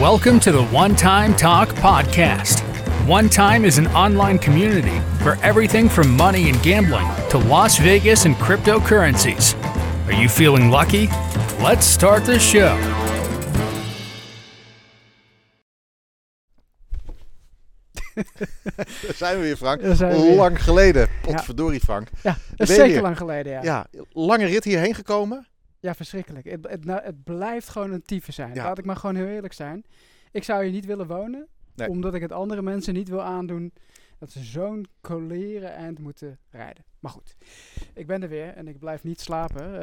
Welcome to the One Time Talk Podcast. One Time is an online community for everything from money and gambling to Las Vegas and cryptocurrencies. Are you feeling lucky? Let's start the show. Daar zijn we weer, Frank. Daar zijn we weer. Lang geleden. Potverdorie, Frank. Ja, dat is ben je zeker weer. lang geleden, ja. Ja, Ja, lange rit hierheen gekomen. Verschrikkelijk. Het, het, nou, het blijft gewoon een tyfe zijn. Ja. Laat ik maar gewoon heel eerlijk zijn. Ik zou hier niet willen wonen, Nee. omdat ik het andere mensen niet wil aandoen dat ze zo'n coleren eind moeten rijden. Maar goed, ik ben er weer en ik blijf niet slapen.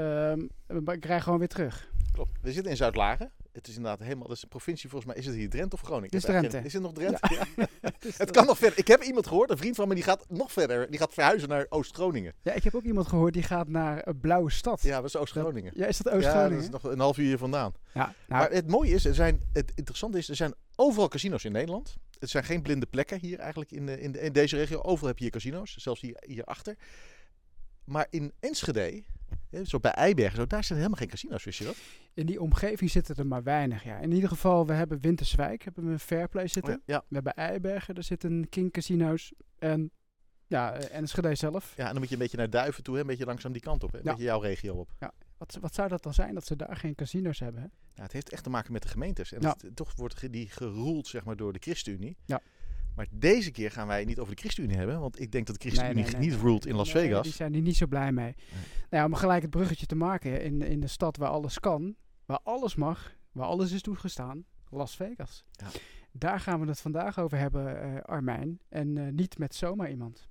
Ehm, ik rij gewoon weer terug. Klopt. We zitten in Zuid-Lagen. Het is inderdaad helemaal, dat is een provincie volgens mij. Is het hier Drenthe of Groningen? Dit is het Drenthe. Is het nog Drenthe? Ja. Het kan nog verder. Ik heb iemand gehoord, een vriend van me, die gaat nog verder. Die gaat verhuizen naar Oost-Groningen. Ja, ik heb ook iemand gehoord die gaat naar Blauwe Stad. Ja, dat is Oost-Groningen. Ja, is dat Ja, dat Oost-Groningen? is nog een half uur hier vandaan. Ja, nou, Maar het mooie is, er zijn, het interessante is, er zijn overal casino's in Nederland. Het zijn geen blinde plekken hier eigenlijk in, de, in, de, in deze regio. Overal heb je hier casino's, zelfs hier, hierachter. Maar in Enschede, zo bij Eibergen, zo, daar zijn helemaal geen casino's, wist je dat? In die omgeving zitten er maar weinig. Ja. In ieder geval, we hebben Winterswijk, hebben we een Fairplay zitten. Oh ja. We hebben Eibergen, daar zitten King Casino's. En ja, eh, Enschede zelf. ja, en dan moet je een beetje naar Duiven toe, hè, een beetje langzaam die kant op. Hè, een Ja. beetje jouw regio op. Wat, wat zou dat dan zijn dat ze daar geen casino's hebben? Hè? Ja, het heeft echt te maken met de gemeentes. En Ja. het- toch wordt die geroeld zeg maar, door de ChristenUnie. Ja. Maar deze keer gaan wij niet over de ChristenUnie hebben. Want ik denk dat de ChristenUnie Nee, nee, nee, niet ruled in Las Vegas. Die zijn er niet zo blij mee. Nou ja, om gelijk het bruggetje te maken. In, in de stad waar alles kan, waar alles mag, waar alles is toegestaan. Las Vegas. Ja. Daar gaan we het vandaag over hebben, eh, Armijn. En eh, niet met zomaar iemand.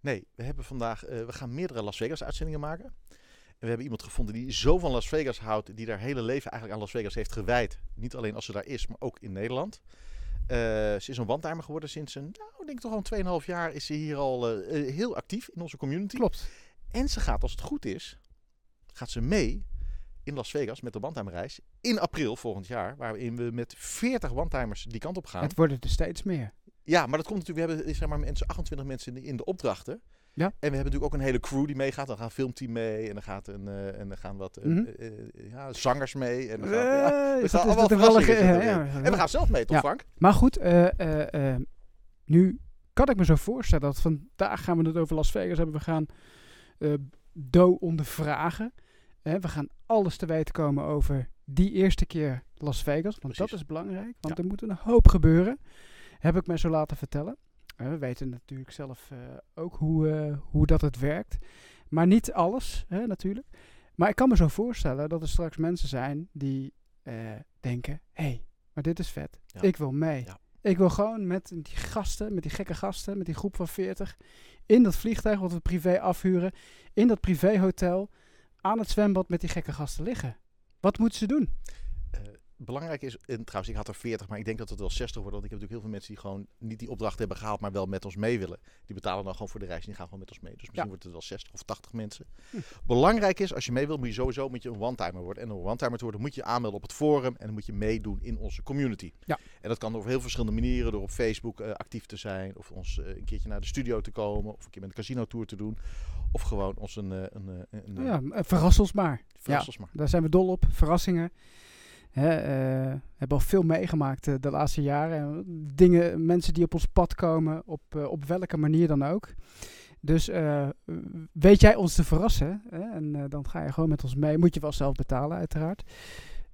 Nee, we hebben vandaag, eh, we gaan meerdere Las Vegas uitzendingen maken. En we hebben iemand gevonden die zo van Las Vegas houdt, die haar hele leven eigenlijk aan Las Vegas heeft gewijd. Niet alleen als ze daar is, maar ook in Nederland. Ze is een wandtimer geworden sinds een, nou, ik denk toch al een 2,5 jaar is ze hier al heel actief in onze community. Klopt. En ze gaat, als het goed is, gaat ze mee in Las Vegas met de wandtimerreis in april volgend jaar. Waarin we met 40 wandtimers die kant op gaan. Het worden er steeds meer. Ja, maar dat komt natuurlijk. We hebben zeg maar, mensen, 28 mensen in de, in de opdrachten. Ja. En we hebben natuurlijk ook een hele crew die meegaat. Dan gaat een filmteam mee en dan, gaat een, eh, en dan gaan wat eh, Mhm. eh, ja, zangers mee. En dan gaan, ja, we gaan dat- is allemaal toevallig. En we gaan zelf mee, toch Ja. Frank? Maar goed, nu kan ik me zo voorstellen dat vandaag gaan we het over Las Vegas hebben. We gaan Do ondervragen. We gaan alles te weten komen over die eerste keer Las Vegas. Want dat is belangrijk, want Ja. er moet een hoop gebeuren. Heb ik mij zo laten vertellen. We weten natuurlijk zelf eh, ook hoe, eh, hoe dat het werkt. Maar niet alles, hè, natuurlijk. Maar ik kan me zo voorstellen dat er straks mensen zijn die eh, denken... hé, hey, maar dit is vet. Ja. Ik wil mee. Ja. Ik wil gewoon met die gasten, met die gekke gasten, met die groep van 40... in dat vliegtuig wat we privé afhuren... in dat privéhotel... aan het zwembad met die gekke gasten liggen. Wat moeten ze doen? Eh, belangrijk is, en trouwens, ik had er 40, maar ik denk dat het wel 60 wordt. Want ik heb natuurlijk heel veel mensen die gewoon niet die opdracht hebben gehaald, maar wel met ons mee willen. Die betalen dan gewoon voor de reis en die gaan gewoon met ons mee. Dus misschien Ja. wordt het wel 60 of 80 mensen. Hm. Belangrijk is, als je mee wilt, moet je sowieso moet je een one-timer worden. En om een one-timer te worden, moet je je aanmelden op het forum en dan moet je meedoen in onze community. Ja. En dat kan door heel verschillende manieren. Door op Facebook eh, actief te zijn, of ons eh, een keertje naar de studio te komen, of een keer met een casino tour te doen. Of gewoon ons een, eh, een, een, Nou ja, verras ons maar. verras ons maar. Daar zijn we dol op. Verrassingen. Hè, hebben al veel meegemaakt de laatste jaren. Dingen, mensen die op ons pad komen, op, op welke manier dan ook. Dus weet jij ons te verrassen? Hè? En dan ga je gewoon met ons mee. Moet je wel zelf betalen, uiteraard.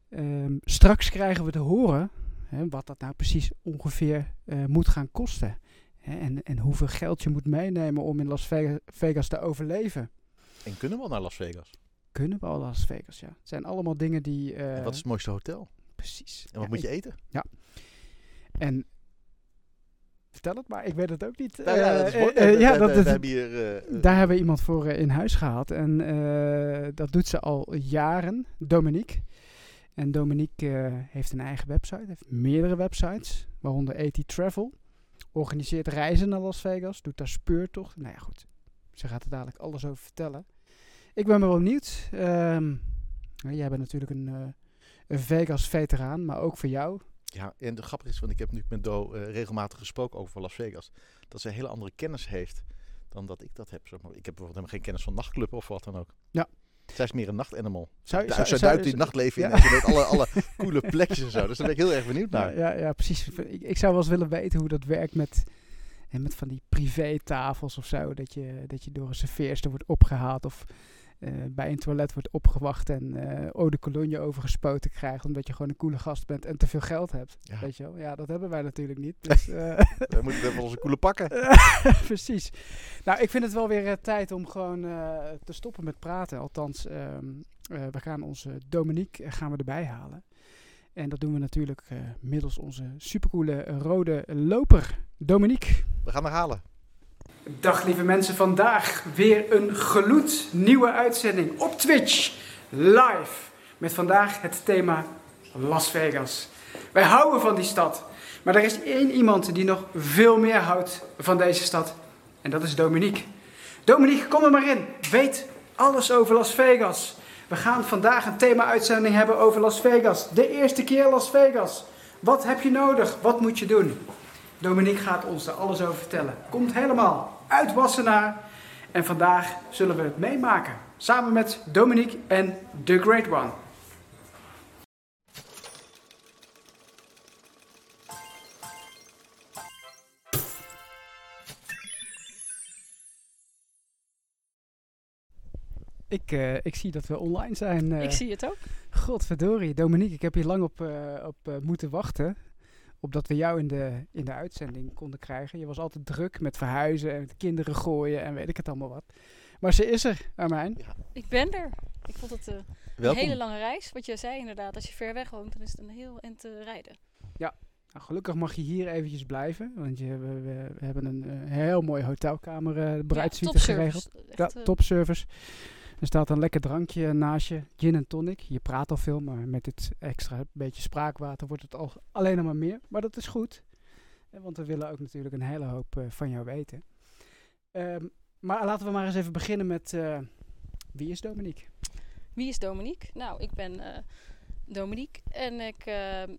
Ehm, straks krijgen we te horen hè, wat dat nou precies ongeveer eh, moet gaan kosten. Hè, en, en hoeveel geld je moet meenemen om in Las Vega- Vegas te overleven. En kunnen we al naar Las Vegas? Kunnen we al Las Vegas, ja. Het zijn allemaal dingen die... en wat is het mooiste hotel? Precies. En wat Ja, moet je eten? En... Vertel het maar, ik weet het ook niet. Nou ja, dat is Eh, ja, dat, we- dat- we hebben hier, daar hebben we iemand voor in huis gehaald. En dat doet ze al jaren, Dominique. En Dominique eh, heeft een eigen website, heeft meerdere websites, waaronder AT Travel. Organiseert reizen naar Las Vegas, doet daar speurtochten. Nou ja, goed. Ze gaat er dadelijk alles over vertellen. Ik ben wel benieuwd. Ehm, nou, jij bent natuurlijk een, eh, een Vegas-veteraan, maar ook voor jou. Ja, en de grappige is, want ik heb nu met Do eh, regelmatig gesproken over Las Vegas. Dat zij een hele andere kennis heeft dan dat ik dat heb. Zeg maar. Ik heb bijvoorbeeld helemaal geen kennis van nachtclubben of wat dan ook. Zij is meer een nachtanimal. Zou, Zij, zou- zij zou- duikt in het nachtleven in ja. en ze weet alle, alle coole plekjes en zo. Dus daar ben ik heel erg benieuwd naar. ja, ja, precies. Ik, ik zou wel eens willen weten hoe dat werkt met, met van die privé-tafels of zo. Dat je, dat je door een serveerster wordt opgehaald of bij een toilet wordt opgewacht en eh eau de cologne overgespoten krijgt. Omdat je gewoon een coole gast bent en te veel geld hebt. Ja. Weet je wel? Ja, dat hebben wij natuurlijk niet. Dus, eh, We moeten even onze coole pakken. Precies. Nou, ik vind het wel weer eh, tijd om gewoon eh, te stoppen met praten. Althans, ehm, eh, we gaan onze Dominique eh, gaan we erbij halen. En dat doen we natuurlijk eh, middels onze supercoole rode loper, Dominique. We gaan haar halen. Dag lieve mensen, vandaag weer een gloed nieuwe uitzending op Twitch, live. Met vandaag het thema Las Vegas. Wij houden van die stad, maar er is één iemand die nog veel meer houdt van deze stad. En dat is Dominique. Dominique, kom er maar in. Weet alles over Las Vegas. We gaan vandaag een thema-uitzending hebben over Las Vegas. De eerste keer Las Vegas. Wat heb je nodig? Wat moet je doen? Dominique gaat ons er alles over vertellen. Komt helemaal uit Wassenaar. En vandaag zullen we het meemaken. Samen met Dominique en The Great One. Ik, eh, ik zie dat we online zijn. eh. Ik zie het ook. Godverdorie, Dominique, ik heb hier lang op, eh, op moeten wachten. Opdat we jou in de, in de uitzending konden krijgen. Je was altijd druk met verhuizen en met kinderen gooien en weet ik het allemaal wat. Maar ze is er, Armijn. Ik ben er. Ik vond het eh, een hele lange reis. Wat je zei inderdaad, als je ver weg woont, dan is het een heel eind te rijden. Nou, gelukkig mag je hier eventjes blijven. Want je, we, we, we hebben een eh, heel mooi hotelkamer, eh bruidsuite geregeld. topservice. Ja, topservice. Er staat een lekker drankje naast je, gin en tonic. Je praat al veel, maar met dit extra beetje spraakwater wordt het al alleen nog maar meer. Maar dat is goed, want we willen ook natuurlijk een hele hoop eh, van jou weten. Ehm, maar laten we maar eens even beginnen met eh, wie is Dominique? Wie is Dominique? Nou, ik ben eh, Dominique en ik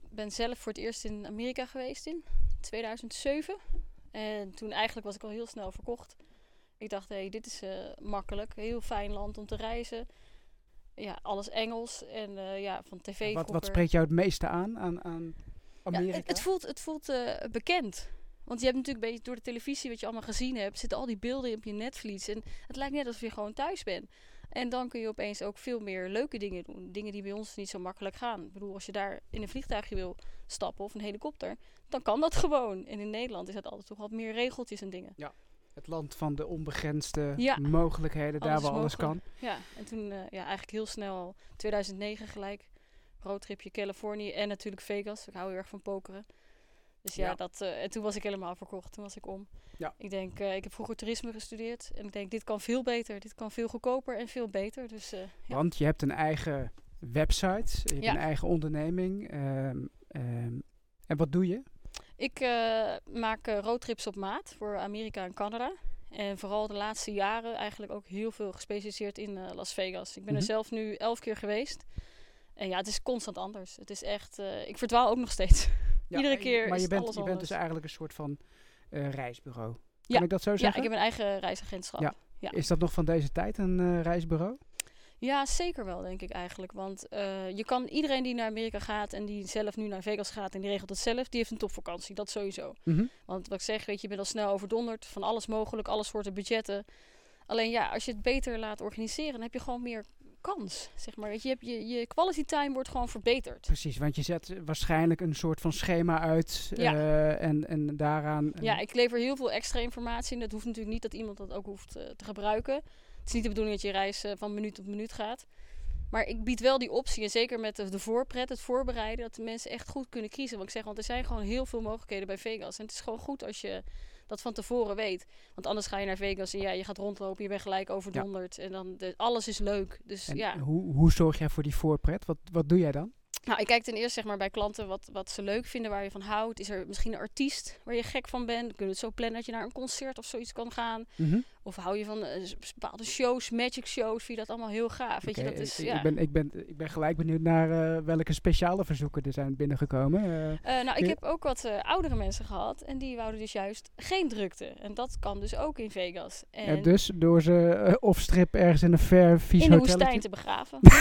ben zelf voor het eerst in Amerika geweest in 2007. En toen eigenlijk was ik al heel snel verkocht. Ik dacht, hé, hey, dit is eh, makkelijk. Heel fijn land om te reizen. Ja, alles Engels en eh, ja, van tv wat, wat spreekt jou het meeste aan aan, aan Amerika? Ja, het, het voelt, het voelt eh, bekend. Want je hebt natuurlijk een beetje door de televisie, wat je allemaal gezien hebt, zitten al die beelden op je netvlies. En het lijkt net alsof je gewoon thuis bent. En dan kun je opeens ook veel meer leuke dingen doen. Dingen die bij ons niet zo makkelijk gaan. Ik bedoel, als je daar in een vliegtuigje wil stappen of een helikopter, dan kan dat gewoon. En in Nederland is dat altijd toch wat meer regeltjes en dingen. Het land van de onbegrensde Ja. mogelijkheden, daar waar alles kan. Ja, en toen eh, ja, eigenlijk heel snel, 2009 gelijk, roadtripje Californië en natuurlijk Vegas. Ik hou heel erg van pokeren. Dus ja, Ja. Dat, eh, en toen was ik helemaal verkocht. Toen was ik om. Ja. Ik denk, eh, ik heb vroeger toerisme gestudeerd. En ik denk, dit kan veel beter. Dit kan veel goedkoper en veel beter. Dus ja. Want je hebt een eigen website, je hebt een eigen onderneming. ehm, ehm, en wat doe je? Ik eh, maak eh, roadtrips op maat voor Amerika en Canada. En vooral de laatste jaren eigenlijk ook heel veel gespecialiseerd in eh, Las Vegas. Ik ben Mhm. er zelf nu elf keer geweest. En ja, het is constant anders. Het is echt, ik verdwaal ook nog steeds. Iedere keer Maar is je bent, alles je bent anders. dus eigenlijk een soort van reisbureau. Kan Ja. ik dat zo Ja, zeggen? ik heb een eigen reisagentschap. Ja. Ja. Is dat nog van deze tijd een reisbureau? Ja, zeker wel, denk ik eigenlijk. Want eh, je kan iedereen die naar Amerika gaat en die zelf nu naar Vegas gaat en die regelt het zelf, die heeft een topvakantie. Dat sowieso. Mhm. Want wat ik zeg, weet je, je bent al snel overdonderd van alles mogelijk, alle soorten budgetten. Alleen ja, als je het beter laat organiseren, dan heb je gewoon meer kans. Zeg maar. Weet je, je, hebt je, je quality time wordt gewoon verbeterd. Precies, want je zet waarschijnlijk een soort van schema uit Ja. eh, en, en daaraan... Ja, ik lever heel veel extra informatie. En dat hoeft natuurlijk niet dat iemand dat ook hoeft eh, te gebruiken. Het is niet de bedoeling dat je reis eh, van minuut tot minuut gaat. Maar ik bied wel die optie, en zeker met de, de voorpret, het voorbereiden, dat de mensen echt goed kunnen kiezen. Want ik zeg, want er zijn gewoon heel veel mogelijkheden bij Vegas. En het is gewoon goed als je dat van tevoren weet. Want anders ga je naar Vegas en ja, je gaat rondlopen, je bent gelijk overdonderd. En dan, de, alles is leuk. Dus en ja, hoe, hoe zorg jij voor die voorpret? Wat, wat doe jij dan? Nou, ik kijk ten eerste zeg maar, bij klanten wat, wat ze leuk vinden, waar je van houdt. Is er misschien een artiest waar je gek van bent? Kun je het zo plannen dat je naar een concert of zoiets kan gaan? Mhm. Of hou je van eh, bepaalde shows, magic shows? Vind je dat allemaal heel gaaf? Weet je, dat is, ik, ja. ik, ben, ik, ben, ik ben gelijk benieuwd naar eh, welke speciale verzoeken er zijn binnengekomen. Eh, Eh, nou, ik heb ook wat eh, oudere mensen gehad en die wouden dus juist geen drukte. En dat kan dus ook in Vegas. En ja, dus door ze of strip ergens in een ver vies in de woestijn te begraven.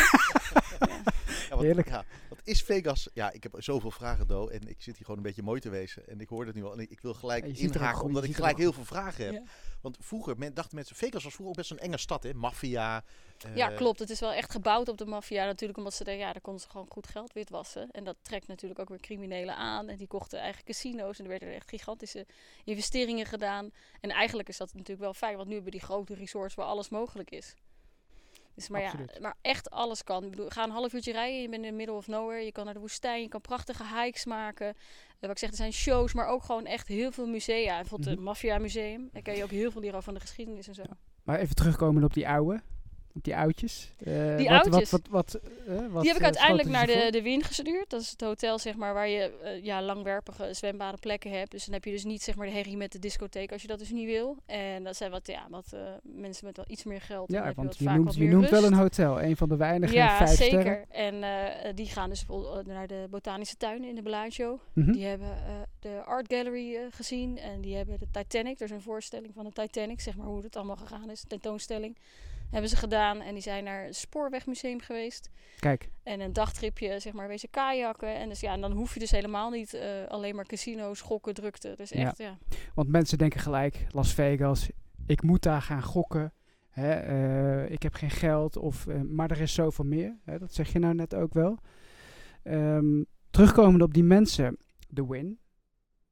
Ja, wat, Heerlijk. Ja, wat is Vegas? Ja, ik heb zoveel vragen, Do. En ik zit hier gewoon een beetje mooi te wezen. En ik hoor het nu al. En ik, ik wil gelijk Ja, inhaken, omdat ik gelijk heel veel vragen heb. Ja. Want vroeger men, dachten mensen, Vegas was vroeger ook best een enge stad, hè? Maffia. eh, Ja, klopt. Het is wel echt gebouwd op de maffia natuurlijk, omdat ze daar, ja, daar konden ze gewoon goed geld witwassen. En dat trekt natuurlijk ook weer criminelen aan. En die kochten eigen casino's en er werden echt gigantische investeringen gedaan. En eigenlijk is dat natuurlijk wel fijn, want nu hebben die grote resorts waar alles mogelijk is. Dus maar Absoluut. ja, maar echt alles kan. Ik bedoel, ga een half uurtje rijden, je bent in the middle of nowhere. Je kan naar de woestijn, je kan prachtige hikes maken. Eh, wat ik zeg, er zijn shows, maar ook gewoon echt heel veel musea. Bijvoorbeeld het Mhm. Maffia Museum. Daar kan je ook heel veel leren over van de geschiedenis en zo. Maar even terugkomen op die oude. Die oudjes. Eh, Die wat, oudjes? Wat, wat, wat, eh, wat, Die heb ik eh, uiteindelijk naar de, de Wien gestuurd. Dat is het hotel zeg maar, waar je ja, langwerpige zwembare plekken hebt. Dus dan heb je dus niet zeg maar, de herrie met de discotheek als je dat dus niet wil. En dat zijn wat, ja, wat mensen met wel iets meer geld. Ja, want je noemt, je wel een hotel. Een van de weinige Ja, vijf zeker. sterren. En die gaan dus naar de botanische tuin in de Bellagio. Mhm. Die hebben de Art Gallery gezien. En die hebben de Titanic. Er is een voorstelling van de Titanic. Zeg maar hoe het allemaal gegaan is. Tentoonstelling. Hebben ze gedaan. En die zijn naar het Spoorwegmuseum geweest. Kijk, En een dagtripje, zeg maar, wezen kajakken. En dus ja, en dan hoef je dus helemaal niet eh, alleen maar casino's, gokken, drukte. Dus echt, ja. want mensen denken gelijk, Las Vegas, ik moet daar gaan gokken. Hè, eh, ik heb geen geld, of, eh, maar er is zoveel meer. Hè, dat zeg je nou net ook wel. Ehm, terugkomend op die mensen, de win.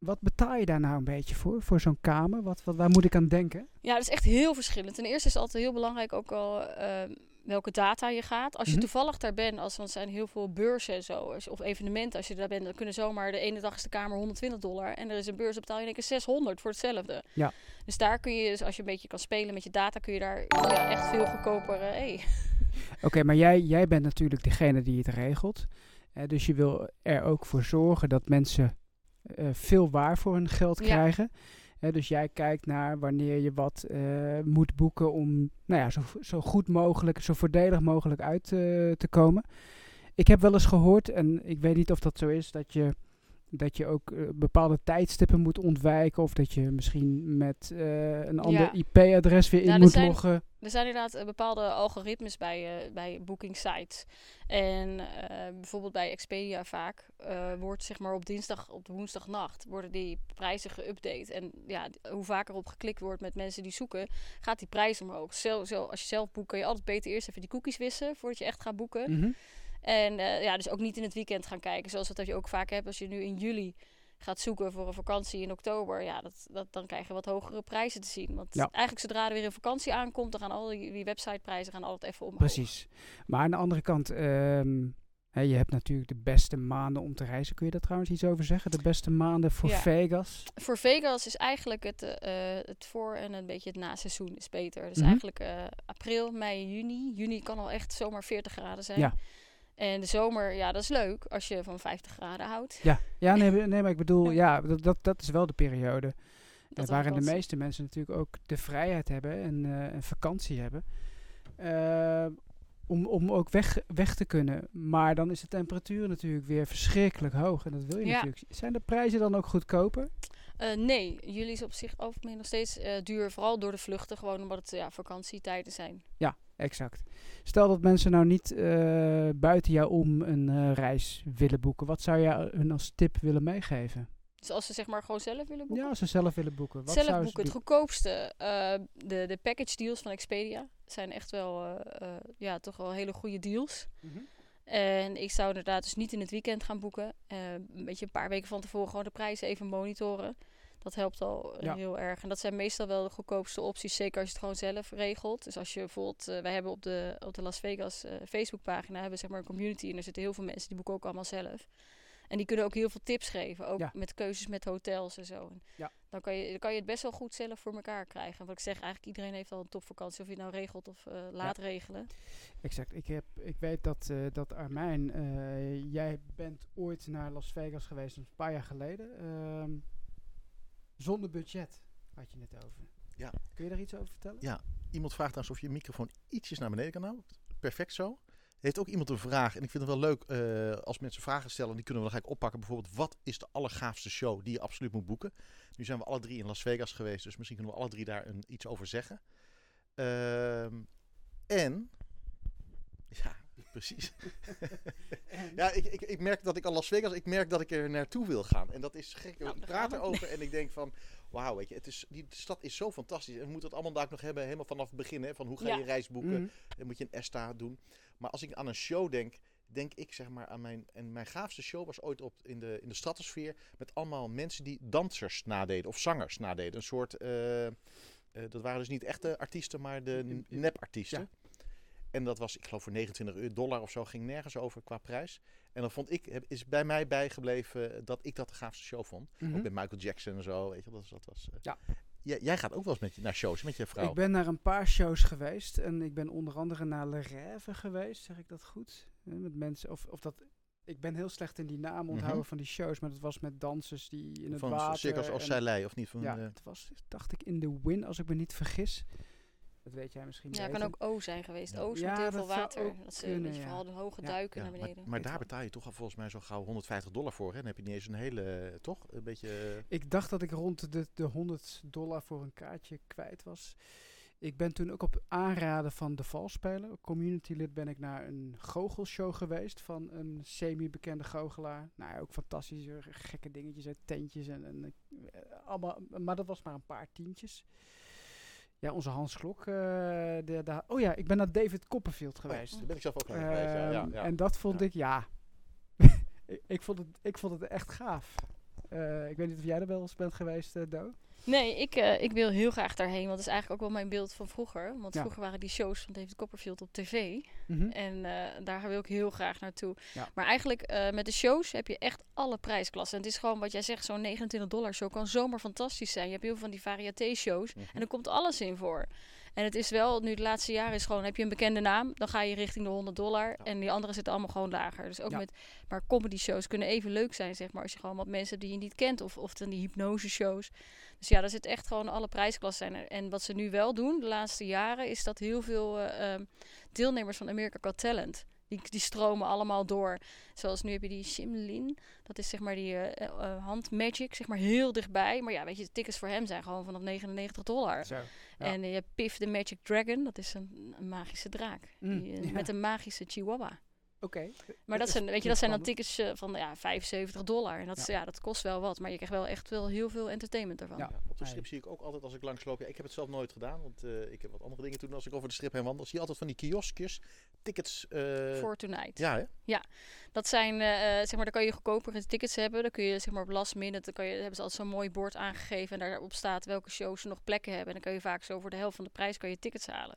Wat betaal je daar nou een beetje voor, voor zo'n kamer? Wat, wat, waar moet ik aan denken? Ja, dat is echt heel verschillend. Ten eerste is het altijd heel belangrijk ook al ehm, welke data je gaat. Als je Mhm. toevallig daar bent, als, want er zijn heel veel beurzen en zo, of evenementen. Als je daar bent, dan kunnen zomaar de ene dag is de kamer 120 dollar. En er is een beurs, dan betaal je één keer 600 voor hetzelfde. Ja. Dus daar kun je, dus als je een beetje kan spelen met je data, kun je daar ja, echt veel goedkoper... hey. Oké, maar jij, jij bent natuurlijk degene die het regelt. Eh, dus je wil er ook voor zorgen dat mensen eh, veel waar voor hun geld Ja. krijgen. Dus jij kijkt naar wanneer je wat eh, moet boeken om nou ja, zo, zo goed mogelijk, zo voordelig mogelijk uit eh, te komen. Ik heb wel eens gehoord, en ik weet niet of dat zo is, dat je, dat je ook bepaalde tijdstippen moet ontwijken. Of dat je misschien met een ander Ja. IP-adres weer in Ja, er moet zijn- loggen. Er zijn inderdaad eh, bepaalde algoritmes bij, eh, bij booking sites. En eh, bijvoorbeeld bij Expedia vaak wordt zeg maar op dinsdag, op de woensdagnacht worden die prijzen geüpdate. En ja, hoe vaker op geklikt wordt met mensen die zoeken, gaat die prijs omhoog. Zo, zo, als je zelf boekt, kan je altijd beter eerst even die cookies wissen voordat je echt gaat boeken. Mhm. En ja, dus ook niet in het weekend gaan kijken, zoals dat je ook vaak hebt als je nu in juli gaat zoeken voor een vakantie in oktober. Ja, dat, dat, dan krijg je wat hogere prijzen te zien. Want Ja. eigenlijk zodra er weer een vakantie aankomt, dan gaan al die, die websiteprijzen gaan altijd even omhoog. Precies. Maar aan de andere kant, ehm, hè, je hebt natuurlijk de beste maanden om te reizen. Kun je daar trouwens iets over zeggen? De beste maanden voor Ja. Vegas? Voor Vegas is eigenlijk het, eh, eh, het voor- en een beetje het naseizoen is beter. Dus Mhm. eigenlijk eh, april, mei, juni. Juni kan al echt zomaar 40 graden zijn. Ja. En de zomer, ja, dat is leuk als je van 50 graden houdt. Ja, ja nee, nee, maar ik bedoel, Ja. ja, dat, dat, dat is wel de periode eh, Dat waarin de meeste mensen natuurlijk ook de vrijheid hebben en eh, een vakantie hebben. eh, om, om ook weg, weg te kunnen. Maar dan is de temperatuur natuurlijk weer verschrikkelijk hoog. En dat wil je Ja. natuurlijk. Zijn de prijzen dan ook goedkoper? Nee, juli is op zich algemeen nog steeds duur. Vooral door de vluchten, gewoon omdat het ja, vakantietijden zijn. Exact. Stel dat mensen nou niet eh, buiten jou om een eh, reis willen boeken. Wat zou je hun als tip willen meegeven? Dus als ze zeg maar gewoon zelf willen boeken. Ja, als ze zelf willen boeken. Wat zelf boeken, het goedkoopste. eh, de, de package deals van Expedia zijn echt wel, ja, toch wel hele goede deals. Mhm. En ik zou inderdaad dus niet in het weekend gaan boeken. Een beetje een paar weken van tevoren gewoon de prijzen even monitoren. Dat helpt al Ja. heel erg. En dat zijn meestal wel de goedkoopste opties. Zeker als je het gewoon zelf regelt. Dus als je bijvoorbeeld... eh, wij hebben op de, op de Las Vegas eh, Facebookpagina hebben we zeg maar een community. En er zitten heel veel mensen die boeken ook allemaal zelf. En die kunnen ook heel veel tips geven. Ook Ja. met keuzes met hotels en zo. En Ja. dan, kan je, dan kan je het best wel goed zelf voor elkaar krijgen. Wat ik zeg, eigenlijk iedereen heeft al een topvakantie. Of je het nou regelt of eh, laat regelen. Exact. Ik, heb, ik weet dat, dat Armijn, jij bent ooit naar Las Vegas geweest, een paar jaar geleden. Zonder budget had je het over. Ja. Kun je daar iets over vertellen? Ja. Iemand vraagt trouwens of je microfoon ietsjes naar beneden kan houden. Perfect zo. Heeft ook iemand een vraag. En ik vind het wel leuk eh, als mensen vragen stellen. Die kunnen we dan gelijk oppakken. Bijvoorbeeld, wat is de allergaafste show die je absoluut moet boeken? Nu zijn we alle drie in Las Vegas geweest. Dus misschien kunnen we alle drie daar een, iets over zeggen. Ehm, en... Ja, precies. ja, ik, ik, ik merk dat ik al Las Vegas... Ik merk dat ik er naartoe wil gaan. En dat is gek. Nou, ik praat erover en ik denk van... Wauw, weet je, het is, die stad is zo fantastisch. En we moeten het allemaal daar nog hebben, helemaal vanaf het begin. Hè, van hoe ga je Ja. reis boeken? Mhm. Dan moet je een ESTA doen. Maar als ik aan een show denk, denk ik zeg maar aan mijn... En mijn gaafste show was ooit op, in, de, in de stratosfeer... met allemaal mensen die dansers nadeden of zangers nadeden. Een soort... eh, eh, dat waren dus niet echte artiesten, maar de Ja, ja. En dat was, ik geloof voor 29 euro- dollar of zo, ging nergens over qua prijs. En dan vond ik, is bij mij bijgebleven dat ik dat de gaafste show vond. Mhm. Ook met Michael Jackson en zo, weet je, dat, was- dat was... eh, Ja. Jij, jij gaat ook wel eens met, je- naar shows met je vrouw. Ik ben naar een paar shows geweest en ik ben onder andere naar Le Rêve geweest, zeg ik dat goed? Eh, Met mensen, of, of dat, ik ben heel slecht in die namen onthouden Mhm. van die shows, maar dat was met dansers die in het van water. Circus als en- Soleil, of niet? Van, ja, eh, het was, dacht ik, in de Win, als ik me niet vergis. Dat weet jij misschien Ja, het kan ook O zijn geweest. Ja. Ja, met heel dat veel water. ook Dat ze kunnen, ja. vooral de hoge duiken ja, naar maar, beneden. maar Weet daar betaal je toch al volgens mij zo gauw 150 dollar voor. Hè? Dan heb je niet eens een hele, eh, toch? Een beetje... eh, Ik dacht dat ik rond de, de 100 dollar voor een kaartje kwijt was. Ik ben toen ook op aanraden van de valspeler, community lid, ben ik naar een goochelshow geweest van een semi-bekende goochelaar. Nou, ja, ook fantastische gekke dingetjes uit tentjes en, en eh, allemaal, maar dat was maar een paar tientjes. Ja, onze Hans Klok. eh, de, de, oh ja, ik ben naar David Copperfield oh geweest. daar ben ik zelf ook naar geweest. Ja, ja, Ehm, ja. En dat vond ik, ja. ik, ik, vond het, ik vond het echt gaaf. Eh, ik weet niet of jij er wel eens bent geweest, eh Do. Nee, ik, eh, ik wil heel graag daarheen. Want dat is eigenlijk ook wel mijn beeld van vroeger. Want Ja. vroeger waren die shows van David Copperfield op tv. Mhm. En eh, daar wil ik heel graag naartoe. Ja. Maar eigenlijk eh, met de shows heb je echt alle prijsklassen. En het is gewoon wat jij zegt, zo'n 29 dollar show kan zomaar fantastisch zijn. Je hebt heel veel van die variété shows. Mhm. En er komt alles in voor. En het is wel, nu de laatste jaren is gewoon, heb je een bekende naam, dan ga je richting de 100 dollar. Ja. En die andere zitten allemaal gewoon lager. Dus ook Ja. met, maar comedy shows kunnen even leuk zijn, zeg maar, als je gewoon wat mensen die je niet kent. Of, of dan die hypnose shows. Dus ja, daar zit echt gewoon alle prijsklassen er. En wat ze nu wel doen, de laatste jaren, is dat heel veel eh, ehm, deelnemers van America Got Talent, die, die stromen allemaal door. Zoals nu heb je die Shimlin, dat is zeg maar die eh, eh, hand magic, zeg maar heel dichtbij. Maar ja, weet je, de tickets voor hem zijn gewoon vanaf 99 dollar. Zo. Ja. En je hebt Piff the Magic Dragon, dat is een, een magische draak. Mm, die, eh, ja. Met een magische chihuahua. Oké. Maar dat zijn, weet je, dat zijn dan tickets eh, van ja, 75 dollar. En dat, is- Ja. ja. dat kost wel wat, maar je krijgt wel echt wel heel veel entertainment ervan. Ja. Ja, op de strip zie ik ook altijd als ik langsloop. Ja, ik heb het zelf nooit gedaan, want eh, ik heb wat andere dingen toen als ik over de strip heen wandel. Zie je altijd van die kioskjes, tickets. eh, Voor Tonight. ja, hè? Dat zijn, eh, eh, zeg maar, daar kan je goedkopere tickets hebben. Dan kun je, zeg maar, op last minute, dan kan je, hebben ze altijd zo'n mooi bord aangegeven. En daarop staat welke shows ze nog plekken hebben. En dan kan je vaak zo voor de helft van de prijs kan je tickets halen.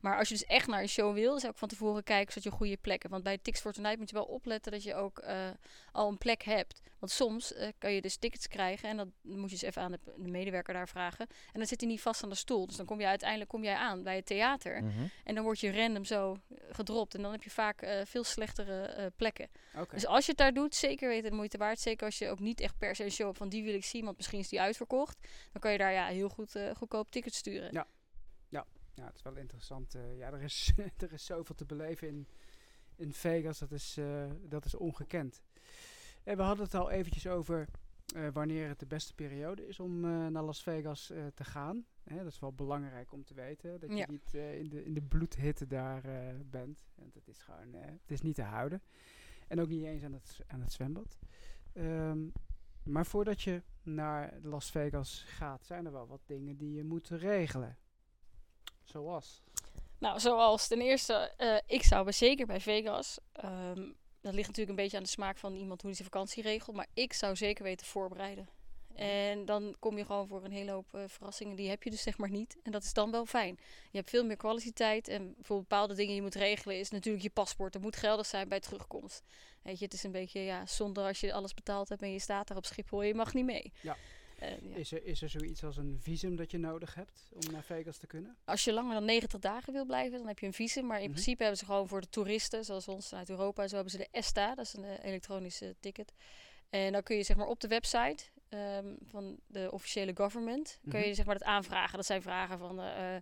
Maar als je dus echt naar een show wil, zou ik van tevoren kijken zodat je een goede plek hebt. Want bij Tickets for Tonight moet je wel opletten dat je ook eh, al een plek hebt. Want soms eh, kan je dus tickets krijgen en dan moet je dus even aan de, de medewerker daar vragen. En dan zit hij niet vast aan de stoel. Dus dan kom je uiteindelijk kom jij aan bij het theater. Mhm. En dan word je random zo eh, gedropt. En dan heb je vaak eh, veel slechtere eh, plekken. Dus als je het daar doet, zeker weten de moeite waard. Zeker als je ook niet echt per se een show hebt van die wil ik zien, want misschien is die uitverkocht. Dan kan je daar ja, heel goed eh, goedkoop tickets sturen. Ja. Ja, het is wel interessant. eh, ja, er is, er is zoveel te beleven in, in Vegas. Dat is, eh, dat is ongekend. En we hadden het al eventjes over eh, wanneer het de beste periode is om naar Las Vegas te gaan. Hè, dat is wel belangrijk om te weten. Dat je Ja. niet in, de, in de bloedhitte daar bent. Want het is gewoon het is niet te houden. En ook niet eens aan het, aan het zwembad. Ehm, maar voordat je naar Las Vegas gaat, zijn er wel wat dingen die je moet regelen. Zoals. Nou, zoals ten eerste, eh, ik zou zeker bij Vegas. ehm, dat ligt natuurlijk een beetje aan de smaak van iemand hoe hij zijn vakantie regelt. Maar ik zou zeker weten voorbereiden. En dan kom je gewoon voor een hele hoop eh, verrassingen. Die heb je dus zeg maar niet. En dat is dan wel fijn. Je hebt veel meer kwaliteit. En voor bepaalde dingen die je moet regelen is natuurlijk je paspoort. Dat moet geldig zijn bij terugkomst. Weet je, het is een beetje ja, zonder als je alles betaald hebt en je staat daar op Schiphol. Je mag niet mee. Ja. Ja. Is, er, is er zoiets als een visum dat je nodig hebt om naar Vegas te kunnen? Als je langer dan 90 dagen wil blijven, dan heb je een visum. Maar in Mhm. principe hebben ze gewoon voor de toeristen, zoals ons uit Europa, zo hebben ze de ESTA, dat is een eh, elektronische ticket. En dan kun je zeg maar op de website ehm, van de officiële government, kun Mhm. je zeg maar dat aanvragen. Dat zijn vragen van, eh,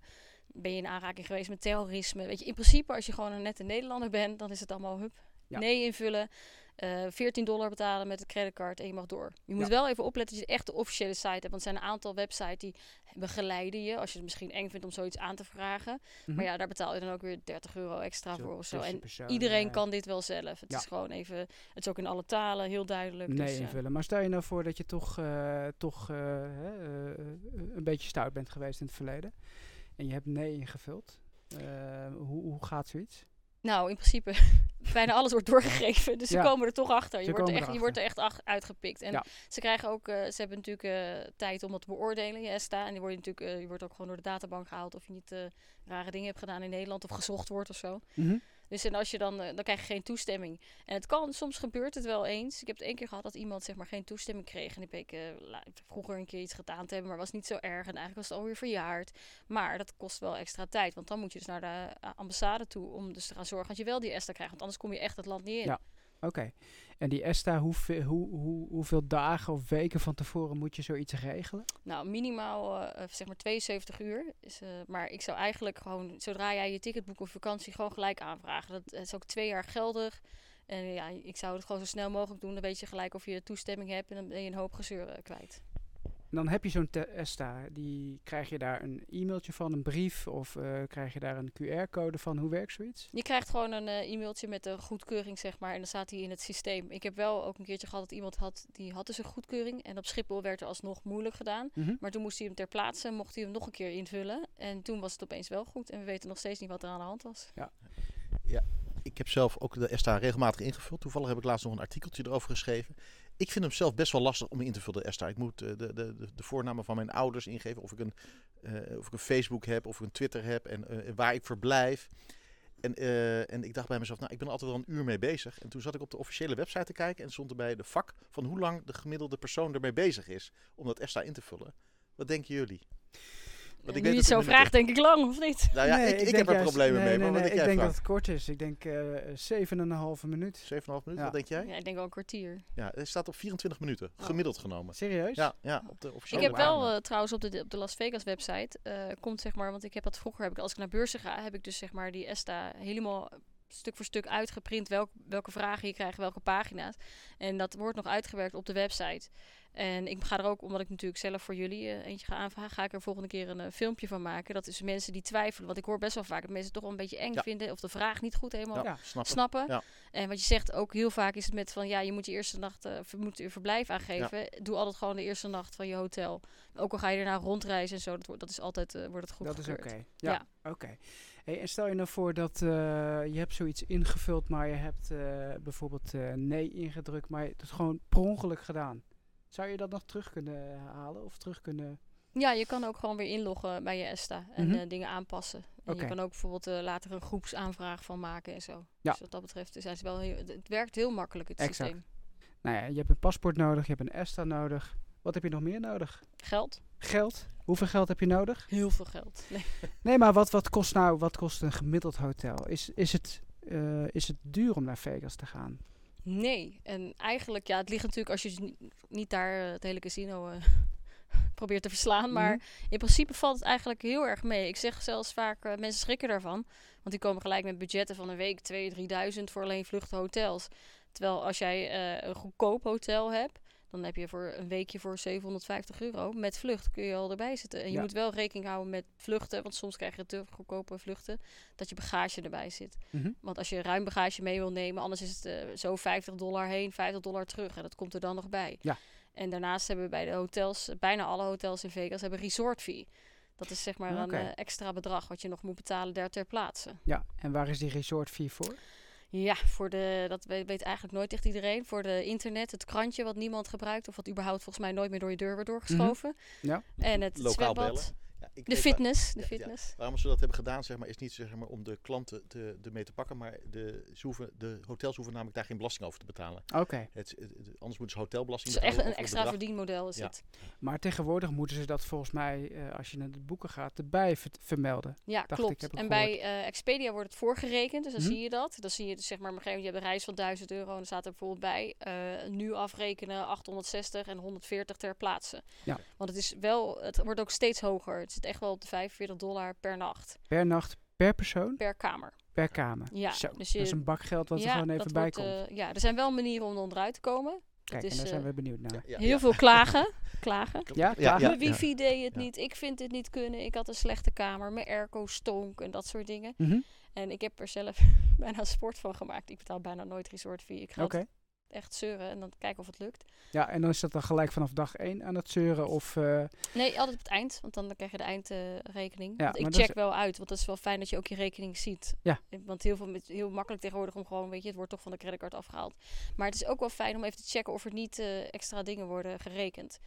ben je in aanraking geweest met terrorisme? Weet je, in principe als je gewoon een nette Nederlander bent, dan is het allemaal hup, Ja. nee invullen. Eh 14 dollar betalen met de creditcard en je mag door. Je moet Ja. wel even opletten dat je echt de officiële site hebt. Want er zijn een aantal websites die begeleiden je. Als je het misschien eng vindt om zoiets aan te vragen. Mhm. Maar ja, daar betaal je dan ook weer 30 euro extra Zo, voor of zo. En persoon, iedereen eh, kan dit wel zelf. Het ja. is gewoon even... Het is ook in alle talen, heel duidelijk. Nee dus, eh, invullen. Maar stel je nou voor dat je toch, eh, toch eh, eh, een beetje stout bent geweest in het verleden. En je hebt nee ingevuld. Eh, hoe, hoe gaat zoiets? Nou, in principe, bijna alles wordt doorgegeven. Dus Ja. ze komen er toch achter. Je, Ze wordt er, echt, je wordt er echt ach- uitgepikt. En Ja. ze krijgen ook, eh, ze hebben natuurlijk eh, tijd om dat te beoordelen, je ESTA. En die word je natuurlijk, eh, je wordt ook gewoon door de databank gehaald of je niet rare dingen hebt gedaan in Nederland of gezocht wordt of zo. Mhm. Dus en als je dan, eh, dan krijg je geen toestemming. En het kan, soms gebeurt het wel eens. Ik heb het één keer gehad dat iemand zeg maar geen toestemming kreeg. En die bleek eh, vroeger een keer iets gedaan te hebben, maar was niet zo erg. En eigenlijk was het alweer verjaard. Maar dat kost wel extra tijd. Want dan moet je dus naar de eh, ambassade toe om dus te gaan zorgen dat je wel die ESTA krijgt. Want anders kom je echt het land niet in. Ja. Oké. En die ESTA, hoeveel, hoe, hoe, hoeveel dagen of weken van tevoren moet je zoiets regelen? Nou, minimaal eh, eh, zeg maar 72 uur. Is, eh, maar ik zou eigenlijk gewoon, zodra jij je ticket boekt op vakantie, gewoon gelijk aanvragen. Dat is ook twee jaar geldig. En ja, ik zou het gewoon zo snel mogelijk doen. Dan weet je gelijk of je toestemming hebt en dan ben je een hoop gezeur kwijt. Dan heb je zo'n te- ESTA. Die krijg je daar een e-mailtje van, een brief of eh, krijg je daar een QR-code van? Hoe werkt zoiets? Je krijgt gewoon een eh, e-mailtje met de goedkeuring, zeg maar. En dan staat hij in het systeem. Ik heb wel ook een keertje gehad dat iemand had, die had dus een goedkeuring. En op Schiphol werd er alsnog moeilijk gedaan. Mhm. Maar toen moest hij hem ter plaatse, mocht hij hem nog een keer invullen. En toen was het opeens wel goed. En we weten nog steeds niet wat er aan de hand was. Ik heb zelf ook de ESTA regelmatig ingevuld. Toevallig heb ik laatst nog een artikeltje erover geschreven. Ik vind hem zelf best wel lastig om in te vullen, ESTA. Ik moet eh, de, de, de, voornamen van mijn ouders ingeven. Of ik een, eh, of ik een Facebook heb, of ik een Twitter heb. En eh, waar ik verblijf. En, en ik dacht bij mezelf, nou, ik ben altijd wel een uur mee bezig. En toen zat ik op de officiële website te kijken. En stond erbij de vak van hoe lang de gemiddelde persoon ermee bezig is. Om dat ESTA in te vullen. Wat denken jullie? Want ik nu weet je het zo vraagt, denk ik lang, of niet? Nou ja, Nee, ik, ik, denk heb er problemen nee, mee. Nee, maar nee, wat denk ik jij, denk dat het kort is. Ik denk eh 7,5 minuut. 7,5 minuten, Ja. wat denk jij? Ja, ik denk wel een kwartier. Ja, het staat op 24 minuten, Oh. gemiddeld genomen. Serieus? Ja, ja, op de Ik officiële heb wel eh, trouwens op de, op de Las Vegas website, eh, komt zeg maar, want ik heb dat vroeger, heb ik, als ik naar beurzen ga, heb ik dus zeg maar die ESTA helemaal stuk voor stuk uitgeprint welk, welke vragen je krijgt, welke pagina's. En dat wordt nog uitgewerkt op de website. En ik ga er ook, omdat ik natuurlijk zelf voor jullie eh, eentje ga aanvragen, ga ik er volgende keer een eh, filmpje van maken. Dat is mensen die twijfelen. Want ik hoor best wel vaak dat mensen het toch wel een beetje eng Ja. vinden of de vraag niet goed helemaal ja, snappen. Ja. En wat je zegt ook heel vaak is het met van ja, je moet je eerste nacht eh, ver- moet je verblijf aangeven. Doe altijd gewoon de eerste nacht van je hotel. Ook al ga je daarna rondreizen en zo, dat, wordt, dat is altijd wordt het goed dat is oké. gekeurd. Ja, oké. Hey, en stel je nou voor dat eh, je hebt zoiets ingevuld, maar je hebt eh, bijvoorbeeld eh, nee ingedrukt, maar het is gewoon per ongeluk gedaan. Zou je dat nog terug kunnen halen of terug kunnen... Ja, je kan ook gewoon weer inloggen bij je ESTA en Mhm. dingen aanpassen. En je kan ook bijvoorbeeld later een groepsaanvraag van maken en zo. Ja. Dus wat dat betreft ze wel heel, het, het werkt heel makkelijk het Exact. systeem. Nou ja, je hebt een paspoort nodig, je hebt een ESTA nodig. Wat heb je nog meer nodig? Geld? Geld. Hoeveel geld heb je nodig? Heel veel geld. Nee. Nee, maar wat, wat kost nou wat kost een gemiddeld hotel? Is, is, het, eh, is het duur om naar Vegas te gaan? Nee, en eigenlijk, ja, het ligt natuurlijk als je dus niet, daar eh, het hele casino eh, probeert te verslaan. Maar Mhm. in principe valt het eigenlijk heel erg mee. Ik zeg zelfs vaak, mensen schrikken daarvan. Want die komen gelijk met budgetten van een week, 2.000, 3.000 voor alleen vluchten hotels. Terwijl als jij een goedkoop hotel hebt, dan heb je voor een weekje voor 750 euro. Met vlucht kun je al erbij zitten. En je Ja. moet wel rekening houden met vluchten, want soms krijg je te goedkope vluchten, dat je bagage erbij zit. Mhm. Want als je ruim bagage mee wil nemen, anders is het eh, zo 50 dollar heen, 50 dollar terug. En dat komt er dan nog bij. Ja. En daarnaast hebben we bij de hotels, bijna alle hotels in Vegas, hebben resort fee. Dat is zeg maar een eh, extra bedrag wat je nog moet betalen daar ter plaatse. Ja, en waar is die resort fee voor? Ja, voor de, dat weet, eigenlijk nooit echt iedereen. Voor de internet, het krantje wat niemand gebruikt. Of wat überhaupt volgens mij nooit meer door je deur wordt doorgeschoven. Ja. En het Lokaal zwembad. bellen. Ja, ik De fitness. De Ja, ja. fitness. Waarom ze dat hebben gedaan, zeg maar, is niet zeg maar, om de klanten te, ermee te pakken, maar de, ze hoeven, de hotels hoeven namelijk daar geen belasting over te betalen. Oké. Het, het- het- anders moeten ze hotelbelasting Het is echt betalen een extra het verdienmodel is Ja. het. Maar tegenwoordig moeten ze dat volgens mij, eh, als je naar de boeken gaat, erbij ver- vermelden. Ja, ik, klopt. heb ik en bij eh, Expedia wordt het voorgerekend, dus dan Mhm. zie je dat. Dan zie je dus zeg maar, op een gegeven moment, je hebt een reis van 1000 euro en dan staat er bijvoorbeeld bij, eh, nu afrekenen 860 en 140 ter plaatse. Ja. Want het is wel, het wordt ook steeds hoger. Het zit echt wel op de 45 dollar per nacht, Per nacht, per persoon, per kamer. per kamer. Ja, Zo, dus je- dat is een bakgeld wat er gewoon even bij wordt, komt. eh, ja, er zijn wel manieren om er onderuit te komen. Kijk, is, en daar zijn eh, we benieuwd naar. Ja, ja, Heel ja. veel klagen. klagen. Ja, ja. Mijn wifi deed het Ja. niet, ik vind dit niet kunnen, ik had een slechte kamer, mijn airco stonk en dat soort dingen. Mhm. En ik heb er zelf bijna sport van gemaakt. Ik betaal bijna nooit resort fee. Ik ga Oké. Echt zeuren en dan kijken of het lukt. Ja, en dan is dat dan gelijk vanaf dag één aan het zeuren of... eh, Nee, altijd op het eind, want dan krijg je de eindrekening. Ja, want ik check is- wel uit, want dat is wel fijn dat je ook je rekening ziet. Ja. Want heel, veel, heel makkelijk tegenwoordig om gewoon, weet je, het wordt toch van de creditcard afgehaald. Maar het is ook wel fijn om even te checken of er niet eh, extra dingen worden gerekend.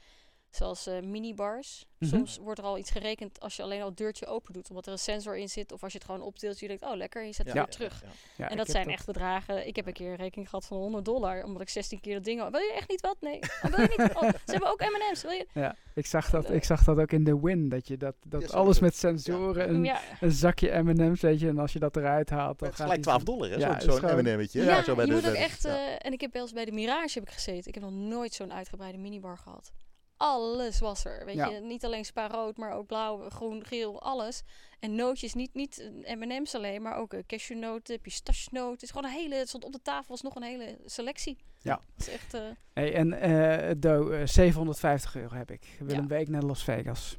Zoals eh, minibars. Mhm. Soms wordt er al iets gerekend als je alleen al het deurtje open doet. Omdat er een sensor in zit. Of als je het gewoon optilt. Je denkt, oh lekker, je zet het Ja, weer terug. ja. ja, En dat zijn echt bedragen. Ik heb een keer een rekening gehad van 100 dollar. Omdat ik 16 keer dat ding... had. Wil je echt niet wat? Nee. Oh, wil je niet? Oh, ze hebben ook M&M's. Wil je? Ja, ik zag, dat, Eh, ik zag dat ook in de Win, dat je dat, dat Ja, zo alles met sensoren, een, Ja. een zakje M&M's, weet je, en als je dat eruit haalt, dan Het is gelijk die- 12 dollar, hè? Ja, Zo'n gewoon- M&M'tje. Ja, zo bij je de- moet ook echt... ja. eh, en ik heb wel eens bij de Mirage heb ik gezeten. Ik heb nog nooit zo'n uitgebreide minibar gehad. Alles was er, weet Ja. je. Niet alleen spa rood, maar ook blauw, groen, geel, alles. En nootjes, niet, niet M&M's alleen, maar ook eh, cashewnoten, pistachenoten. Het is gewoon een hele... Het stond op de tafel, was nog een hele selectie. Ja. Het is echt... eh, Hey, en eh Do, eh, 750 euro heb ik. Ik wil Ja. een week naar Las Vegas.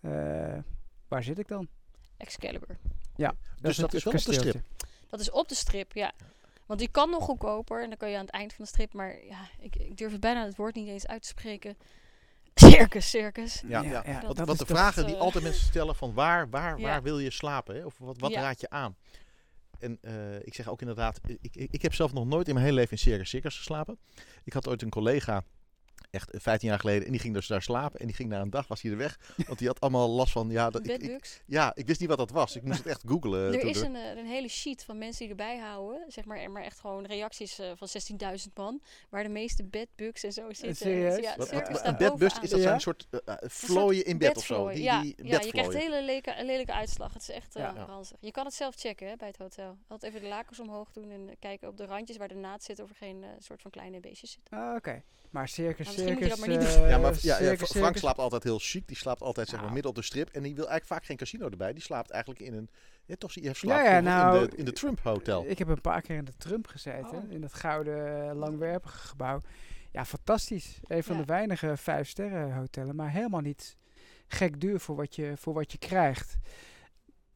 Eh, waar zit ik dan? Excalibur. Dat Dus dat is wel op de strip. Dat is op de strip, ja. Want die kan nog goedkoper en dan kan je aan het eind van de strip. Maar ja, ik, ik durf het bijna het woord niet eens uit te spreken. Circus, circus. Ja, Ja, want is de vragen die eh, altijd mensen stellen van waar, waar, Ja. waar wil je slapen? Hè? Of wat, wat Ja. raad je aan? En eh, ik zeg ook inderdaad, ik, ik, ik heb zelf nog nooit in mijn hele leven in Circus Circus geslapen. Ik had ooit een collega, echt eh, 15 jaar geleden, en die ging dus daar slapen. En die ging na een dag, was hij er weg. Want die had allemaal last van, ja, dat, ik, ja, ik wist niet wat dat was. Ik moest het echt googlen. Er is een, eh, een hele sheet van mensen die erbij houden. Zeg maar, maar echt gewoon reacties eh, van 16.000 man. Waar de meeste bedbugs en zo zitten. serieus? Ja, Wat, wat, een is dat Ja? zo'n soort eh, eh, vlooien in bed of zo? Die, ja, die ja, je krijgt hele lelijke, een lelijke uitslag. Het is echt eh Ja. Ranzig. Je kan het zelf checken hè, bij het hotel. Altijd even de lakens omhoog doen en eh, kijken op de randjes waar de naad zit of er geen eh, soort van kleine beestjes zitten. Ah, Oké. Maar circus, je circus... dat maar niet eh, Ja, maar ja, circus, Frank circus. slaapt altijd heel chic. Die slaapt altijd zeg maar, Nou. midden op de strip. En die wil eigenlijk vaak geen casino erbij. Die slaapt eigenlijk in een... Ja, toch, je slaapt Ja, ja, bijvoorbeeld nou, in, de, in de Trump Hotel. Ik heb een paar keer in de Trump gezeten, Oh. in dat gouden langwerpige gebouw. Ja, fantastisch. Een van Ja. de weinige vijf sterren hotellen, maar helemaal niet gek duur voor wat je, voor wat je krijgt.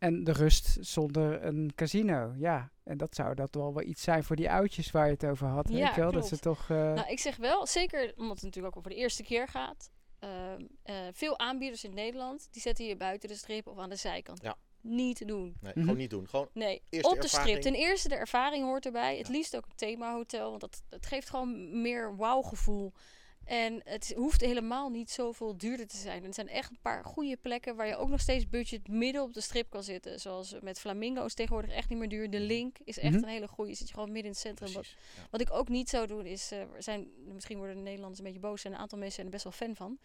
En de rust zonder een casino, ja. En dat zou dat wel wel iets zijn voor die oudjes waar je het over had. Ja, weet je wel? Dat ze toch... eh, Nou, ik zeg wel, zeker omdat het natuurlijk ook over de eerste keer gaat. ehm, eh, veel aanbieders in Nederland, die zetten je buiten de strip of aan de zijkant. Ja. Niet te doen. Nee, Mhm. gewoon niet doen. Gewoon Nee, op de ervaring. strip. Ten eerste de ervaring hoort erbij. Het liefst ook een themahotel, want dat, dat geeft gewoon meer wauw-gevoel. En het hoeft helemaal niet zoveel duurder te zijn. En het zijn echt een paar goede plekken waar je ook nog steeds budget midden op de strip kan zitten. Zoals met Flamingo's tegenwoordig echt niet meer duur. De Link is echt Mhm. een hele goede. Zit je gewoon midden in het centrum. Wat, precies. Ja. wat ik ook niet zou doen is, eh, er zijn, misschien worden de Nederlanders een beetje boos en een aantal mensen zijn er best wel fan van.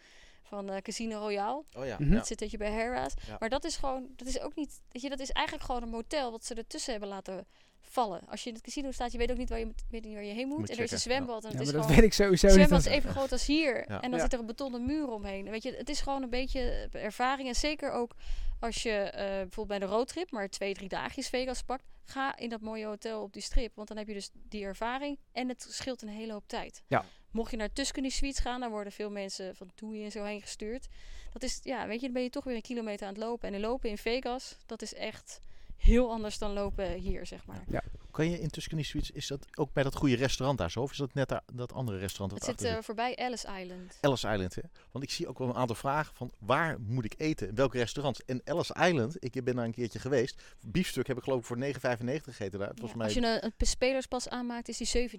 Van eh, Casino Royale. Oh ja, Mhm. Dat zit dat je bij. Ja. Maar dat is gewoon, dat is ook niet, weet je, dat is eigenlijk gewoon een motel wat ze ertussen hebben laten vallen. Als je in het casino staat, je weet ook niet waar je, weet niet waar je heen moet. Moet en er is een ja. zwembad en ja, het maar is dat gewoon... weet ik sowieso Het niet. zwembad is even groot als hier. Ja. En dan Ja. zit er een betonnen muur omheen. Weet je, het is gewoon een beetje eh, ervaring. En zeker ook als je eh, bijvoorbeeld bij de roadtrip maar twee, drie dagjes Vegas pakt. Ga in dat mooie hotel op die strip. Want dan heb je dus die ervaring. En het scheelt een hele hoop tijd. Ja. Mocht je naar Tuscany Suites gaan, dan worden veel mensen van Toei en zo heen gestuurd. Dat is, ja, weet je, dan ben je toch weer een kilometer aan het lopen. En lopen in Vegas, dat is echt heel anders dan lopen hier, zeg maar. Kan je in Tuscany Suites, is dat ook bij dat goede restaurant daar zo? Of is dat net daar, dat andere restaurant? Het dat zit achter eh, voorbij Ellis Island. Ellis Island, hè? Want ik zie ook wel een aantal vragen van waar moet ik eten? In welke restaurants? En Ellis Island, ik ben daar een keertje geweest. Biefstuk heb ik geloof ik voor 9,95 gegeten daar. Het was Ja, mij Als je een, een spelerspas aanmaakt, is die 7,99.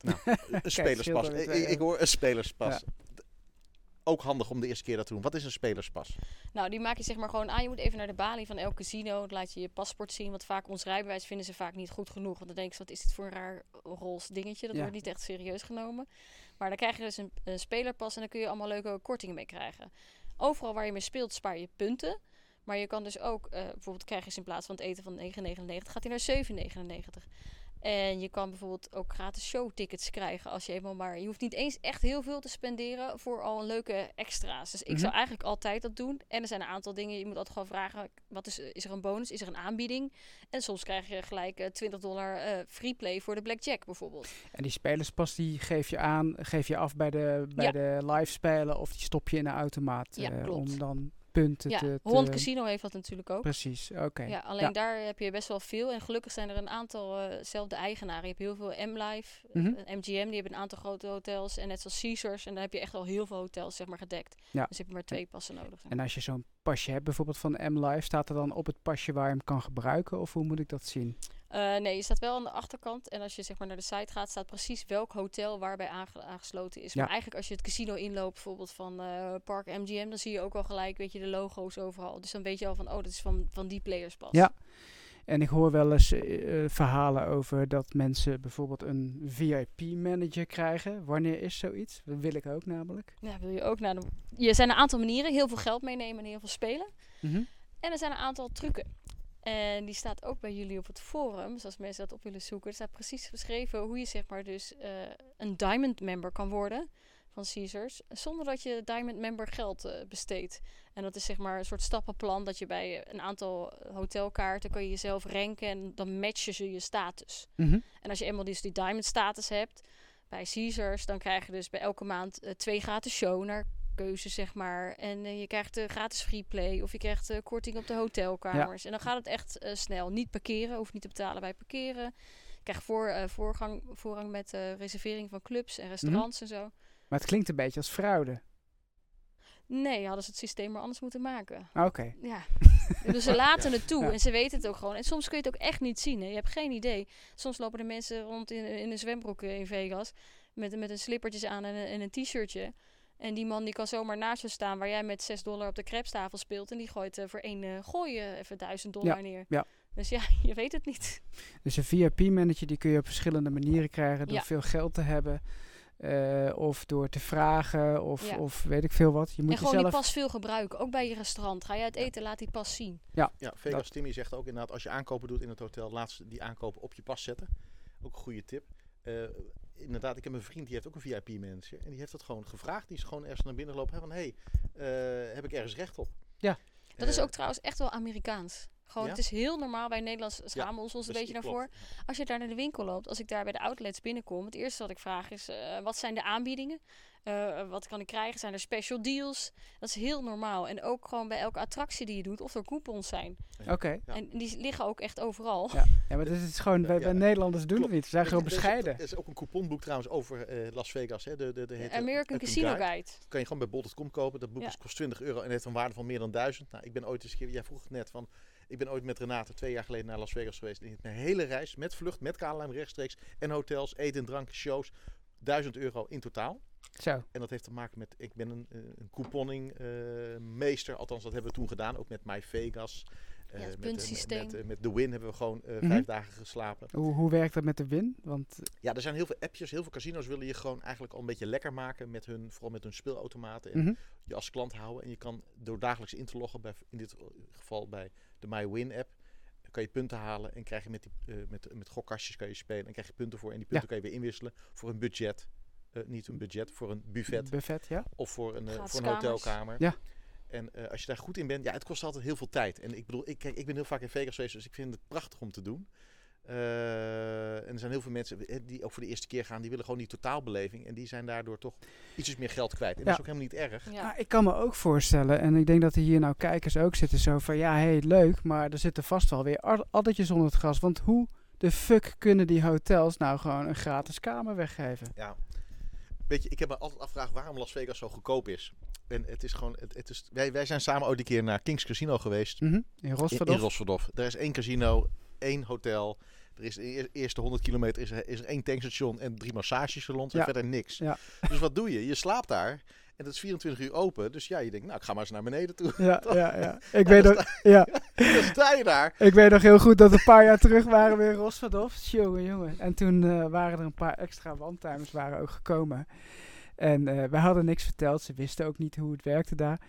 Nou, een spelerspas. er Ik, ik hoor een spelerspas. Ook handig om de eerste keer dat te doen. Wat is een spelerspas? Nou, die maak je zeg maar gewoon aan. Je moet even naar de balie van elk casino. Dan laat je je paspoort zien. Want vaak ons rijbewijs vinden ze vaak niet goed genoeg. Want dan denken ze, wat is dit voor een raar roze dingetje? Dat Ja. wordt niet echt serieus genomen. Maar dan krijg je dus een, een spelerpas en dan kun je allemaal leuke kortingen mee krijgen. Overal waar je mee speelt spaar je punten. Maar je kan dus ook, eh, bijvoorbeeld krijg je dus in plaats van het eten van 9,99 gaat hij naar 7,99. En je kan bijvoorbeeld ook gratis showtickets krijgen als je eenmaal maar... Je hoeft niet eens echt heel veel te spenderen voor al een leuke extra's. Dus ik Mhm. zou eigenlijk altijd dat doen. En er zijn een aantal dingen, je moet altijd gewoon vragen... Wat is, is er een bonus? Is er een aanbieding? En soms krijg je gelijk eh, 20 dollar eh free play voor de blackjack bijvoorbeeld. En die spelerspas die geef je aan, geef je af bij de, bij Ja. de live spelen of die stop je in een automaat Ja, eh, klopt. om dan punten Ja, te, te... Holland Casino heeft dat natuurlijk ook. Precies, oké. Ja, alleen Ja. daar heb je best wel veel. En gelukkig zijn er een aantal eh zelfde eigenaren. Je hebt heel veel M-Live, Mhm. eh, MGM, die hebben een aantal grote hotels. En net zoals Caesars. En dan heb je echt al heel veel hotels zeg maar, gedekt. Ja. Dus heb je maar twee passen nodig. En als je zo'n pasje hebt, bijvoorbeeld van M-Live, staat er dan op het pasje waar je hem kan gebruiken? Of hoe moet ik dat zien? Eh, nee, je staat wel aan de achterkant. En als je zeg maar, naar de site gaat, staat precies welk hotel waarbij aange- aangesloten is. Ja. Maar eigenlijk als je het casino inloopt, bijvoorbeeld van eh, Park MGM, dan zie je ook al gelijk weet je, de logo's overal. Dus dan weet je al van, oh, dat is van, van die players pas. Ja. En ik hoor wel eens eh, verhalen over dat mensen bijvoorbeeld een VIP-manager krijgen. Wanneer is zoiets? Dat wil ik ook namelijk. Ja, wil je ook naar de... Je zijn een aantal manieren. Heel veel geld meenemen en heel veel spelen. Mhm. En er zijn een aantal trucken. En die staat ook bij jullie op het forum. Dus als mensen dat op willen zoeken, er staat precies beschreven hoe je zeg maar dus eh, een diamond member kan worden van Caesars. Zonder dat je diamond member geld eh, besteedt. En dat is zeg maar een soort stappenplan dat je bij een aantal hotelkaarten kan je jezelf ranken en dan matchen ze je status. Mhm. En als je eenmaal dus die diamond status hebt bij Caesars, dan krijg je dus bij elke maand eh, twee gratis show naar keuze, zeg maar. En eh, je krijgt eh, gratis free play of je krijgt eh, korting op de hotelkamers. En dan gaat het echt eh, snel. Niet parkeren, hoeft niet te betalen bij parkeren. Je krijgt voor, voorgang, voorrang met reservering van clubs en restaurants en zo. Maar het klinkt een beetje als fraude. Nee, hadden ze het systeem maar anders moeten maken. Ah, Oké. Ja, dus ze laten het toe Ja. en ze weten het ook gewoon. En soms kun je het ook echt niet zien. Hè. Je hebt geen idee. Soms lopen er mensen rond in, in een zwembroek in Vegas met, met een slippertjes aan en een, en een t-shirtje. En die man die kan zomaar naast je staan waar jij met 6 dollar op de crepestafel speelt. En die gooit eh, voor één uh, gooi je even 1000 dollar neer. ja. Dus ja, je weet het niet. Dus een VIP-manager die kun je op verschillende manieren krijgen door Ja. veel geld te hebben. eh, of door te vragen, of, Ja. of weet ik veel wat. Je moet en gewoon die pas veel gebruiken. Ook bij je restaurant. Ga je uit eten, laat die pas zien. Ja, Vegas Dat- Timmy zegt ook inderdaad, als je aankopen doet in het hotel, laat ze die aankopen op je pas zetten. Ook een goede tip. Eh, inderdaad, ik heb een vriend die heeft ook een VIP-manager. En die heeft dat gewoon gevraagd. Die is gewoon ergens naar binnen gelopen. hè, Van, hé, hey, eh, heb ik ergens recht op? Ja. Dat is Eh, ook trouwens echt wel Amerikaans. Gewoon, Ja? het is heel normaal. Wij Nederlands schamen ons ons een beetje daarvoor. klopt. Als je daar naar de winkel loopt, als ik daar bij de outlets binnenkom, het eerste wat ik vraag is: eh, wat zijn de aanbiedingen? Eh, wat kan ik krijgen? Zijn er special deals? Dat is heel normaal. En ook gewoon bij elke attractie die je doet, of er coupons zijn. Oké. Ja. En die liggen ook echt overal. Ja. ja, maar dit is gewoon... Wij, Nederlanders doen het niet. We zijn gewoon bescheiden. Er is ook een couponboek trouwens over eh, Las Vegas. Hè. De, de, de, heet, eh, American Casino Guide. Guide. kan je gewoon bij bol.com kopen. Dat boek is- kost 20 euro en heeft een waarde van meer dan 1000. Nou, ik ben ooit eens een keer, jij vroeg het net van, ik ben ooit met Renate twee jaar geleden naar Las Vegas geweest. En een hele reis met vlucht, met KLM rechtstreeks en hotels, eten, drank, shows. 1000 euro in totaal. Zo. En dat heeft te maken met, ik ben een, eh, een couponing eh, meester. Althans, dat hebben we toen gedaan. Ook met My Vegas. Eh, Ja, het met. Met, met The Win hebben we gewoon Mhm. vijf dagen geslapen. Hoe, hoe werkt dat met de win? Want Ja, er zijn heel veel appjes. Heel veel casinos willen je gewoon eigenlijk al een beetje lekker maken. Met hun, vooral met hun speelautomaten. En mhm. je als klant houden. En je kan door dagelijks in te loggen, bij, in dit geval bij de MyWin app, kan je punten halen en krijg je met, die, eh, met, met gokkastjes kan je spelen en krijg je punten voor. En die punten kan je weer inwisselen voor een budget. Eh, niet een budget, voor een buffet buffet, ja. of voor een, eh, voor een hotelkamer. Ja. En eh, als je daar goed in bent, ja, het kost altijd heel veel tijd. En ik bedoel, ik, kijk, ik ben heel vaak in Vegas geweest, dus ik vind het prachtig om te doen. Eh, en er zijn heel veel mensen eh, die ook voor de eerste keer gaan, die willen gewoon die totaalbeleving. En die zijn daardoor toch ietsjes meer geld kwijt. En Ja. dat is ook helemaal niet erg. Ja. Nou, ik kan me ook voorstellen, en ik denk dat er hier nou kijkers ook zitten zo van, ja, hey, leuk, maar er zitten vast wel weer ad- addertjes onder het gras. Want hoe de fuck kunnen die hotels nou gewoon een gratis kamer weggeven? Ja. Weet je, ik heb me altijd afgevraagd waarom Las Vegas zo goedkoop is. En het is gewoon, het, het is, wij, wij zijn samen ooit een keer naar Kings Casino geweest. Mhm, In In, Rosverdorf? in Rosverdorf. Er is één casino, één hotel. Er is de eer- eerste 100 kilometer is er, is er één tankstation en drie massagesalons en Ja. verder niks. Ja. Dus wat doe je? Je slaapt daar en dat is 24 uur open. Dus ja, je denkt, nou ik ga maar eens naar beneden toe. Ja, ja, ja. Ik, weet nog, ja. Dan sta je daar. ik weet nog heel goed dat een paar jaar terug waren we in Rosverdorf. Jongen, jongen. En toen eh, waren er een paar extra wandtimers waren ook gekomen. En eh wij hadden niks verteld. Ze wisten ook niet hoe het werkte daar.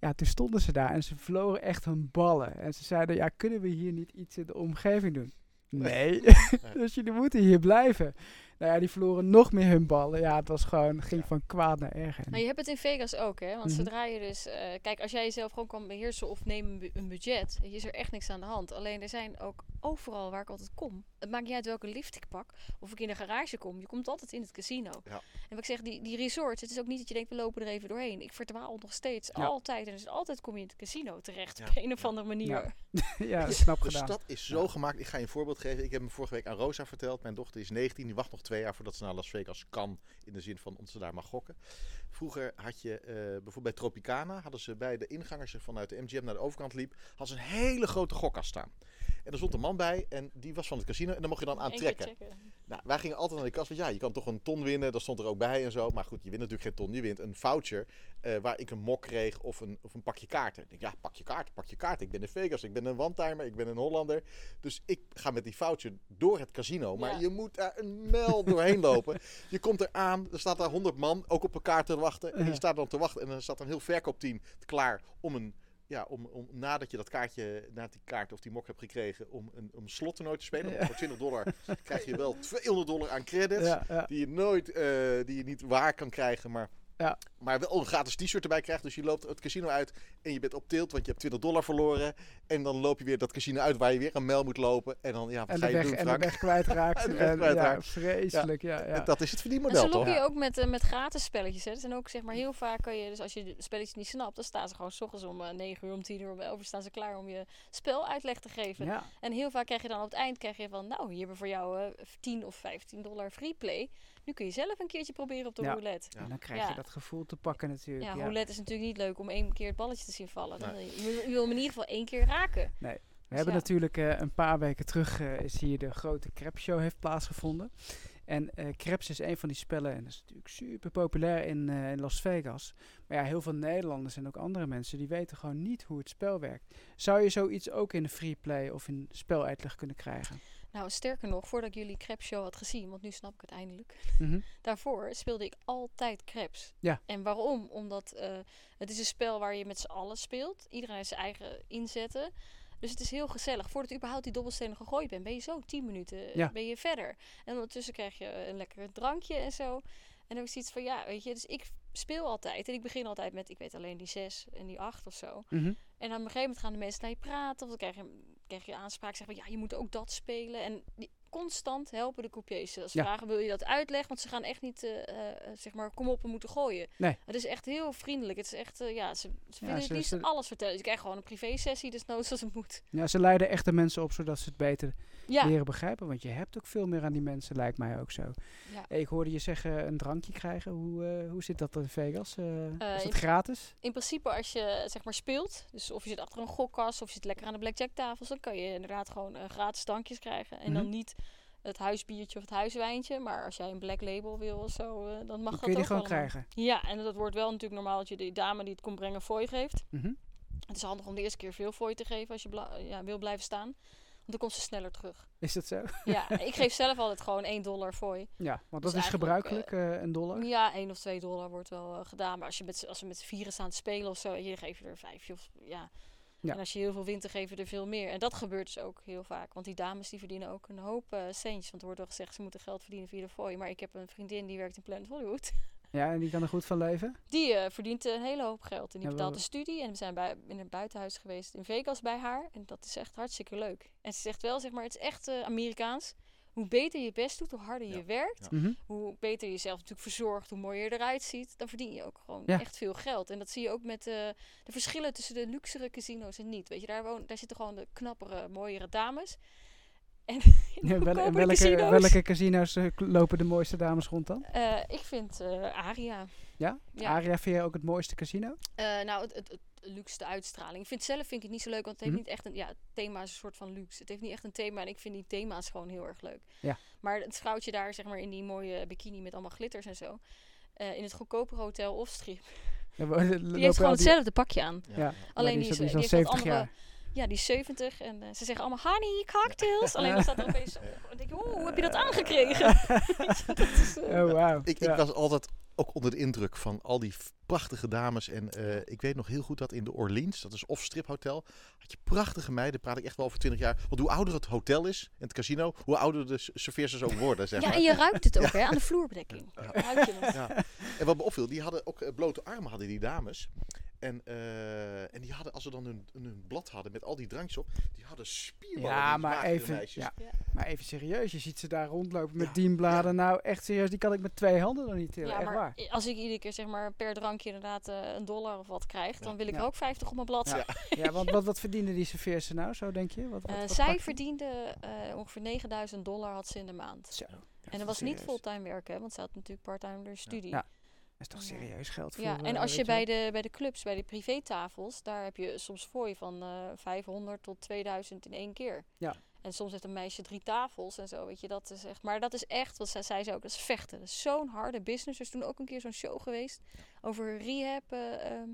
Ja, toen stonden ze daar en ze verloren echt hun ballen. En ze zeiden, ja, kunnen we hier niet iets in de omgeving doen? Nee, dus jullie moeten hier blijven. Nou ja, die verloren nog meer hun ballen. Ja, het was gewoon, ging Ja. van kwaad naar erger. Nou, je hebt het in Vegas ook, hè? Want Mhm. zodra je dus... eh, kijk, als jij jezelf gewoon kan beheersen of neem een, bu- een budget, is er echt niks aan de hand. Alleen er zijn ook overal waar ik altijd kom. Het maakt niet uit welke lift ik pak of ik in de garage kom. Je komt altijd in het casino. Ja. En wat ik zeg, die, die resorts, het is ook niet dat je denkt, we lopen er even doorheen. Ik verdwaal nog steeds, Ja. altijd. En dus altijd kom je in het casino terecht Ja. op een of Ja. andere manier. Ja. ja, knap De gedaan. stad is zo gemaakt. Ik ga je een voorbeeld geven. Ik heb hem vorige week aan Rosa verteld. Mijn dochter is 19. Die wacht nog twee jaar voordat ze naar Las Vegas kan. In de zin van omdat ze daar mag gokken. Vroeger had je eh, bijvoorbeeld bij Tropicana. Hadden ze bij de ingang als je vanuit de MGM naar de overkant liep. Hadden ze een hele grote gokkast staan. En er stond een man bij. En die was van het casino. En dan mocht je dan aantrekken. Nou, wij gingen altijd naar de kast. Want ja, je kan toch een ton winnen. Dat stond er ook bij en zo. Maar goed, je wint natuurlijk geen ton. Je wint een voucher. eh, waar ik een mok kreeg of een, of een pakje kaarten. Ik denk, ja, pak je kaart, pak je kaart. Ik ben in Vegas. Ik ben een one-timer. Ik ben een Hollander. Dus ik ga met die voucher door het casino. Maar Ja. je moet daar een mijl doorheen lopen. Je komt eraan. Er staat daar honderd man ook op elkaar te wachten. En je Ja. staat dan te wachten. En dan staat een heel verkoopteam klaar om een ja, om, om nadat je dat kaartje, na die kaart of die mok hebt gekregen, om een, om slottoernooi te spelen. Ja. Voor 20 dollar krijg je wel 200 dollar aan credits. Ja, ja. Die je nooit, eh, die je niet waar kan krijgen, maar, Ja. maar wel een gratis t-shirt erbij krijgt. Dus je loopt het casino uit en je bent op tilt, want je hebt 20 dollar verloren. En dan loop je weer dat casino uit waar je weer een mijl moet lopen. En dan, ja, wat En ga je weg, doen, en de Frank? weg kwijtraakt. En de weg En, kwijtraakt. Ja, vreselijk. Ja, ja. En Dat is het En verdienmodel, ze toch? lokken je ook met, eh, met gratis spelletjes. Hè. Dat zijn ook zeg maar heel vaak kan je, dus als je de spelletjes niet snapt, dan staan ze gewoon s ochtends om eh, 9 uur, om 10 uur, om 11 uur staan ze klaar om je spel uitleg te geven. Ja. En heel vaak krijg je dan op het eind krijg je van, nou, hier hebben we voor jou eh 10 of 15 dollar free play. Nu kun je zelf een keertje proberen op de Ja. roulette. Ja. En dan krijg Ja. je dat gevoel te pakken natuurlijk. Ja, Ja, roulette is natuurlijk niet leuk om één keer het balletje te zien vallen. Dan, Nee. je, wil- je wil hem in ieder geval één keer raken. We hebben ja. natuurlijk eh, een paar weken terug eh, is hier de grote Krebs Show heeft plaatsgevonden. En eh Krebs is een van die spellen en dat is natuurlijk super populair in, eh, in Las Vegas. Maar ja, heel veel Nederlanders en ook andere mensen die weten gewoon niet hoe het spel werkt. Zou je zoiets ook in de free play of in speluitleg kunnen krijgen? Nou, sterker nog, voordat ik jullie Crap Show had gezien, want nu snap ik het eindelijk. Mhm. Daarvoor speelde ik altijd Krebs. Ja. En waarom? Omdat eh, het is een spel waar je met z'n allen speelt. Iedereen heeft zijn eigen inzetten. Dus het is heel gezellig. Voordat je überhaupt die dobbelstenen gegooid bent, ben je zo 10 minuten eh, Ja. ben je verder. En ondertussen krijg je een lekker drankje en zo. En dan ik zoiets van, ja, weet je, dus ik speel altijd. En ik begin altijd met, ik weet alleen die 6 en die 8 of zo. Mhm. En dan op een gegeven moment gaan de mensen naar je praten. Of dan krijg je, krijg je aanspraak. Zeggen van ja, je moet ook dat spelen. En constant helpen de croupiers. Als ze Ja. vragen, wil je dat uitleggen? Want ze gaan echt niet, eh, eh, zeg maar, kom op, we moeten gooien. Nee. Het is echt heel vriendelijk. Het is echt, eh, ja, ze, ze willen ze- het liefst ze- alles vertellen. Dus je krijgt gewoon een privé-sessie, dus nooit als het moet. Ja, ze leiden echt de mensen op zodat ze het beter Ja, leren begrijpen. Want je hebt ook veel meer aan die mensen, lijkt mij ook zo. Ja. Ik hoorde je zeggen een drankje krijgen. Hoe, hoe zit dat in Vegas? Is het gratis? in principe als je zeg maar speelt, dus of je zit achter een gokkast of je zit lekker aan de blackjack tafels, dan kan je inderdaad gewoon gratis drankjes krijgen. En dan Mhm. niet het huisbiertje of het huiswijntje, maar als jij een black label wil of zo, eh, dan mag Dan dat kun je die gewoon allemaal. krijgen. Ja, en dat wordt wel natuurlijk normaal dat je de dame die het komt brengen fooi geeft. Mhm. Het is handig om de eerste keer veel fooi te geven als je ja, wil blijven staan. Want dan komt ze sneller terug. Is dat zo? Ja, ik geef zelf altijd gewoon 1 dollar fooi. Ja, want dat Dus is gebruikelijk, eh, een dollar. Ja, 1 of 2 dollar wordt wel eh, gedaan. Maar als, je met, als we met z'n vieren staan te spelen of zo, hier geef je er vijf. Of, ja. Ja. En als je heel veel wint, dan je er veel meer. En dat gebeurt dus ook heel vaak. Want die dames die verdienen ook een hoop eh, centjes. Want er wordt wel gezegd, ze moeten geld verdienen via de fooi. Maar ik heb een vriendin die werkt in Planet Hollywood. Ja, en die kan er goed van leven? Die eh, verdient een hele hoop geld. En die betaalt de studie. En we zijn bij, in een buitenhuis geweest in Vegas bij haar. En dat is echt hartstikke leuk. En ze zegt wel, zeg maar, het is echt eh, Amerikaans. Hoe beter je best doet, hoe harder je werkt. Mhm. Hoe beter je jezelf natuurlijk verzorgt, hoe mooier je eruit ziet. Dan verdien je ook gewoon echt veel geld. En dat zie je ook met eh, de verschillen tussen de luxere casino's en niet. Weet je, daar, woon, daar zitten gewoon de knappere, mooiere dames. En Ja, wel- welke, casino's... welke casino's eh, lopen de mooiste dames rond dan? Eh, ik vind Aria. Ja? Ja. Aria vind jij ook het mooiste casino? Nou, het, het, het luxe uitstraling. Ik vind zelf vind ik het niet zo leuk, want het heeft Mhm. niet echt een... Ja, het thema is een soort van luxe. Het heeft niet echt een thema en ik vind die thema's gewoon heel erg leuk. Ja. Maar het vrouwtje daar, zeg maar, in die mooie bikini met allemaal glitters en zo. eh, in het goedkope hotel of strip. Ja, Die heeft gewoon hetzelfde pakje aan. Ja. Alleen die die is, is, die is die al heeft wat 70 andere- jaar. Ja, die is 70 en eh, ze zeggen allemaal honey, cocktails. Alleen dan staat er opeens denk je, oeh, hoe heb je dat aangekregen? Dat is, eh, Oh, wauw. Ik, Ja. ik was altijd ook onder de indruk van al die prachtige dames. En eh, ik weet nog heel goed dat in de Orleans, dat is off-strip hotel, had je prachtige meiden. Praat ik echt wel over 20 jaar. Want hoe ouder het hotel is en het casino, hoe ouder de serveersters ook worden. Zeg ja, maar. en je ruikt het ook hè, aan de vloerbedekking. Ruik je het. Ja. En wat me opviel, die hadden ook blote armen, hadden die dames. En, eh, en die hadden, als ze dan hun, hun blad hadden met al die drankjes op, die hadden spierballen. Ja, die maar even, meisjes. ja, Ja. maar even serieus. Je ziet ze daar rondlopen met Ja, dienbladen. Nou, echt serieus. Die kan ik met twee handen nog niet tillen. Ja, echt maar waar. als ik iedere keer zeg maar per drankje inderdaad eh, een dollar of wat krijg, dan wil ik Ja. er ook 50 op mijn blad. Ja. Ja, want wat, wat verdienen die serveersen nou, zo denk je? Wat, wat, Eh, wat zij verdiende eh, ongeveer 9000 dollar had ze in de maand. Zo. en dat was niet fulltime werken, hè, want ze had natuurlijk parttime door studie. Ja, is toch serieus geld voor... Ja, en eh, als je bij de, bij de clubs, bij de privétafels, daar heb je soms fooi van eh 500 tot 2000 in één keer. Ja. En soms heeft een meisje drie tafels en zo, weet je, dat is echt... Maar dat is echt, wat zij zei ze ook, dat is vechten. Dat is zo'n harde business. Er is toen ook een keer zo'n show geweest over rehab, eh, ehm,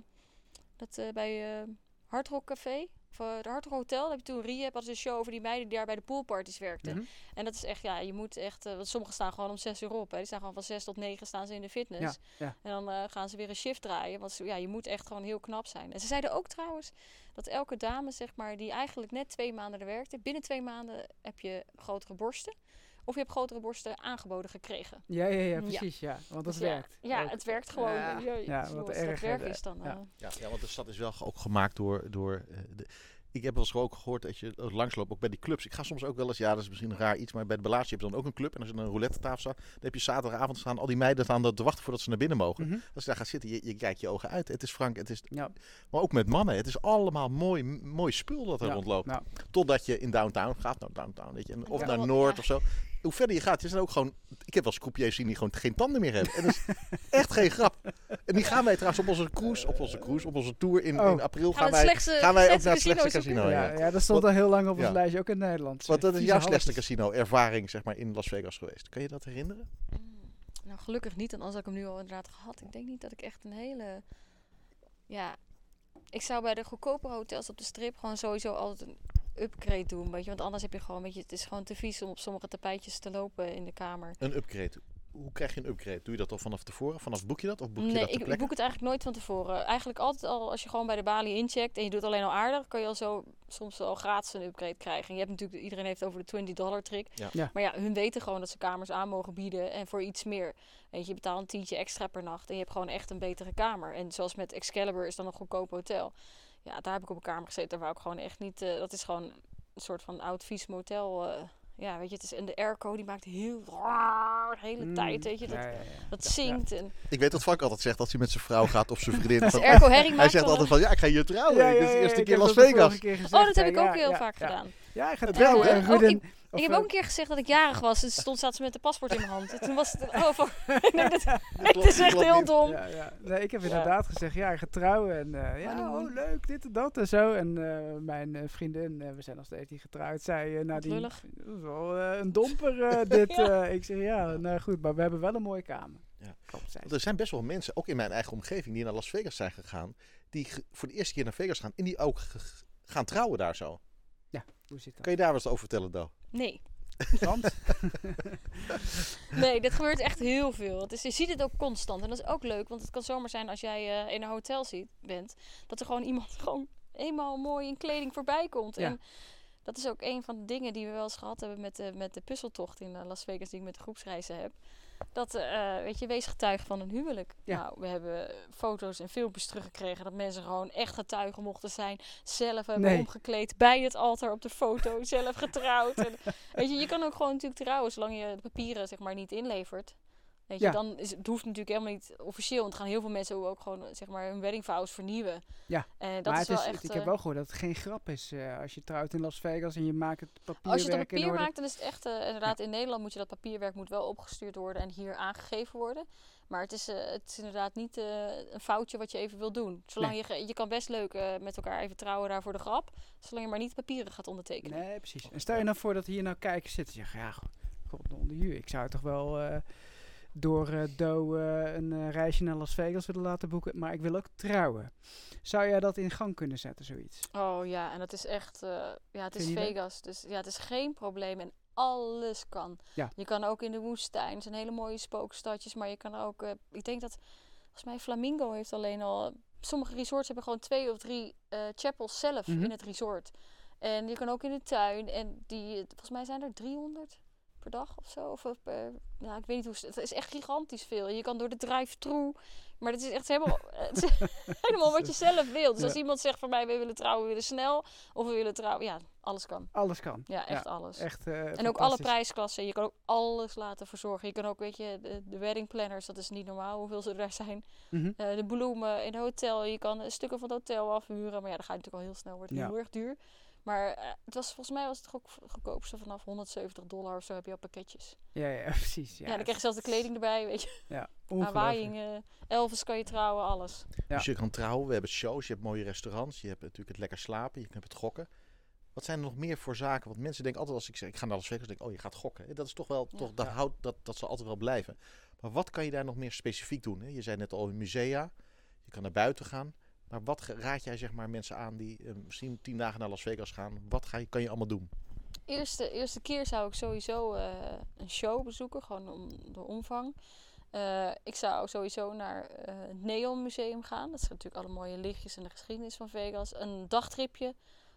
dat eh, bij eh Hard Rock Café, eh, de Hard Rock Hotel, daar heb je toen rehab, is een show over die meiden die daar bij de poolparties werkten. Mhm. En dat is echt, ja, je moet echt, eh, want sommigen staan gewoon om 6 uur op. Hè. Die staan gewoon van 6 tot 9 staan ze in de fitness. Ja, ja. En dan eh, gaan ze weer een shift draaien. Want ja, je moet echt gewoon heel knap zijn. En ze zeiden ook trouwens dat elke dame, zeg maar, die eigenlijk net twee maanden er werkte, binnen twee maanden heb je grotere borsten. Of je hebt grotere borsten aangeboden gekregen. Ja, ja, ja, precies. Ja, want dat Dus werkt. Ja, ook. het werkt gewoon. Ja, Ja, wat erg, werk is dan. ja. eh, Ja, ja, want de stad is wel ook gemaakt door. door eh, de, ik heb wel eens ook gehoord dat je langsloopt, ook bij die clubs. Ik ga soms ook wel eens, ja, dat is misschien een raar iets, maar bij de Bellage heb je dan ook een club. En als je dan een roulette tafel staat, dan heb je zaterdagavond staan al die meiden staan te wachten voordat ze naar binnen mogen. Mhm. Als je daar gaat zitten, je, je kijkt je ogen uit. Het is frank, het is, Ja, maar ook met mannen. Het is allemaal mooi, mooi spul dat er Ja, rondloopt. Totdat je in downtown gaat, nou downtown, weet je, en- of Ja. naar Ja. Noord of zo. Hoe verder je gaat, je zijn ook gewoon. Ik heb wel eens croupiers zien die gewoon geen tanden meer hebben. En dat is echt geen grap. En die gaan wij trouwens op onze cruise, op onze cruise, op onze tour in, Oh. in april Gaan wij, slechtste- gaan wij ook naar het slechtste casino casino. ja, ja. ja, dat stond al heel lang op ons ja. lijstje, ook in Nederland. Want dat is jouw slechtste casino ervaring zeg maar, in Las Vegas geweest. Kan je dat herinneren? Mm, Nou, gelukkig niet. En als ik hem nu al inderdaad gehad. Ik denk niet dat ik echt een hele... Ja, ik zou bij de goedkope hotels op de strip gewoon sowieso altijd een upgrade doen. Weet je? Want anders heb je gewoon, weet je, het is gewoon te vies om op sommige tapijtjes te lopen in de kamer. Een upgrade. Hoe krijg je een upgrade? Doe je dat al vanaf tevoren? Vanaf boek je dat? Of boek je nee, dat ik, boek het eigenlijk nooit van tevoren. Eigenlijk altijd al, als je gewoon bij de balie incheckt en je doet het alleen al aardig, kan je al zo soms al gratis een upgrade krijgen. En je hebt natuurlijk, iedereen heeft over de 20 dollar trick. Ja. Ja. Maar ja, hun weten gewoon dat ze kamers aan mogen bieden en voor iets meer. Weet je, je betaalt een tientje extra per nacht en je hebt gewoon echt een betere kamer. En zoals met Excalibur is dan een goedkoop hotel. Ja, daar heb ik op een kamer gezeten. Daar wou ik gewoon echt niet. eh, dat is gewoon een soort van oud vies motel. eh. ja, weet je, het is en de airco die maakt heel de hele Mm, tijd, weet je, dat, ja, ja, ja. dat zingt en Ik weet dat Frank altijd zegt als hij met zijn vrouw gaat of zijn vriendin. de van- airco herrie hij zegt altijd van ja, ik ga hier trouwen. Dit ja, is de eerste ik keer Las dat Vegas. keer gezegd, Oh, dat heb ja, ik ook ja, heel ja, vaak ja. gedaan. Ja, hij gaat En, trouwen. En ik, of, ik heb eh, ook een keer gezegd dat ik jarig was. Dus stond staat ze met de paspoort in mijn hand. En toen was het... Oh, van, nee, dit, dit is echt heel niet. dom. Ja, ja. Nee, ik heb inderdaad gezegd, ja, ik ga trouwen. En eh, ja, oh, leuk, dit en dat en zo. En eh, mijn eh, vriendin, eh, we zijn nog steeds niet getrouwd, zei uh, lullig. Dat is wel eh, een domper, eh, dit. Ja. eh. ik zeg, ja, nou goed, maar we hebben wel een mooie kamer. Ja. Want er zijn best wel mensen, ook in mijn eigen omgeving, die naar Las Vegas zijn gegaan. Die voor de eerste keer naar Vegas gaan en die ook gaan trouwen daar zo. Hoe zit dat? Kan je daar wat over vertellen, Do? Nee. Want? Nee, dit gebeurt echt heel veel. Het is, je ziet het ook constant. En dat is ook leuk. Want het kan zomaar zijn als jij eh, in een hotel ziet, bent. Dat er gewoon iemand gewoon eenmaal mooi in kleding voorbij komt. Ja. En dat is ook een van de dingen die we wel eens gehad hebben met de, met de puzzeltocht in eh, Las Vegas. Die ik met de groepsreizen heb. Dat, eh, weet je, wees getuige van een huwelijk. Ja. Nou, we hebben foto's en filmpjes teruggekregen dat mensen gewoon echt getuigen mochten zijn. Zelf hebben Nee. omgekleed bij het altaar op de foto, zelf getrouwd. En, weet je, je kan ook gewoon natuurlijk trouwen zolang je de papieren zeg maar niet inlevert. Weet je, Ja. dan is het hoeft natuurlijk helemaal niet officieel. Want gaan heel veel mensen ook gewoon zeg maar hun wedding vows vernieuwen. Ja, En dat maar is het wel is, echt. ik eh, heb wel gehoord dat het geen grap is eh, als je trouwt in Las Vegas en je maakt het papierwerk Als je het in papier maakt, dan is het echt... eh, inderdaad, in Nederland moet je dat papierwerk moet wel opgestuurd worden en hier aangegeven worden. Maar het is, eh, het is inderdaad niet eh, een foutje wat je even wil doen. Zolang je, je kan best leuk eh, met elkaar even trouwen daar voor de grap. Zolang je maar niet papieren gaat ondertekenen. Nee, precies. En stel je nou voor dat hier nou kijkers zitten en zeggen, ja, go- god onder je, ik zou toch wel eh, door Do eh, een eh, reisje naar Las Vegas willen laten boeken, maar ik wil ook trouwen. Zou jij dat in gang kunnen zetten, zoiets? Oh ja, en dat is echt... ja, het is Vind Vegas. Dus ja, het is geen probleem. En alles kan. Ja. Je kan ook in de woestijn. Het zijn hele mooie spookstadjes. Maar je kan ook... ik denk dat... Volgens mij Flamingo heeft alleen al... Sommige resorts hebben gewoon twee of drie chapels zelf Mhm. in het resort. En je kan ook in de tuin. En die... Volgens mij zijn er 300 per dag of zo. Of, eh, ja, ik weet niet hoe... Het is echt gigantisch veel. Je kan door de drive-thru. Maar het is echt helemaal, het is helemaal wat je zelf wilt. Dus als iemand zegt van mij, we willen trouwen, we willen snel. Of we willen trouwen, ja, alles kan. Alles kan. Ja, echt alles. Echt, eh, en ook alle prijsklassen. Je kan ook alles laten verzorgen. Je kan ook, weet je, de, de wedding planners, dat is niet normaal hoeveel ze er zijn. Mhm. Eh, de bloemen in het hotel. Je kan eh, stukken van het hotel afhuren. Maar ja, dan ga je natuurlijk al heel snel, Ja. heel erg duur. Maar eh, het was, volgens mij was het ook goedkoopste vanaf 170 dollar of zo heb je al pakketjes. Ja, ja, precies. Ja, Ja, dan krijg je zelfs de kleding erbij, weet je. Ja, eh, Elvis kan je trouwen, alles. Ja. Dus je kan trouwen, we hebben shows, je hebt mooie restaurants, je hebt natuurlijk het lekker slapen, je hebt het gokken. Wat zijn er nog meer voor zaken? Want mensen denken altijd als ik zeg ik ga naar Las Vegas, denk ik, oh je gaat gokken. Dat is toch wel, Ja. toch, dat, Ja. houdt, dat, dat zal altijd wel blijven. Maar wat kan je daar nog meer specifiek doen? Hè? Je zei net al in musea, je kan naar buiten gaan. Maar wat raad jij zeg maar mensen aan die eh, misschien tien dagen naar Las Vegas gaan? Wat ga je, kan je allemaal doen? Eerste, eerste keer zou ik sowieso eh, een show bezoeken, gewoon om de omvang. Eh, ik zou sowieso naar eh, het Neon Museum gaan. Dat zijn natuurlijk alle mooie lichtjes en de geschiedenis van Vegas. Een dagtripje.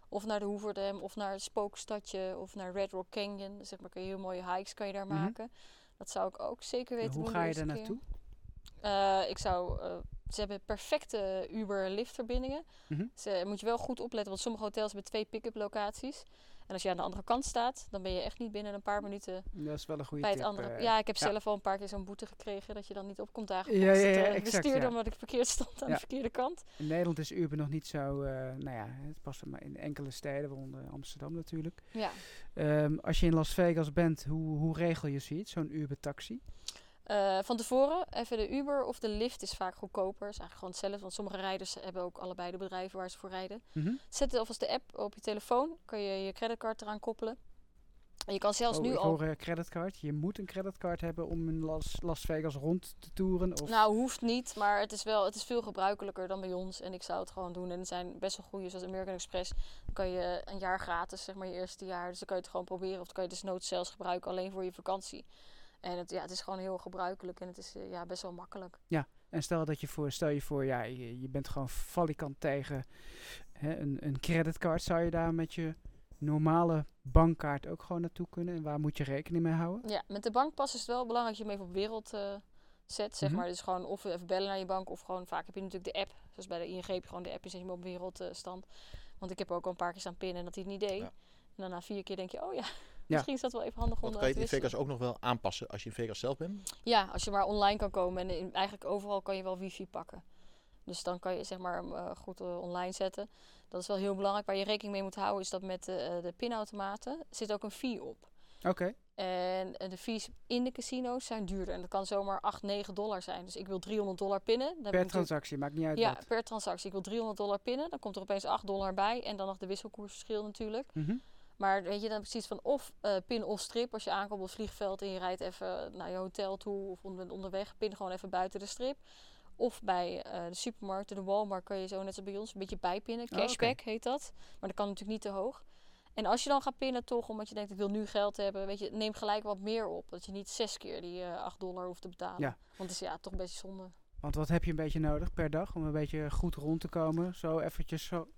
Of naar de Hoover Dam, of naar het Spookstadje, of naar Red Rock Canyon. Zeg maar, kun je heel mooie hikes kan je daar Mhm. maken. Dat zou ik ook zeker En weten hoe doen ga je daar naartoe? Eh, ik zou, eh, ze hebben perfecte Uber-liftverbindingen. Mhm. Ze moet je wel goed opletten, want sommige hotels hebben twee pick-up locaties. En als je aan de andere kant staat, dan ben je echt niet binnen een paar minuten Dat is wel een goede bij tip. het andere. eh. ja, ik heb ja. zelf al een paar keer zo'n boete gekregen dat je dan niet op komt dagen. Ja, ja, ja, eh, exact, bestuurder, omdat ik verkeerd stond aan de verkeerde kant. In Nederland is Uber nog niet zo, eh, nou ja, het past maar in enkele steden, waaronder Amsterdam natuurlijk. Ja. Ehm, als je in Las Vegas bent, hoe, hoe regel je zoiets, zo'n Uber-taxi? Eh, van tevoren, even de Uber of de Lyft is vaak goedkoper. is eigenlijk gewoon hetzelfde, want sommige rijders hebben ook allebei de bedrijven waar ze voor rijden. Mhm. Zet het alvast de app op je telefoon, kan je je creditcard eraan koppelen. En je kan zelfs Oh, nu ik al... hoor eh, creditcard. Je moet een creditcard hebben om in Las, Las Vegas rond te toeren. Of, Nou, hoeft niet, maar het is wel het is veel gebruikelijker dan bij ons. En ik zou het gewoon doen. En er zijn best wel goede, zoals American Express. Dan kan je een jaar gratis, zeg maar, je eerste jaar. Dus dan kan je het gewoon proberen. Of dan kan je dus noods zelfs gebruiken alleen voor je vakantie. En het, ja, het is gewoon heel gebruikelijk en het is eh, ja, best wel makkelijk. En stel dat je voor, stel je voor, ja, je, je bent gewoon valikant tegen hè, een, een creditcard. Zou je daar met je normale bankkaart ook gewoon naartoe kunnen? En waar moet je rekening mee houden? Ja, met de bankpas is het wel belangrijk dat je hem even op wereld eh, zet, zeg Mhm. maar. Dus gewoon of even bellen naar je bank of gewoon vaak heb je natuurlijk de app. Zoals bij de ING heb je gewoon de app en zet je hem op wereldstand. Want ik heb ook al een paar keer staan pinnen en dat hij het niet deed. Ja. En dan na vier keer denk je, oh ja, misschien is dat wel even handig om dat kan je in. Vegas ook nog wel aanpassen als je in Vegas zelf bent? Ja, als je maar online kan komen en in- eigenlijk overal kan je wel wifi pakken. Dus dan kan je zeg maar hem, eh, goed eh, online zetten. Dat is wel heel belangrijk. Waar je rekening mee moet houden is dat met de, eh, de pinautomaten zit ook een fee op. Oké. En de fees in de casino's zijn duurder. En dat kan zomaar 8, 9 dollar zijn. Dus ik wil 300 dollar pinnen. Dan Per transactie, maakt niet uit Ja, wat. per transactie. Ik wil 300 dollar pinnen. Dan komt er opeens 8 dollar bij. En dan nog de wisselkoersverschil natuurlijk. Mhm. Maar weet je dan precies van of eh, pin of strip. Als je aankomt op het vliegveld en je rijdt even naar je hotel toe of onder, onderweg, pin gewoon even buiten de strip. Of bij eh, de supermarkten, de Walmart, kan je zo net als bij ons een beetje bijpinnen. Oh. Cashback heet dat. Maar dat kan natuurlijk niet te hoog. En als je dan gaat pinnen toch, omdat je denkt ik wil nu geld hebben, weet je, neem gelijk wat meer op. Dat je niet zes keer die eh 8 dollar hoeft te betalen. Ja. Want het is ja, toch best zonde. Want wat heb je een beetje nodig per dag om een beetje goed rond te komen? Zo eventjes zo.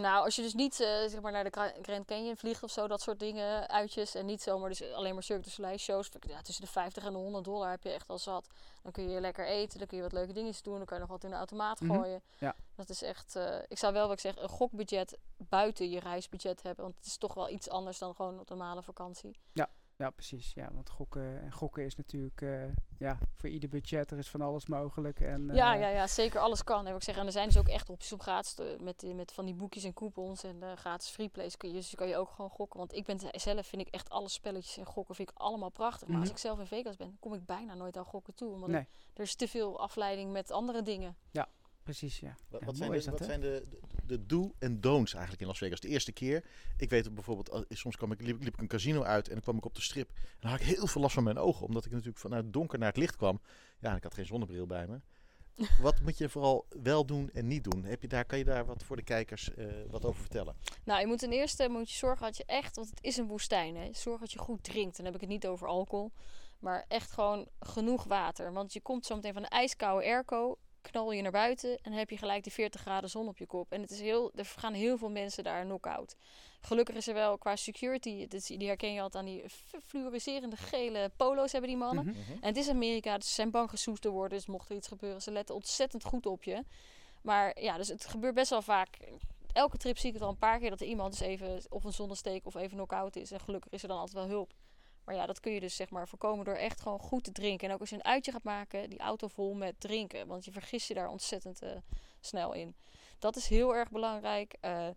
Nou, als je dus niet eh, zeg maar naar de Gra- Grand Canyon vliegt of zo, dat soort dingen, uitjes. En niet zomaar dus alleen maar Cirque du Soleil shows. Ja, tussen de 50 en de 100 dollar heb je echt al zat. Dan kun je lekker eten, dan kun je wat leuke dingetjes doen. Dan kan je nog wat in de automaat Mhm. gooien. Ja. Dat is echt, eh, ik zou wel wat ik zeg, een gokbudget buiten je reisbudget hebben. Want het is toch wel iets anders dan gewoon een normale vakantie. Ja, precies. Ja, want gokken, en gokken is natuurlijk eh, ja, voor ieder budget. Er is van alles mogelijk. En, Ja, eh, ja, ja, zeker alles kan. Heb ik zeggen. En er zijn dus ook echt opties op gratis met, die- met van die boekjes en coupons en eh, gratis freeplays kun je, dus kan je ook gewoon gokken. Want ik ben zelf vind ik echt alle spelletjes en gokken vind ik allemaal prachtig. Maar als Mhm. ik zelf in Vegas ben, kom ik bijna nooit aan gokken toe. Want Nee. er is te veel afleiding met andere dingen. Precies, ja. Wat, Ja, wat mooi zijn, de, dat, wat zijn de, de, de do en don'ts eigenlijk in Las Vegas? De eerste keer, ik weet bijvoorbeeld, soms kwam ik, liep, liep ik een casino uit en dan kwam ik op de strip. En dan had ik heel veel last van mijn ogen, omdat ik natuurlijk vanuit het donker naar het licht kwam. Ja, ik had geen zonnebril bij me. wat moet je vooral wel doen en niet doen? Heb je daar, kan je daar wat voor de kijkers eh, wat over vertellen? Nou, je moet ten eerste moet je zorgen dat je echt, want het is een woestijn, hè. Zorg dat je goed drinkt. Dan heb ik het niet over alcohol, maar echt gewoon genoeg water. Want je komt zo meteen van de ijskoude airco, knal je naar buiten en heb je gelijk die 40 graden zon op je kop. En het is heel, er gaan heel veel mensen daar knock-out. Gelukkig is er wel qua security, is- die herken je altijd aan die fluoriserende gele polo's hebben die mannen. Mhm. En het is Amerika, dus ze zijn bang gesoest te worden. Dus mocht er iets gebeuren, ze letten ontzettend goed op je. Maar ja, dus het gebeurt best wel vaak. Elke trip zie ik het al een paar keer dat er iemand dus even of een zonnesteek of even knock-out is. En gelukkig is er dan altijd wel hulp. Maar ja, dat kun je dus zeg maar voorkomen door echt gewoon goed te drinken. En ook als je een uitje gaat maken, die auto vol met drinken. Want je vergist je daar ontzettend eh, snel in. Dat is heel erg belangrijk. Eh,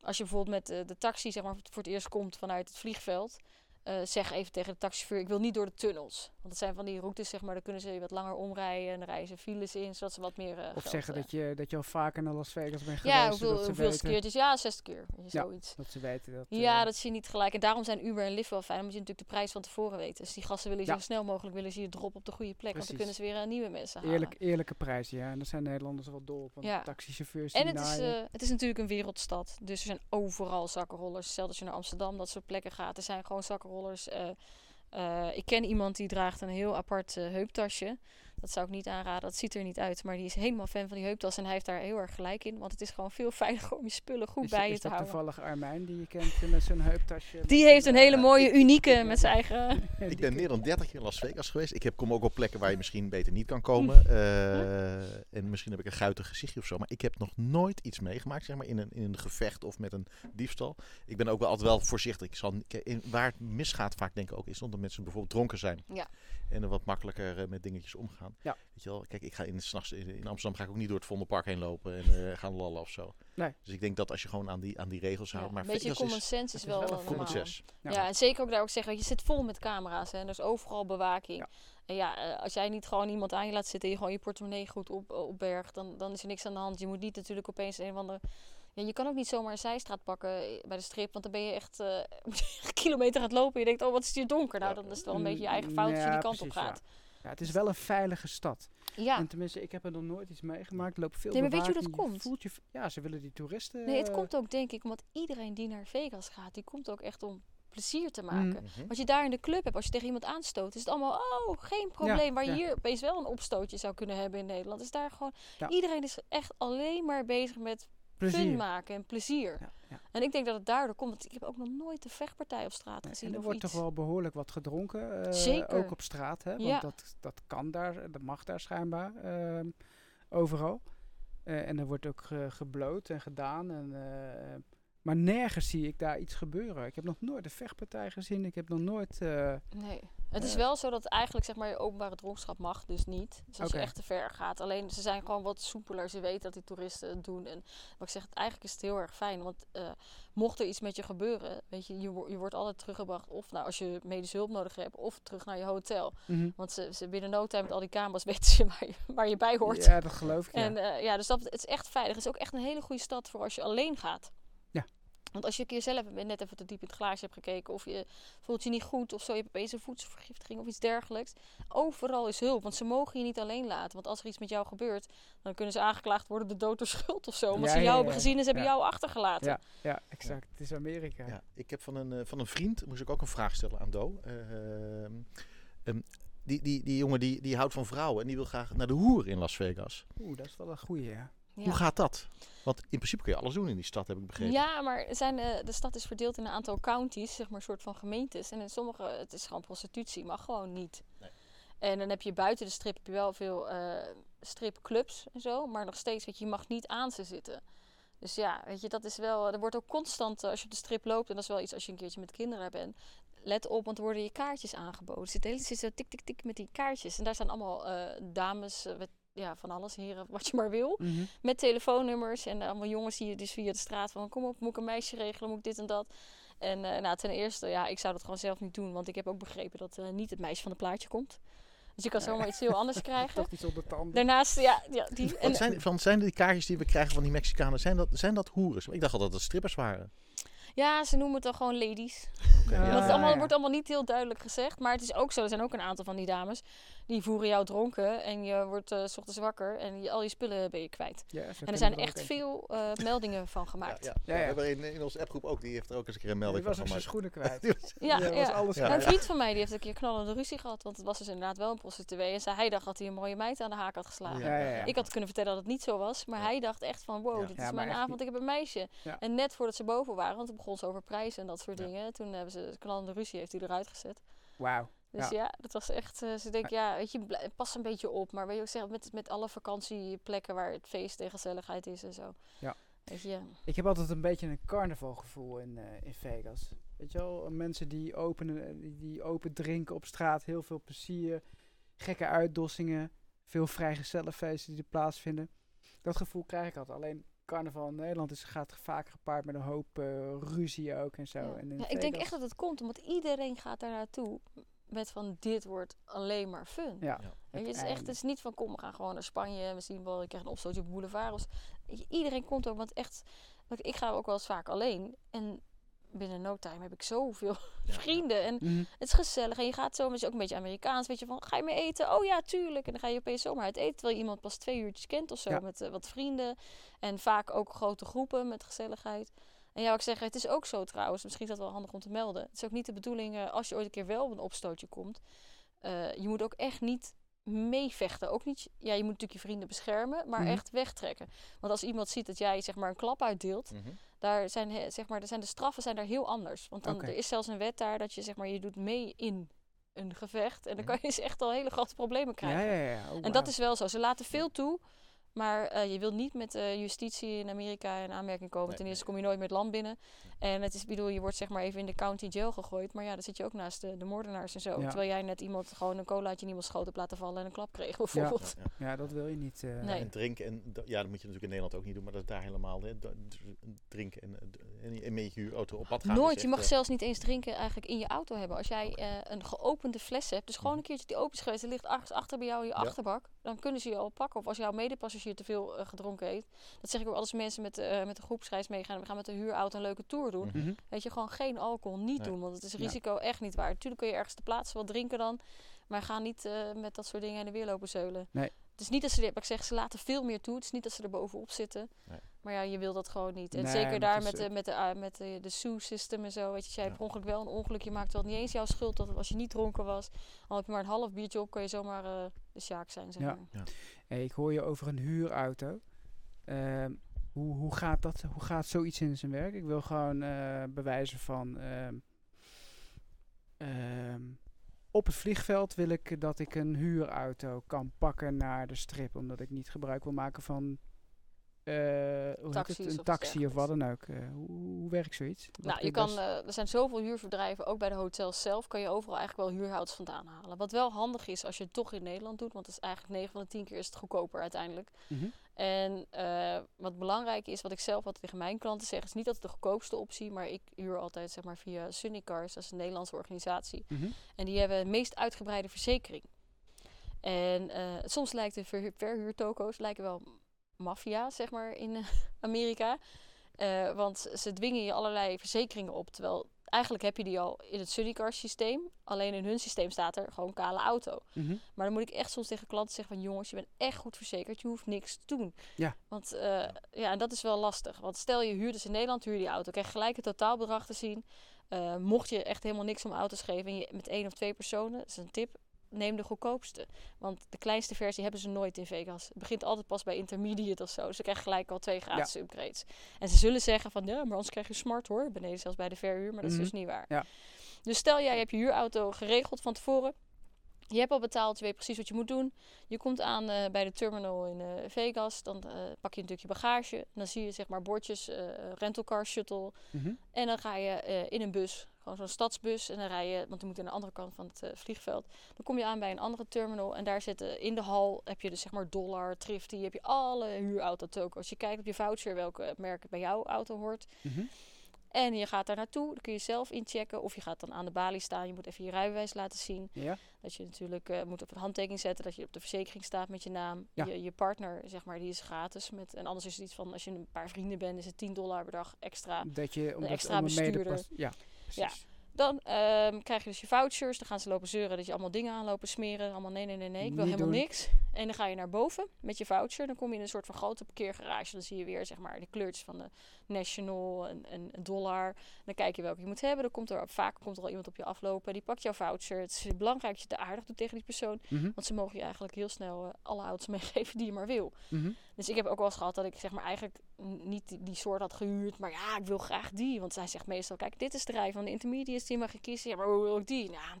als je bijvoorbeeld met eh, de taxi zeg maar, voor het eerst komt vanuit het vliegveld. Eh, zeg even tegen de taxichauffeur, ik wil niet door de tunnels. Want dat zijn van die routes, zeg maar, daar kunnen ze wat langer omrijden. En rijden ze files in, zodat ze wat meer eh, Of geld, zeggen eh, dat je, dat je al vaker naar Las Vegas bent geweest. Ja, hoeveel, ze hoeveel keertjes? Ja, 60 keer. Ja. Zoiets. Dat ze weten dat... Ja, dat zie je niet gelijk. En daarom zijn Uber en Lyft wel fijn. Dan moet je natuurlijk de prijs van tevoren weten. Dus die gasten willen Ja. zo snel mogelijk willen ze je drop op de goede plek. Want dan Precies. kunnen ze weer nieuwe mensen halen. Eerlijk, eerlijke prijzen, ja. En daar zijn Nederlanders wel dol op. Want Ja. taxichauffeurs En het is, het is natuurlijk een wereldstad. Dus er zijn overal zakkenrollers. Stel dat je naar Amsterdam, dat soort plekken gaat. Er zijn gewoon zakkenrollers. Eh, eh, ik ken iemand die draagt een heel apart eh, heuptasje. Dat zou ik niet aanraden. Dat ziet er niet uit. Maar die is helemaal fan van die heuptas. En hij heeft daar heel erg gelijk in. Want het is gewoon veel veiliger om je spullen goed is, bij is je te dat houden. toevallig Armijn die je kent eh, met zo'n heuptasje? Die heeft een eh, hele mooie, unieke met zijn eigen... Ik ben meer dan 30 keer in Las Vegas geweest. Ik heb, kom ook op plekken waar je misschien beter niet kan komen. Eh, en misschien heb ik een guitig gezichtje of zo. Maar ik heb nog nooit iets meegemaakt, zeg maar, in een, in een gevecht of met een diefstal. Ik ben ook wel altijd wel voorzichtig. Ik zal, niet- in, waar het misgaat vaak denk ik ook, is omdat mensen bijvoorbeeld dronken zijn. Ja. En er wat makkelijker eh, met dingetjes omgaan. Ja. Weet je wel, kijk, ik ga in, 's nachts in, in Amsterdam ga ik ook niet door het Vondelpark heen lopen en eh, gaan lallen of zo. Nee. Dus ik denk dat als je gewoon aan die, aan die regels Ja, houdt. Maar een beetje common is sense is, wel, wel een eh, common normaal. sense. Ja. Ja. en zeker ook daar ook zeggen, want je zit vol met camera's hè, en er is overal bewaking. Ja. En ja, eh, als jij niet gewoon iemand aan je laat zitten en je gewoon je portemonnee goed op, opbergt, dan, dan is er niks aan de hand. Je moet niet natuurlijk opeens een of andere... Ja, je kan ook niet zomaar een zijstraat pakken eh, bij de strip, want dan ben je echt eh, moet je echt een kilometer gaat lopen en je denkt, oh wat is hier donker. Nou, Ja. dan is het wel een beetje je eigen fout als je Ja, die kant precies, op gaat. Ja, het is wel een veilige stad. Ja, En tenminste, ik heb er nog nooit iets meegemaakt. Er loopt veel Nee, maar weet je hoe dat komt? Voelt je, ja, ze willen die toeristen... nee, het eh, komt ook denk ik omdat iedereen die naar Vegas gaat, die komt ook echt om plezier te maken. Mm. Mhm. Wat je daar in de club hebt, als je tegen iemand aanstoot, is het allemaal, oh, geen probleem. Waar je ja. hier opeens wel een opstootje zou kunnen hebben in Nederland. Is daar gewoon, Ja. iedereen is echt alleen maar bezig met fun plezier. maken en plezier. Ja, ja. En ik denk dat het daardoor komt, want ik heb ook nog nooit een vechtpartij op straat gezien. En er wordt iets. toch wel behoorlijk wat gedronken. eh, Zeker. Ook op straat, hè? Want Ja. dat, dat kan daar, dat mag daar schijnbaar. ehm, overal. Eh, en er wordt ook ge- gebloot en gedaan. En, eh, maar nergens zie ik daar iets gebeuren. Ik heb nog nooit een vechtpartij gezien. Ik heb nog nooit... eh, Nee. Het is Eh. wel zo dat eigenlijk zeg maar je openbare dronkenschap mag dus niet. Dus als je echt te ver gaat. Alleen ze zijn gewoon wat soepeler. Ze weten dat die toeristen het doen. En wat ik zeg, het, eigenlijk is het heel erg fijn. Want eh, mocht er iets met je gebeuren, weet je, je, je wordt altijd teruggebracht. Of nou, als je medische hulp nodig hebt, of terug naar je hotel. mhm. Want ze, ze binnen no time met al die camera's weten ze waar je, waar je bij hoort. Ja, dat geloof ik. Ja. En ja, dus dat, het is echt veilig. Het is ook echt een hele goede stad voor als je alleen gaat. Ja. Want als je een keer zelf net even te diep in het glaasje hebt gekeken... of je voelt je niet goed of zo, je hebt opeens een voedselvergiftiging of iets dergelijks... overal is hulp, want ze mogen je niet alleen laten. Want als er iets met jou gebeurt, dan kunnen ze aangeklaagd worden... de dood door schuld of zo. Omdat Ja, ze ja, jou ja, hebben gezien en ze hebben ja. jou achtergelaten. ja, ja, exact. Het is Amerika. Ja, ik heb van een, eh, van een vriend, moest ik ook een vraag stellen aan Do. Eh, ehm, die, die, die jongen die, die houdt van vrouwen en die wil graag naar de hoer in Las Vegas. Oeh, dat is wel een goeie, ja. Ja. Hoe gaat dat? Want in principe kun je alles doen in die stad, heb ik begrepen. Ja, maar zijn, eh, de stad is verdeeld in een aantal counties, zeg maar, een soort van gemeentes. En in sommige, het is gewoon prostitutie, mag gewoon niet. Nee. En dan heb je buiten de strip heb je wel veel eh, stripclubs en zo, maar nog steeds, weet je, je mag niet aan ze zitten. Dus ja, weet je, dat is wel, er wordt ook constant, eh, als je op de strip loopt, en dat is wel iets als je een keertje met kinderen bent, let op, want er worden je kaartjes aangeboden. Er zit de hele tijd zo tik, tik, tik met die kaartjes. En daar staan allemaal dames, met, ja, van alles, heren, wat je maar wil. Mhm. Met telefoonnummers en allemaal jongens die je dus via de straat van... kom op, moet ik een meisje regelen, moet ik dit en dat. En eh, nou, ten eerste, ja, ik zou dat gewoon zelf niet doen. Want ik heb ook begrepen dat eh, niet het meisje van het plaatje komt. Dus je kan zomaar iets heel anders krijgen. Toch iets op de tanden. Daarnaast, ja, ja die... En, Wat zijn, van, zijn die kaartjes die we krijgen van die Mexicanen, zijn dat, zijn dat hoeren? Ik dacht altijd dat het strippers waren. ja, ze noemen het dan gewoon ladies. Ja, ja. allemaal, wordt allemaal niet heel duidelijk gezegd. Maar het is ook zo, er zijn ook een aantal van die dames... die voeren jou dronken en je wordt eh, s ochtends wakker... en je, al je spullen ben je kwijt. Ja, En er zijn echt veel eh, meldingen van Ja, gemaakt. ja. Ja, ja. We hebben in, in onze appgroep ook, die heeft er ook eens een keer een Die melding was van ook zijn gemaakt. schoenen kwijt. Die was- Ja, Die ja. was alles Ja. Een vriend van mij die heeft een keer knallende ruzie gehad. Want het was dus inderdaad wel een prostituee. En zei, hij dacht dat hij een mooie meid aan de haak had geslagen. Ja, ja, ja. Ik had kunnen vertellen dat het niet zo was. Maar Ja. hij dacht echt van, wow, Ja. dit is mijn avond. Ik heb een meisje. Ja. En net voordat ze boven waren, want toen begon ze over prijzen en dat soort dingen. Toen hebben ze knallende ruzie, heeft hij eruit gezet. Wauw. Dus Ja. ja, dat was echt. eh ze denken, ja, weet je, pas een beetje op. Maar weet je ook zeggen, met, met alle vakantieplekken waar het feest en gezelligheid is en zo. Ja. Weet je, Ik heb altijd een beetje een carnavalgevoel in, eh, in Vegas. Weet je wel, mensen die open, eh, die, open drinken op straat, heel veel plezier, gekke uitdossingen, veel vrijgezellenfeesten die er plaatsvinden. Dat gevoel krijg ik altijd. Alleen carnaval in Nederland is, gaat vaak gepaard met een hoop eh, ruzie ook en zo. Ja. En Ja, ik denk echt dat het komt omdat iedereen gaat daar naartoe met van dit wordt alleen maar fun. Ja. Ja. Weet je, het is echt, het is niet van kom, we gaan gewoon naar Spanje en we zien wel, ik krijg een opstootje op boulevard. Iedereen komt ook, want echt, ik ga ook wel eens vaak alleen. En binnen no time heb ik zoveel vrienden. En Mhm. het is gezellig. En je gaat zo, is ook een beetje Amerikaans. Weet je, van ga je mee eten? Oh ja, tuurlijk. En dan ga je opeens zomaar uit eten. Terwijl je iemand pas twee uurtjes kent of zo. Ja. Met eh, wat vrienden. En vaak ook grote groepen met gezelligheid. En ja, ik zeg, het is ook zo trouwens. Misschien is dat wel handig om te melden. Het is ook niet de bedoeling, eh, als je ooit een keer wel op een opstootje komt. eh, je moet ook echt niet meevechten. Ook niet, ja, je moet natuurlijk je vrienden beschermen, maar Mhm. echt wegtrekken. Want als iemand ziet dat jij zeg maar een klap uitdeelt, Mhm. daar zijn, zeg maar, zijn de straffen zijn daar heel anders. Want dan, er is zelfs een wet daar dat je zeg maar, je doet mee in een gevecht. En dan Mhm. kan je dus echt al hele grote problemen Ja, krijgen. ja, ja. Oh, En dat is wel zo. Ze laten veel toe. Maar eh, je wilt niet met eh, justitie in Amerika in aanmerking komen. Nee, Ten eerste kom je nooit het land binnen. En het is, bedoel, je wordt zeg maar even in de county jail gegooid. Maar ja, dan zit je ook naast de, de moordenaars en zo. Ja. Terwijl jij net iemand gewoon een colaatje in iemands schoot hebt laten vallen en een klap kreeg bijvoorbeeld. Ja, ja. Ja, dat wil je niet. eh, Nee. En drinken, en, ja, dat moet je natuurlijk in Nederland ook niet doen, maar dat is daar helemaal. Hè, drinken en, en, en met je auto op pad gaan. Nooit. Je mag zelfs niet eens drinken eigenlijk in je auto hebben. Als jij eh, een geopende fles hebt, dus gewoon Mhm. een keertje die open is geweest, er ligt ach- achter bij jou in je Ja. achterbak, dan kunnen ze je al pakken. Of als jouw medepassagier te veel eh, gedronken heeft. Dat zeg ik ook als mensen met, eh met een groepsreis meegaan. We gaan met de huurauto een leuke tour doen. Mhm. mhm. Weet je, gewoon geen alcohol niet Nee. doen. Want het is Ja. risico echt niet waar. Tuurlijk kun je ergens te plaatsen wat drinken dan. Maar ga niet eh, met dat soort dingen in de weer lopen zeulen. Nee. Het is niet dat ze, wat ik zeg, ze laten veel meer toe. Het is niet dat ze er bovenop zitten. Nee. Maar ja, je wil dat gewoon niet. En Nee, zeker daar met, de, met, de, ah, met de, de SOE-system en zo. Weet je, als jij Ja. per ongeluk wel een ongeluk je maakt, het niet eens jouw schuld dat als je niet dronken was. Al heb je maar een half biertje op, kan je zomaar eh, de sjaak zijn. Zeg Ja. maar. Hey, ik hoor je over een huurauto. Ehm, hoe, hoe, gaat dat, hoe gaat zoiets in zijn werk? Ik wil gewoon eh, bewijzen van... ehm, ehm, op het vliegveld wil ik dat ik een huurauto kan pakken naar de strip. Omdat ik niet gebruik wil maken van eh, hoe Taxis het? een taxi of wat dan ook. Eh, hoe, hoe werkt zoiets? Wat Nou, je kan, eh, er zijn zoveel huurbedrijven, ook bij de hotels zelf, kan je overal eigenlijk wel huurhouders vandaan halen. Wat wel handig is als je het toch in Nederland doet, want het is eigenlijk 9 van de 10 keer is het goedkoper uiteindelijk. Mhm. En eh, wat belangrijk is, wat ik zelf altijd tegen mijn klanten zeg, is niet dat het de goedkoopste optie, maar ik huur altijd zeg maar via Sunny Cars, dat is een Nederlandse organisatie. Mhm. En die hebben de meest uitgebreide verzekering. En eh, soms lijkt de ver verhuurtoko's lijken wel maffia, zeg maar, in eh, Amerika. Want ze dwingen je allerlei verzekeringen op. Terwijl eigenlijk heb je die al in het Sunnycar systeem. Alleen in hun systeem staat er gewoon kale auto. Mhm. Maar dan moet ik echt soms tegen klanten zeggen van... jongens, je bent echt goed verzekerd. Je hoeft niks te doen. Ja. Want eh, ja, en dat is wel lastig. Want stel je huurt dus in Nederland, huur die auto. krijg gelijk het totaalbedrag te zien. Eh, mocht je echt helemaal niks om auto's geven... en je met één of twee personen, dat is een tip... neem de goedkoopste. Want de kleinste versie hebben ze nooit in Vegas. Het begint altijd pas bij intermediate of zo. Ze krijgen gelijk al twee gratis upgrades. En ze zullen zeggen van, ja, maar anders krijg je smart hoor. Beneden zelfs bij de verhuur, maar dat is Mhm. dus niet waar. Ja. Dus stel jij hebt je huurauto geregeld van tevoren. Je hebt al betaald, je weet precies wat je moet doen. Je komt aan eh, bij de terminal in eh, Vegas. Dan eh, pak je natuurlijk je bagage. Dan zie je zeg maar bordjes, eh rentalcar, shuttle. Mhm. En dan ga je in een bus, gewoon zo'n stadsbus. En dan rij je, want die moet aan de andere kant van het eh, vliegveld. Dan kom je aan bij een andere terminal. En daar zitten in de hal, heb je dus zeg maar Dollar, Thrifty. Heb je alle huurauto-tokens. Je kijkt op je voucher welke merk bij jouw auto hoort. Mhm. En je gaat daar naartoe. Dan kun je zelf inchecken. Of je gaat dan aan de balie staan. Je moet even je rijbewijs laten zien. Ja. Dat je natuurlijk eh, moet op een handtekening zetten. Dat je op de verzekering staat met je naam. Ja. Je, je partner, zeg maar, die is gratis. Met, en anders is het iets van, als je een paar vrienden bent, is het 10 dollar per dag extra. Dat je, omdat, extra om een bestuurder. Ja, precies. Dan ehm, krijg je dus je vouchers. Dan gaan ze lopen zeuren dat je allemaal dingen aanlopen smeren. Allemaal nee, nee, nee, nee. Ik wil helemaal doen. niks. En dan ga je naar boven met je voucher. Dan kom je in een soort van grote parkeergarage. Dan zie je weer zeg maar de kleurtjes van de National en, en en Dollar. Dan kijk je welke je moet hebben. Dan komt er vaak komt er al iemand op je aflopen. Die pakt jouw voucher. Het is belangrijk dat je het aardig doet tegen die persoon. Mhm. Want ze mogen je eigenlijk heel snel eh, alle auto's meegeven die je maar wil. Mhm. Dus ik heb ook wel eens gehad dat ik zeg maar eigenlijk niet die, die soort had gehuurd. Maar ja, ik wil graag die. Want zij zegt meestal, kijk, dit is de rij van de intermediates. Die mag je kiezen. Ja, maar hoe wil ik die? Nou,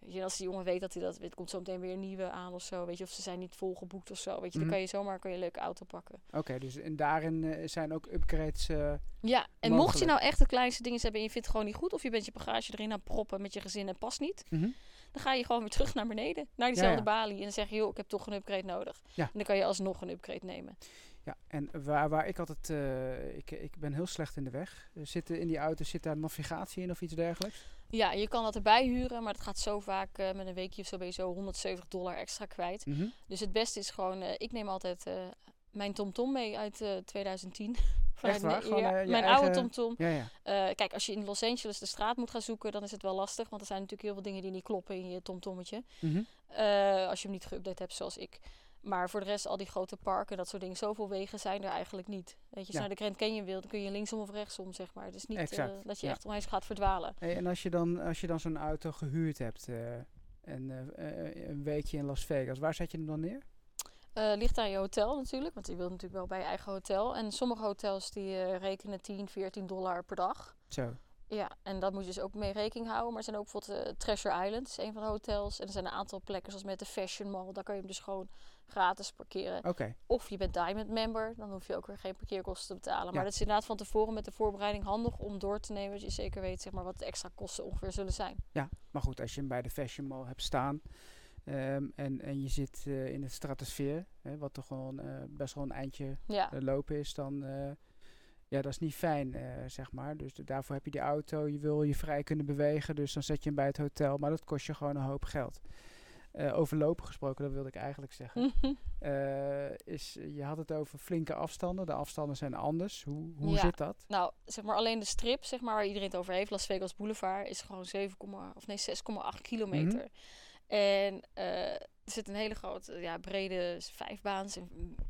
weet je, als die jongen weet dat hij dat... Er komt zo meteen weer een nieuwe aan of zo. Weet je, of ze zijn niet volgeboekt of zo. Weet je, Mhm. dan kan je zomaar kan je een leuke auto pakken. Oké, dus en daarin eh, zijn ook upgrades. eh, Ja, en mocht je nou echt de kleinste dingen hebben en je vindt het gewoon niet goed... of je bent je bagage erin aan het proppen met je gezin en past niet... mhm. dan ga je gewoon weer terug naar beneden. Naar diezelfde ja. balie. En dan zeg je, joh, ik heb toch een upgrade nodig. Ja. En dan kan je alsnog een upgrade nemen. Ja, en waar, waar ik altijd, eh, ik, ik ben heel slecht in de weg. Er Zit, in die auto zit daar navigatie in of iets dergelijks? Ja, je kan dat erbij huren, maar dat gaat zo vaak eh, met een weekje of zo ben je zo 170 dollar extra kwijt. Mhm. Dus het beste is gewoon, eh, ik neem altijd eh, mijn TomTom mee uit eh 2010. Echt waar? mijn- Gewoon, ja, je mijn eigen- oude TomTom. Ja, ja. Kijk, als je in Los Angeles de straat moet gaan zoeken, dan is het wel lastig. Want er zijn natuurlijk heel veel dingen die niet kloppen in je TomTommetje. Mhm. Als je hem niet geüpdate hebt zoals ik. Maar voor de rest, al die grote parken, dat soort dingen, zoveel wegen zijn er eigenlijk niet. Weet je, als je Ja. naar de Grand Canyon wilt, dan kun je linksom of rechtsom, zeg maar. Het is niet eh, dat je ja. echt opeens gaat verdwalen. Hey, en als je dan, als je dan zo'n auto gehuurd hebt eh, en eh, een weekje in Las Vegas, waar zet je hem dan neer? Ligt aan je hotel natuurlijk, want je wilt natuurlijk wel bij je eigen hotel. En sommige hotels die rekenen 10, 14 dollar per dag. Zo. Ja, en dat moet je dus ook mee rekening houden. Maar er zijn ook bijvoorbeeld Treasure Island, is een van de hotels. En er zijn een aantal plekken, zoals met de Fashion Mall. Daar kan je hem dus gewoon gratis parkeren. Of je bent Diamond member, dan hoef je ook weer geen parkeerkosten te betalen. Ja. Maar dat is inderdaad van tevoren met de voorbereiding handig om door te nemen. Dat je zeker weet zeg maar, wat de extra kosten ongeveer zullen zijn. Ja, maar goed, als je hem bij de Fashion Mall hebt staan ehm, en, en je zit eh, in het stratosfeer, hè, wat toch gewoon eh, best wel een eindje Ja, eh, lopen is, dan ja, dat is niet fijn, zeg maar. Dus de- daarvoor heb je die auto, je wil je vrij kunnen bewegen, dus dan zet je hem bij het hotel, maar dat kost je gewoon een hoop geld. Eh, over lopen gesproken, dat wilde ik eigenlijk zeggen. Eh, is, je had het over flinke afstanden. De afstanden zijn anders. Hoe, hoe Ja. zit dat? Nou, zeg maar alleen de strip, zeg maar, waar iedereen het over heeft, Las Vegas Boulevard, is gewoon 7, of nee, 6,8 kilometer. En eh, er zit een hele grote, ja, brede vijfbaans,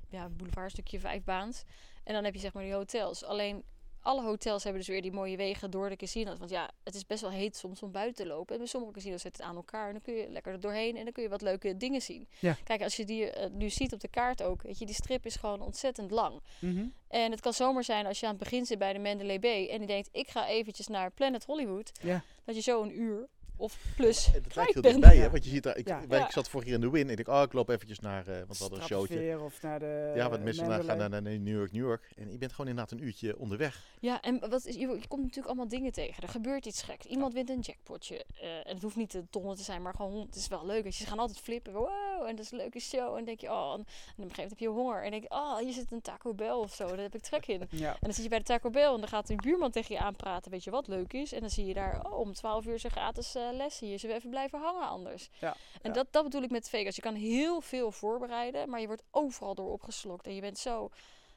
ja, boulevardstukje vijfbaans. En dan heb je zeg maar die hotels. Alleen alle hotels hebben dus weer die mooie wegen door de casino's. Want ja, het is best wel heet soms om buiten te lopen. En bij sommige casino's zit het aan elkaar. En dan kun je lekker er doorheen en dan kun je wat leuke dingen zien. Ja. Kijk, als je die eh, nu ziet op de kaart ook, weet je, die strip is gewoon ontzettend lang. Mhm. En het kan zomaar zijn als je aan het begin zit bij de Mandalay Bay en je denkt, ik ga eventjes naar Planet Hollywood. Ja. Dat je zo een uur of plus En dat lijkt heel dichtbij, hè? Want je ziet daar, ik, Ja. wij- Ja. ik zat vorig keer in de Win en ik dacht, oh, ik loop eventjes naar, eh, want we hadden een showtje. Of naar de Ja, wat mensen naar, gaan naar, naar New York, New York. En je bent gewoon inderdaad een uurtje onderweg. Ja, en wat is, je, je komt natuurlijk allemaal dingen tegen. Er gebeurt iets geks. Iemand wint een jackpotje. Eh, en het hoeft niet de tonnen te zijn, maar gewoon, het is wel leuk. Dus Ze gaan altijd flippen. Wow, en dat is een leuke show. En dan denk je, oh, en, en op een gegeven moment heb je honger. En denk je, oh, hier zit een Taco Bell of zo. Daar heb ik trek in. Ja. En dan zit je bij de Taco Bell en dan gaat een buurman tegen je aanpraten. Weet je wat leuk is? En dan zie je daar, oh, om 12 uur zijn gratis eh, les hier. Zullen we even blijven hangen anders? Ja, En ja. Dat, dat bedoel ik met Vegas. Je kan heel veel voorbereiden, maar je wordt overal door opgeslokt. En je bent zo,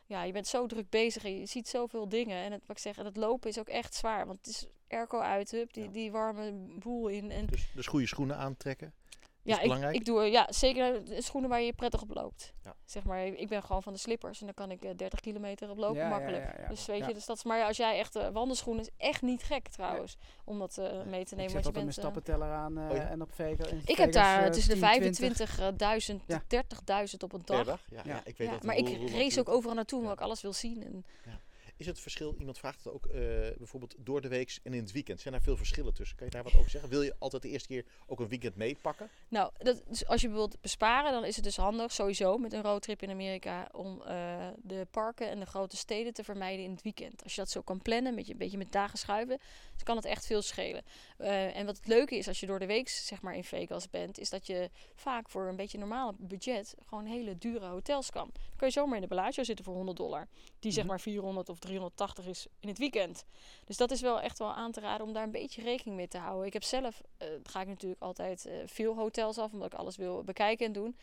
ja, je bent zo druk bezig en je ziet zoveel dingen. En het, wat ik zeg, en het lopen is ook echt zwaar. Want het is airco uit, hup, die, Ja. die warme boel in. En Dus, dus goede schoenen aantrekken. Ja, ik, belangrijk? ik doe eh, ja, zeker schoenen waar je prettig op loopt. Ja. Zeg maar, ik ben gewoon van de slippers en dan kan ik eh, 30 kilometer op lopen Ja, ja, makkelijk. ja, ja. Dus weet Ja. je, dus dat is, maar ja, als jij echt eh, wandelschoenen is echt niet gek trouwens, om dat mee te Ik nemen. zet Want je bent, stappenteller aan eh, Oh ja? en op Vega. in ik heb Vegas, daar tussen de 10, 20. 25.000 Ja. tot 30.000 op een dag. Ja, ja. Ja. ik weet Ja, dat. maar ik race ook overal naartoe Ja. omdat ik alles wil zien. En Is het verschil, iemand vraagt het ook eh, bijvoorbeeld door de week en in het weekend. Zijn daar veel verschillen tussen? Kan je daar wat over zeggen? Wil je altijd de eerste keer ook een weekend meepakken? Nou, dat, dus als je wilt besparen, dan is het dus handig sowieso met een roadtrip in Amerika om eh, de parken en de grote steden te vermijden in het weekend. Als je dat zo kan plannen, met je, een beetje met dagen schuiven, dan kan het echt veel schelen. Eh, en wat het leuke is als je door de week zeg maar in Vegas bent, is dat je vaak voor een beetje normaal budget gewoon hele dure hotels kan. Dan kan je zomaar in de Bellagio zitten voor 100 dollar, die zeg Mhm. maar 400 of 380 is in het weekend. Dus dat is wel echt wel aan te raden om daar een beetje rekening mee te houden. Ik heb zelf, eh, ga ik natuurlijk altijd eh, veel hotels af, omdat ik alles wil bekijken en doen.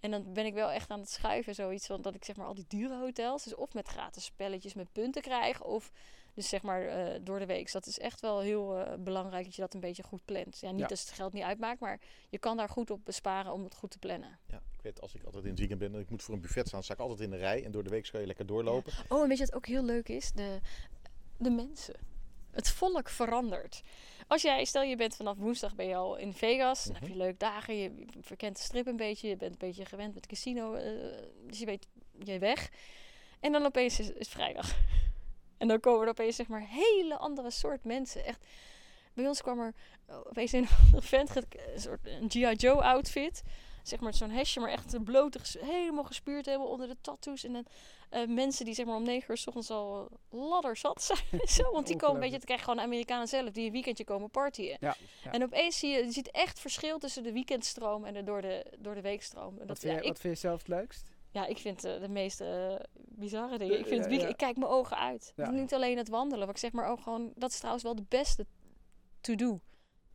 En dan ben ik wel echt aan het schuiven, zoiets van dat ik zeg maar al die dure hotels, dus of met gratis spelletjes met punten krijg, of dus zeg maar eh, door de week. Dus dat is echt wel heel eh, belangrijk dat je dat een beetje goed plant. Ja, niet Ja. als het geld niet uitmaakt, maar je kan daar goed op besparen om het goed te plannen. Ja, ik weet als ik altijd in het weekend ben en ik moet voor een buffet staan, sta ik altijd in de rij. En door de week kan je lekker doorlopen. Oh, en weet je wat ook heel leuk is? De, de mensen. Het volk verandert. Als jij, stel je bent vanaf woensdag ben je al in Vegas, dan heb je leuke dagen, je verkent de strip een beetje, je bent een beetje gewend met het casino, eh, dus je weet je weg. En dan opeens is, is vrijdag. En dan komen er opeens zeg maar hele andere soort mensen. Echt, bij ons kwam er opeens een vent, een soort een G.I. Joe outfit. Zeg maar zo'n hesje, maar echt blote, helemaal gespierd, helemaal onder de tattoos. En dan eh, mensen die zeg maar om negen uur s ochtends al ladder zat zijn. Zo, want die komen een beetje, het krijgen gewoon Amerikanen zelf, die een weekendje komen partyen. Ja, ja. En opeens zie je, je ziet echt verschil tussen de weekendstroom en de door de, door de weekstroom. En Wat Dat, vind, ja, je, ik, wat vind je zelf het leukst? Ja, ik vind eh, de meest eh, bizarre dingen. Ik vind Ja, het weekend, ja. ik kijk mijn ogen uit. Ja. Niet alleen het wandelen, wat ik zeg maar ook gewoon, dat is trouwens wel de beste to do.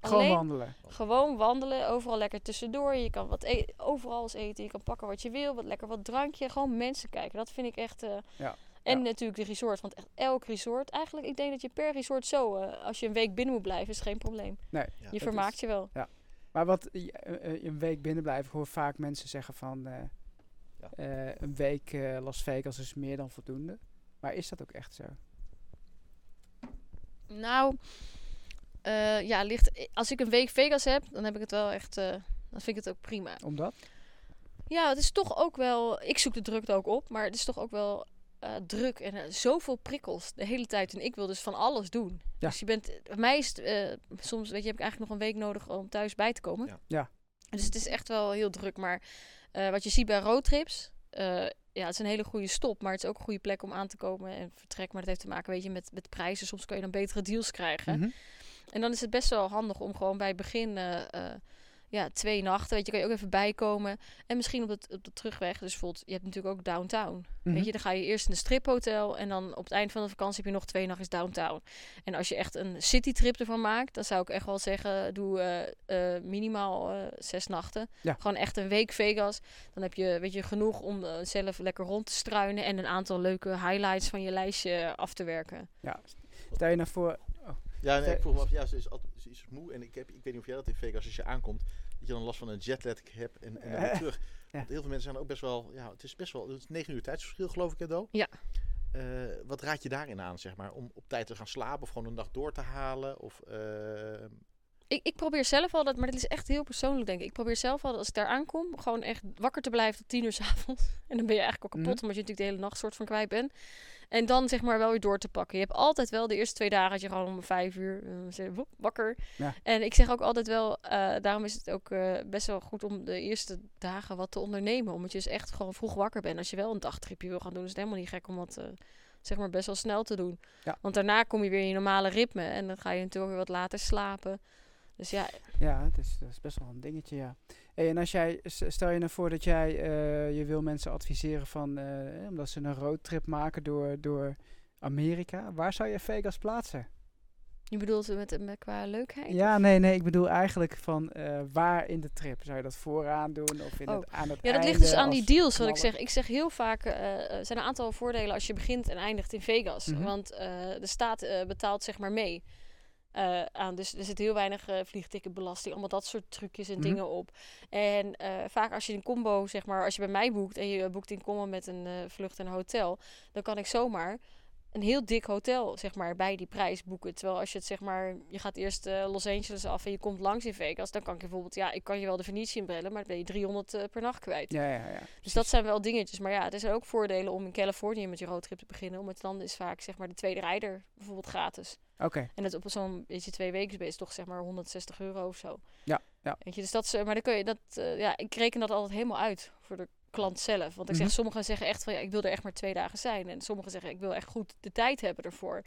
Gewoon Alleen wandelen. gewoon wandelen, overal lekker tussendoor. Je kan wat e- overal eens eten, je kan pakken wat je wil, wat lekker wat drankje. Gewoon mensen kijken, dat vind ik echt... eh, Ja. En Ja. natuurlijk de resort, want echt elk resort, eigenlijk, ik denk dat je per resort zo, eh, als je een week binnen moet blijven, is geen probleem. Nee. Ja. je vermaakt is- je wel. Maar wat een week binnen blijven, ik hoor vaak mensen zeggen van eh, Ja. eh, een week eh, Las Vegas is meer dan voldoende. Maar is dat ook echt zo? Nou, eh, ja, ligt, als ik een week Vegas heb, dan heb ik het wel echt, eh, dan vind ik het ook prima. Omdat? Ja, het is toch ook wel. Ik zoek de drukte ook op, maar het is toch ook wel eh, druk en zoveel prikkels de hele tijd. En ik wil dus van alles doen. Ja. Dus je bent. Bij mij is het, eh, soms, weet je, heb ik eigenlijk nog een week nodig om thuis bij te komen. Ja. Ja. Dus het is echt wel heel druk. Maar eh, wat je ziet bij roadtrips. eh ja, het is een hele goede stop, maar het is ook een goede plek om aan te komen en vertrek. Maar dat heeft te maken, weet je, met, met prijzen. Soms kun je dan betere deals krijgen. Mhm. En dan is het best wel handig om gewoon bij het begin eh, ja, twee nachten, weet je, kan je ook even bijkomen. En misschien op, het, op de terugweg, dus bijvoorbeeld, je hebt natuurlijk ook downtown. Mhm. Weet je, dan ga je eerst in een striphotel en dan op het eind van de vakantie heb je nog twee nachtjes downtown. En als je echt een citytrip ervan maakt, dan zou ik echt wel zeggen, doe eh, eh, minimaal eh, zes nachten. Ja. Gewoon echt een week Vegas. Dan heb je, weet je, genoeg om zelf lekker rond te struinen en een aantal leuke highlights van je lijstje af te werken. Ja. Stel je nou voor, Ja, nee, ik vroeg me af, ja, ze is altijd ze is moe. En ik, heb, ik weet niet of jij dat in Vegas, als je aankomt, dat je dan last van een jetlag hebt en, en dan weer Eh, terug. Want heel veel mensen zijn ook best wel, ja, het is best wel, het is 9 uur tijdsverschil geloof ik, Edo. Ja. Eh, wat raad je daarin aan, zeg maar? Om op tijd te gaan slapen of gewoon een dag door te halen? Of, eh, Ik, ik probeer zelf altijd, maar dit is echt heel persoonlijk denk ik. Ik probeer zelf altijd als ik daar aankom, gewoon echt wakker te blijven tot tien uur 's avonds. En dan ben je eigenlijk ook kapot, Mhm. omdat je natuurlijk de hele nacht soort van kwijt bent. En dan zeg maar wel weer door te pakken. Je hebt altijd wel de eerste twee dagen dat je gewoon om vijf uur eh, wakker. Ja. En ik zeg ook altijd wel, eh, daarom is het ook eh, best wel goed om de eerste dagen wat te ondernemen. Omdat je dus echt gewoon vroeg wakker bent. Als je wel een dagtripje wil gaan doen, is het helemaal niet gek om dat eh, zeg maar best wel snel te doen. Ja. Want daarna kom je weer in je normale ritme en dan ga je natuurlijk weer wat later slapen. Dus ja, ja, het is, dat is best wel een dingetje, ja. Hey, en als jij, stel je nou voor dat jij, eh, je wil mensen adviseren van, eh, omdat ze een roadtrip maken door, door Amerika. Waar zou je Vegas plaatsen? je bedoelt met, met qua leukheid? Ja, nee, nee, ik bedoel eigenlijk van eh, waar in de trip? Zou je dat vooraan doen of in Oh. het, aan het Ja, dat ligt dus aan die als deals, wat ik zeg. Ik zeg heel vaak, er zijn een aantal voordelen als je begint en eindigt in Vegas. Mhm. Want de staat betaalt zeg maar mee. Eh, aan. Dus er zit heel weinig eh vliegticketbelasting, allemaal dat soort trucjes en Mhm. dingen op. En eh, vaak als je een combo, zeg maar, als je bij mij boekt en je boekt in combo met een vlucht en een hotel, dan kan ik zomaar een heel dik hotel, zeg maar, bij die prijs boeken. Terwijl als je het, zeg maar, je gaat eerst eh, Los Angeles af en je komt langs in Vegas, dan kan ik je bijvoorbeeld, ja, ik kan je wel de Venetië inbellen, maar dan ben je 300 eh, per nacht kwijt. Ja, ja, ja. Dus dat zijn wel dingetjes. Maar ja, er zijn ook voordelen om in Californië met je roadtrip te beginnen. Omdat dan is vaak zeg maar de tweede rijder bijvoorbeeld gratis. Oké. En dat op zo'n beetje twee weken is toch zeg maar 160 euro of zo. Ja, ja. Weet je, dus dat is, eh, maar dan kun je dat, ja, ik reken dat altijd helemaal uit voor de klant zelf. Want ik zeg, Mhm. sommigen zeggen echt van ja, ik wil er echt maar twee dagen zijn. En sommigen zeggen, ik wil echt goed de tijd hebben ervoor.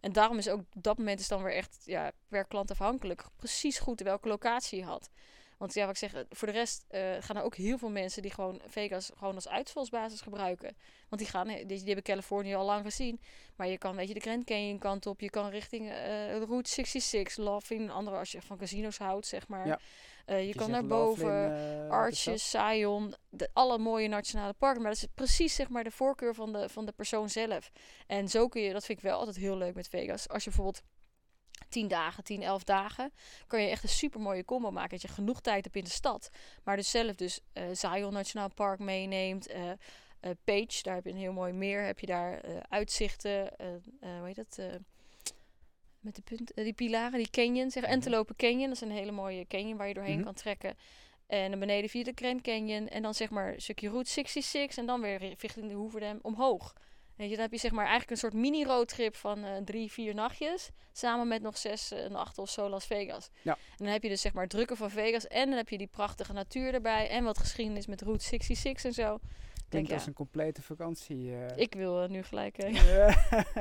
En daarom is ook op dat moment is dan weer echt ja, per klant afhankelijk. Precies goed welke locatie je had. Want ja, wat ik zeg, eh, voor de rest eh, gaan er ook heel veel mensen die gewoon Vegas gewoon als uitvalsbasis gebruiken. Want die gaan, eh, die, die hebben Californië al lang gezien. Maar je kan, weet je, de Grand Canyon kant op. Je kan richting Route 66, Laughing, andere als je van casino's houdt, zeg maar. Ja. Eh, je, kan naar boven. eh. Arches, Zion, de, alle mooie nationale parken. Maar dat is precies zeg maar de voorkeur van de, van de persoon zelf. En zo kun je, dat vind ik wel altijd heel leuk met Vegas. Als je bijvoorbeeld 10 dagen, 10, 11 dagen, kan je echt een super mooie combo maken. Dat je genoeg tijd hebt in de stad. Maar dus zelf dus eh Zion Nationaal Park meeneemt. eh eh, Page, daar heb je een heel mooi meer. Heb je daar uitzichten. hoe heet dat? Met de punt, eh, die pilaren, die canyon, zeg Mhm. Antelope Canyon. Dat is een hele mooie canyon waar je doorheen Mhm. kan trekken. En dan beneden via de Grand Canyon. En dan zeg maar een stukje Route 66. En dan weer ri- richting de Hoeverdam omhoog. Weet je, dan heb je zeg maar eigenlijk een soort mini-roadtrip van eh, drie, vier nachtjes. Samen met nog zes eh, nachten of zo Las Vegas. Ja. En dan heb je dus zeg maar drukken van Vegas. En dan heb je die prachtige natuur erbij. En wat geschiedenis met Route 66 en zo. Ik denk, Klinkt als ja, een complete vakantie. eh. ik wil eh, nu gelijk... eh, Ja.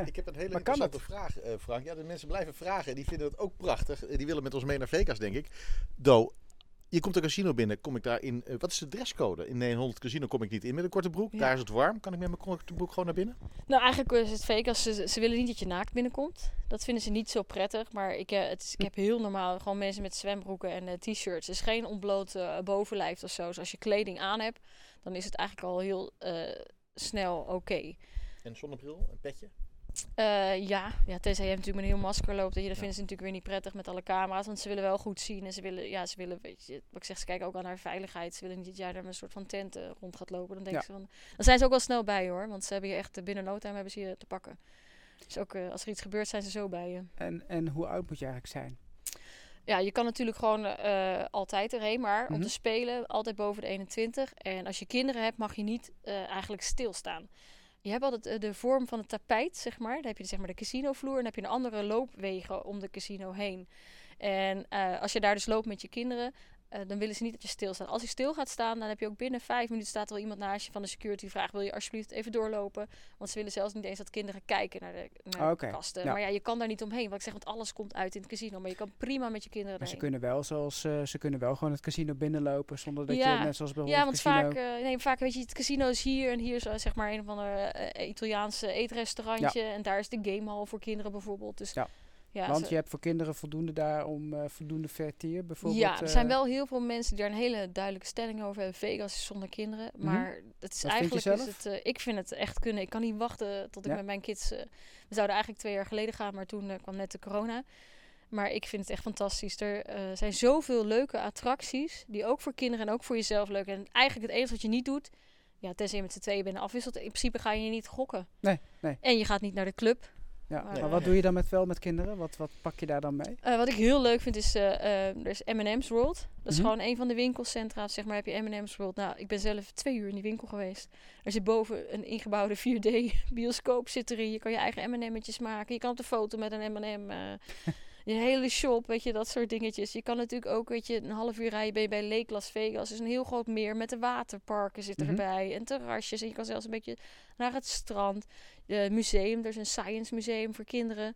Ik heb een hele Maar kan interessante vraag, eh, Frank. Ja, de mensen blijven vragen. Die vinden het ook prachtig. Die willen met ons mee naar Vegas, denk ik. Do, je komt een casino binnen. Kom ik daar in... wat is de dresscode? In 900 casino kom ik niet in met een korte broek. Ja. Daar is het warm. Kan ik met mijn korte broek gewoon naar binnen? Nou, eigenlijk is het Vegas. Ze, ze willen niet dat je naakt binnenkomt. Dat vinden ze niet zo prettig. Maar ik, het is, ik heb heel normaal gewoon mensen met zwembroeken en eh, t-shirts. Het is geen ontbloot bovenlijf of zo. Dus als je kleding aan hebt, dan is het eigenlijk al heel eh, snel oké. En zonnebril, een petje. Eh, ja. ja, tenzij je natuurlijk met een heel masker loopt. Dat, je, dat Ja. vinden ze natuurlijk weer niet prettig met alle camera's. Want ze willen wel goed zien. En ze willen, ja, ze willen, weet je, wat ik zeg, ze kijken ook aan naar veiligheid. Ze willen niet dat jij daar met een soort van tent eh, rond gaat lopen. Dan, denken Ja. ze van, dan zijn ze ook wel snel bij je, hoor. Want ze hebben je echt binnen no time hebben ze je te pakken. Dus ook als er iets gebeurt, zijn ze zo bij je. En, en hoe oud moet je eigenlijk zijn? Ja, je kan natuurlijk gewoon eh, altijd erheen, maar om Mhm. te spelen altijd boven de 21. En als je kinderen hebt, mag je niet eh, eigenlijk stilstaan. Je hebt altijd eh, de vorm van het tapijt, zeg maar. Dan heb je zeg maar de casinovloer en dan heb je een andere loopwegen om de casino heen. En als je daar dus loopt met je kinderen, eh, dan willen ze niet dat je stilstaat. Als je stil gaat staan, dan heb je ook binnen vijf minuten staat er wel iemand naast je van de security die vraagt: wil je alsjeblieft even doorlopen? Want ze willen zelfs niet eens dat kinderen kijken naar de, naar de Oké, kasten. ja. Maar ja, je kan daar niet omheen. Want ik zeg, want alles komt uit in het casino. Maar je kan prima met je kinderen Maar ze kunnen wel, zoals, eh, ze kunnen wel gewoon het casino binnenlopen zonder dat Ja. je net zoals bij Ja, want casino... vaak, eh, nee, vaak weet je, het casino is hier en hier is zeg maar een of ander Italiaanse eetrestaurantje. En daar is de gamehall voor kinderen bijvoorbeeld. Dus Ja. Ja, want ze- je hebt voor kinderen voldoende daar om eh, voldoende vertier bijvoorbeeld. ja, er eh, zijn wel heel veel mensen die daar een hele duidelijke stelling over hebben. Vegas is zonder kinderen. Mhm. Maar het is Wat eigenlijk, is het, eh, ik vind het echt kunnen. Ik kan niet wachten tot ik met mijn kids... we zouden eigenlijk twee jaar geleden gaan, maar toen kwam net de corona. Maar ik vind het echt fantastisch. Er zijn zoveel leuke attracties, die ook voor kinderen en ook voor jezelf leuk zijn. En eigenlijk het enige wat je niet doet, ja, tenzij je met z'n tweeën bent afwisselt, in principe ga je niet gokken. Nee, nee. En je gaat niet naar de club. Ja, maar- maar wat doe je dan met, wel met kinderen? Wat, wat pak je daar dan mee? Eh, wat ik heel leuk vind is, eh, eh, er is M&M's World. Dat is Mhm. gewoon een van de winkelcentra. Zeg maar heb je M&M's World. Nou, ik ben zelf twee uur in die winkel geweest. Er zit boven een ingebouwde 4D bioscoop zit erin. Je kan je eigen M&M'tjes maken. Je kan op de foto met een M&M. eh je hele shop, weet je, dat soort dingetjes. Je kan natuurlijk ook, weet je, een half uur rijden ben je bij Lake Las Vegas. Dus een heel groot meer met de waterparken zitten Mhm. erbij. En terrasjes. En je kan zelfs een beetje naar het strand. De museum, er is een science museum voor kinderen.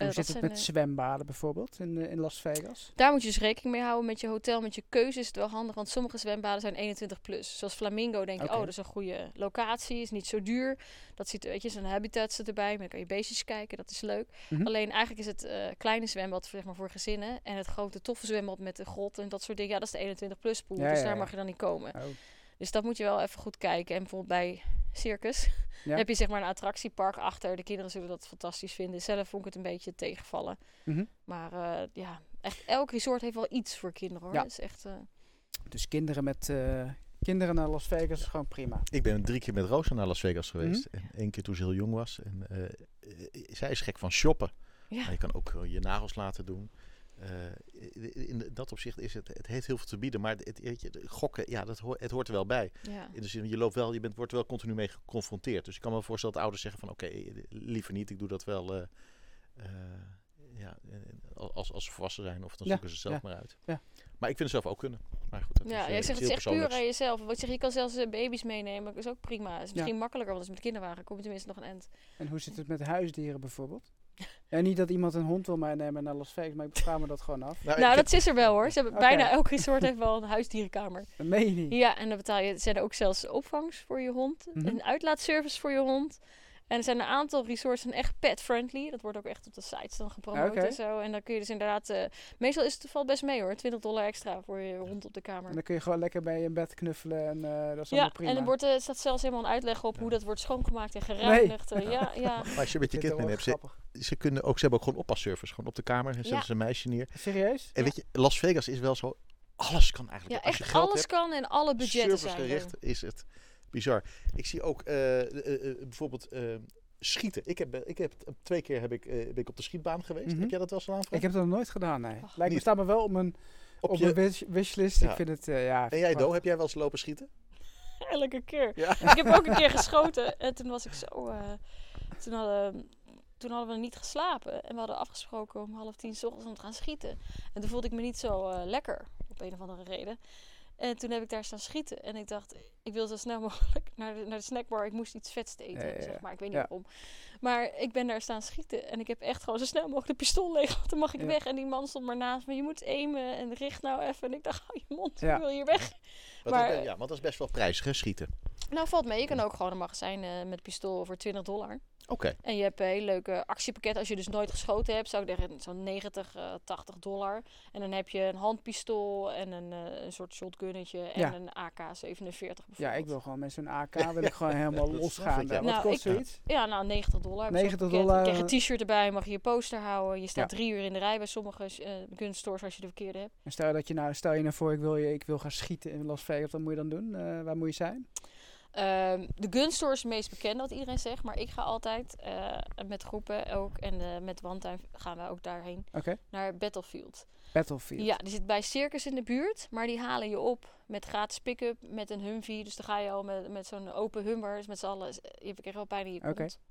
Eh, Hoe dat zit het zijn, met eh, zwembaden bijvoorbeeld in, eh, in Las Vegas? daar moet je dus rekening mee houden met je hotel, met je keuze is het wel handig. Want sommige zwembaden zijn 21 plus. Zoals Flamingo denk je, oh, dat is een goede locatie, is niet zo duur. Dat ziet, weet je, zo'n habitat erbij, maar dan kan je beestjes kijken, dat is leuk. Mhm. Alleen eigenlijk is het eh, kleine zwembad zeg maar, voor gezinnen. En het grote toffe zwembad met de grot en dat soort dingen, ja, dat is de 21 plus pool. Ja, dus ja, daar ja. mag je dan niet komen. Oh. Dus dat moet je wel even goed kijken. En bijvoorbeeld bij Circus Ja. heb je zeg maar een attractiepark achter. De kinderen zullen dat fantastisch vinden. Zelf vond ik het een beetje tegenvallen. Mhm. Maar eh, ja, echt elk resort heeft wel iets voor kinderen hoor. Ja. Dat is echt, eh, Dus kinderen met eh, kinderen naar Las Vegas is gewoon prima. Ik ben drie keer met Rosa naar Las Vegas geweest. Mhm. En één keer toen ze heel jong was. En, zij is gek van shoppen. ja. Maar je kan ook je nagels laten doen. Eh, in dat opzicht is het, het heeft heel veel te bieden. Maar het, gokken, ja, dat hoort, het hoort er wel bij. ja. In de zin, je loopt wel, je bent, wordt er wel continu mee geconfronteerd. Dus ik kan me voorstellen dat ouders zeggen van oké, eh, liever niet. Ik doe dat wel eh, eh, ja, als, als ze volwassen zijn. Of dan Ja, zoeken ze het zelf ja, maar uit. ja. Maar ik vind het zelf ook kunnen. Maar goed, dat Ja, is, jij zegt het is echt puur aan jezelf. Wat zeg, je kan zelfs baby's meenemen. Dat is ook prima. Het is misschien makkelijker, want het is met kinderwagen. Kom je tenminste nog een end. En hoe zit het met huisdieren bijvoorbeeld? Ja, niet dat iemand een hond wil meenemen naar Las Vegas, maar ik vraag me dat gewoon af. Nou, nou, dat is er wel hoor. Ze hebben bijna elk resort heeft wel een huisdierenkamer. Dat meen je niet. Ja, en dan betaal je. Zijn er ook zelfs opvangs voor je hond. Mhm. Een uitlaatservice voor je hond. En er zijn een aantal resorts zijn echt pet-friendly. Dat wordt ook echt op de sites dan gepromoot en zo. En dan kun je dus inderdaad... eh, meestal is het, valt best mee hoor. 20 dollar extra voor je hond op de kamer. En dan kun je gewoon lekker bij je bed knuffelen en eh, dat is allemaal Ja, prima. en er wordt, eh, staat zelfs helemaal een uitleg op Ja. hoe dat wordt schoongemaakt en gereinigd. Ja, ja. Maar als je met je kind wel meeneemt, ze, ze, kunnen ook, ze hebben ook gewoon oppasservice. Gewoon op de kamer zetten Ja. ze een meisje neer. Serieus? En Ja. weet je, Las Vegas is wel zo, alles kan eigenlijk. ja, als je echt alles hebt, kan en alle budgetten zijn er. servicegericht is het bizar. Ik zie ook eh, eh, eh, bijvoorbeeld schieten. Ik heb, ik heb twee keer heb ik, eh, ben ik op de schietbaan geweest. Mhm. Heb jij dat wel eens? Frank? Ik heb dat nog nooit gedaan, nee. Ach, Lijkt me staat me wel op mijn, op op mijn je, wish, wishlist. Ja. Ik vind het, ja... en jij, Do, heb jij wel eens lopen schieten? Elke keer. Ja. Ik heb ook een keer geschoten en toen was ik zo... eh, toen, hadden, toen hadden we niet geslapen en we hadden afgesproken om half tien 's ochtends om te gaan schieten. En toen voelde ik me niet zo eh, lekker, op een of andere reden. En toen heb ik daar staan schieten en ik dacht, ik wil zo snel mogelijk naar de, naar de snackbar. Ik moest iets vets te eten, Ja, ja, ja. zeg maar. Ik weet niet Ja. waarom. Maar ik ben daar staan schieten en ik heb echt gewoon zo snel mogelijk de pistool leeg. Want dan mag ik Ja. weg. En die man stond maar naast me. Je moet aimen en richt nou even. En ik dacht, hou je mond, Ja. ik wil hier weg. Want Maar- is- ja, want dat is best wel prijzig, hè, schieten. Nou, valt mee. Je kan ook gewoon een magazijn eh, met pistool voor 20 dollar. Oké. En je hebt een hele leuke actiepakket. Als je dus nooit geschoten hebt, zou ik zeggen zo'n 90, eh 80 dollar. En dan heb je een handpistool en een, eh, een soort shotgunnetje en Ja. een AK-47 bijvoorbeeld. Ja, ik wil gewoon met zo'n AK wil ik gewoon helemaal losgaan. ik, ja. Wat Nou, kost ik- zoiets? Ja, nou 90 dollar. heb je zo'n 90 pakket. dollar, Je krijgt een t-shirt erbij, mag je je poster houden. Je staat Ja. drie uur in de rij bij sommige eh gunstores als je de verkeerde hebt. En stel dat je nou, stel je nou voor, ik wil, je, ik wil gaan schieten in Las Vegas, wat moet je dan doen? Eh, waar moet je zijn? Ehm, de gunstore is het meest bekende wat iedereen zegt, maar ik ga altijd eh, met groepen ook en eh, met Wandtuin gaan we ook daarheen naar Battlefield. Battlefield. Ja, die zit bij Circus in de buurt, maar die halen je op met gratis pick-up, met een Humvee. Dus dan ga je al met, met zo'n open Hummer, dus met z'n allen. Je krijgt wel pijn in je.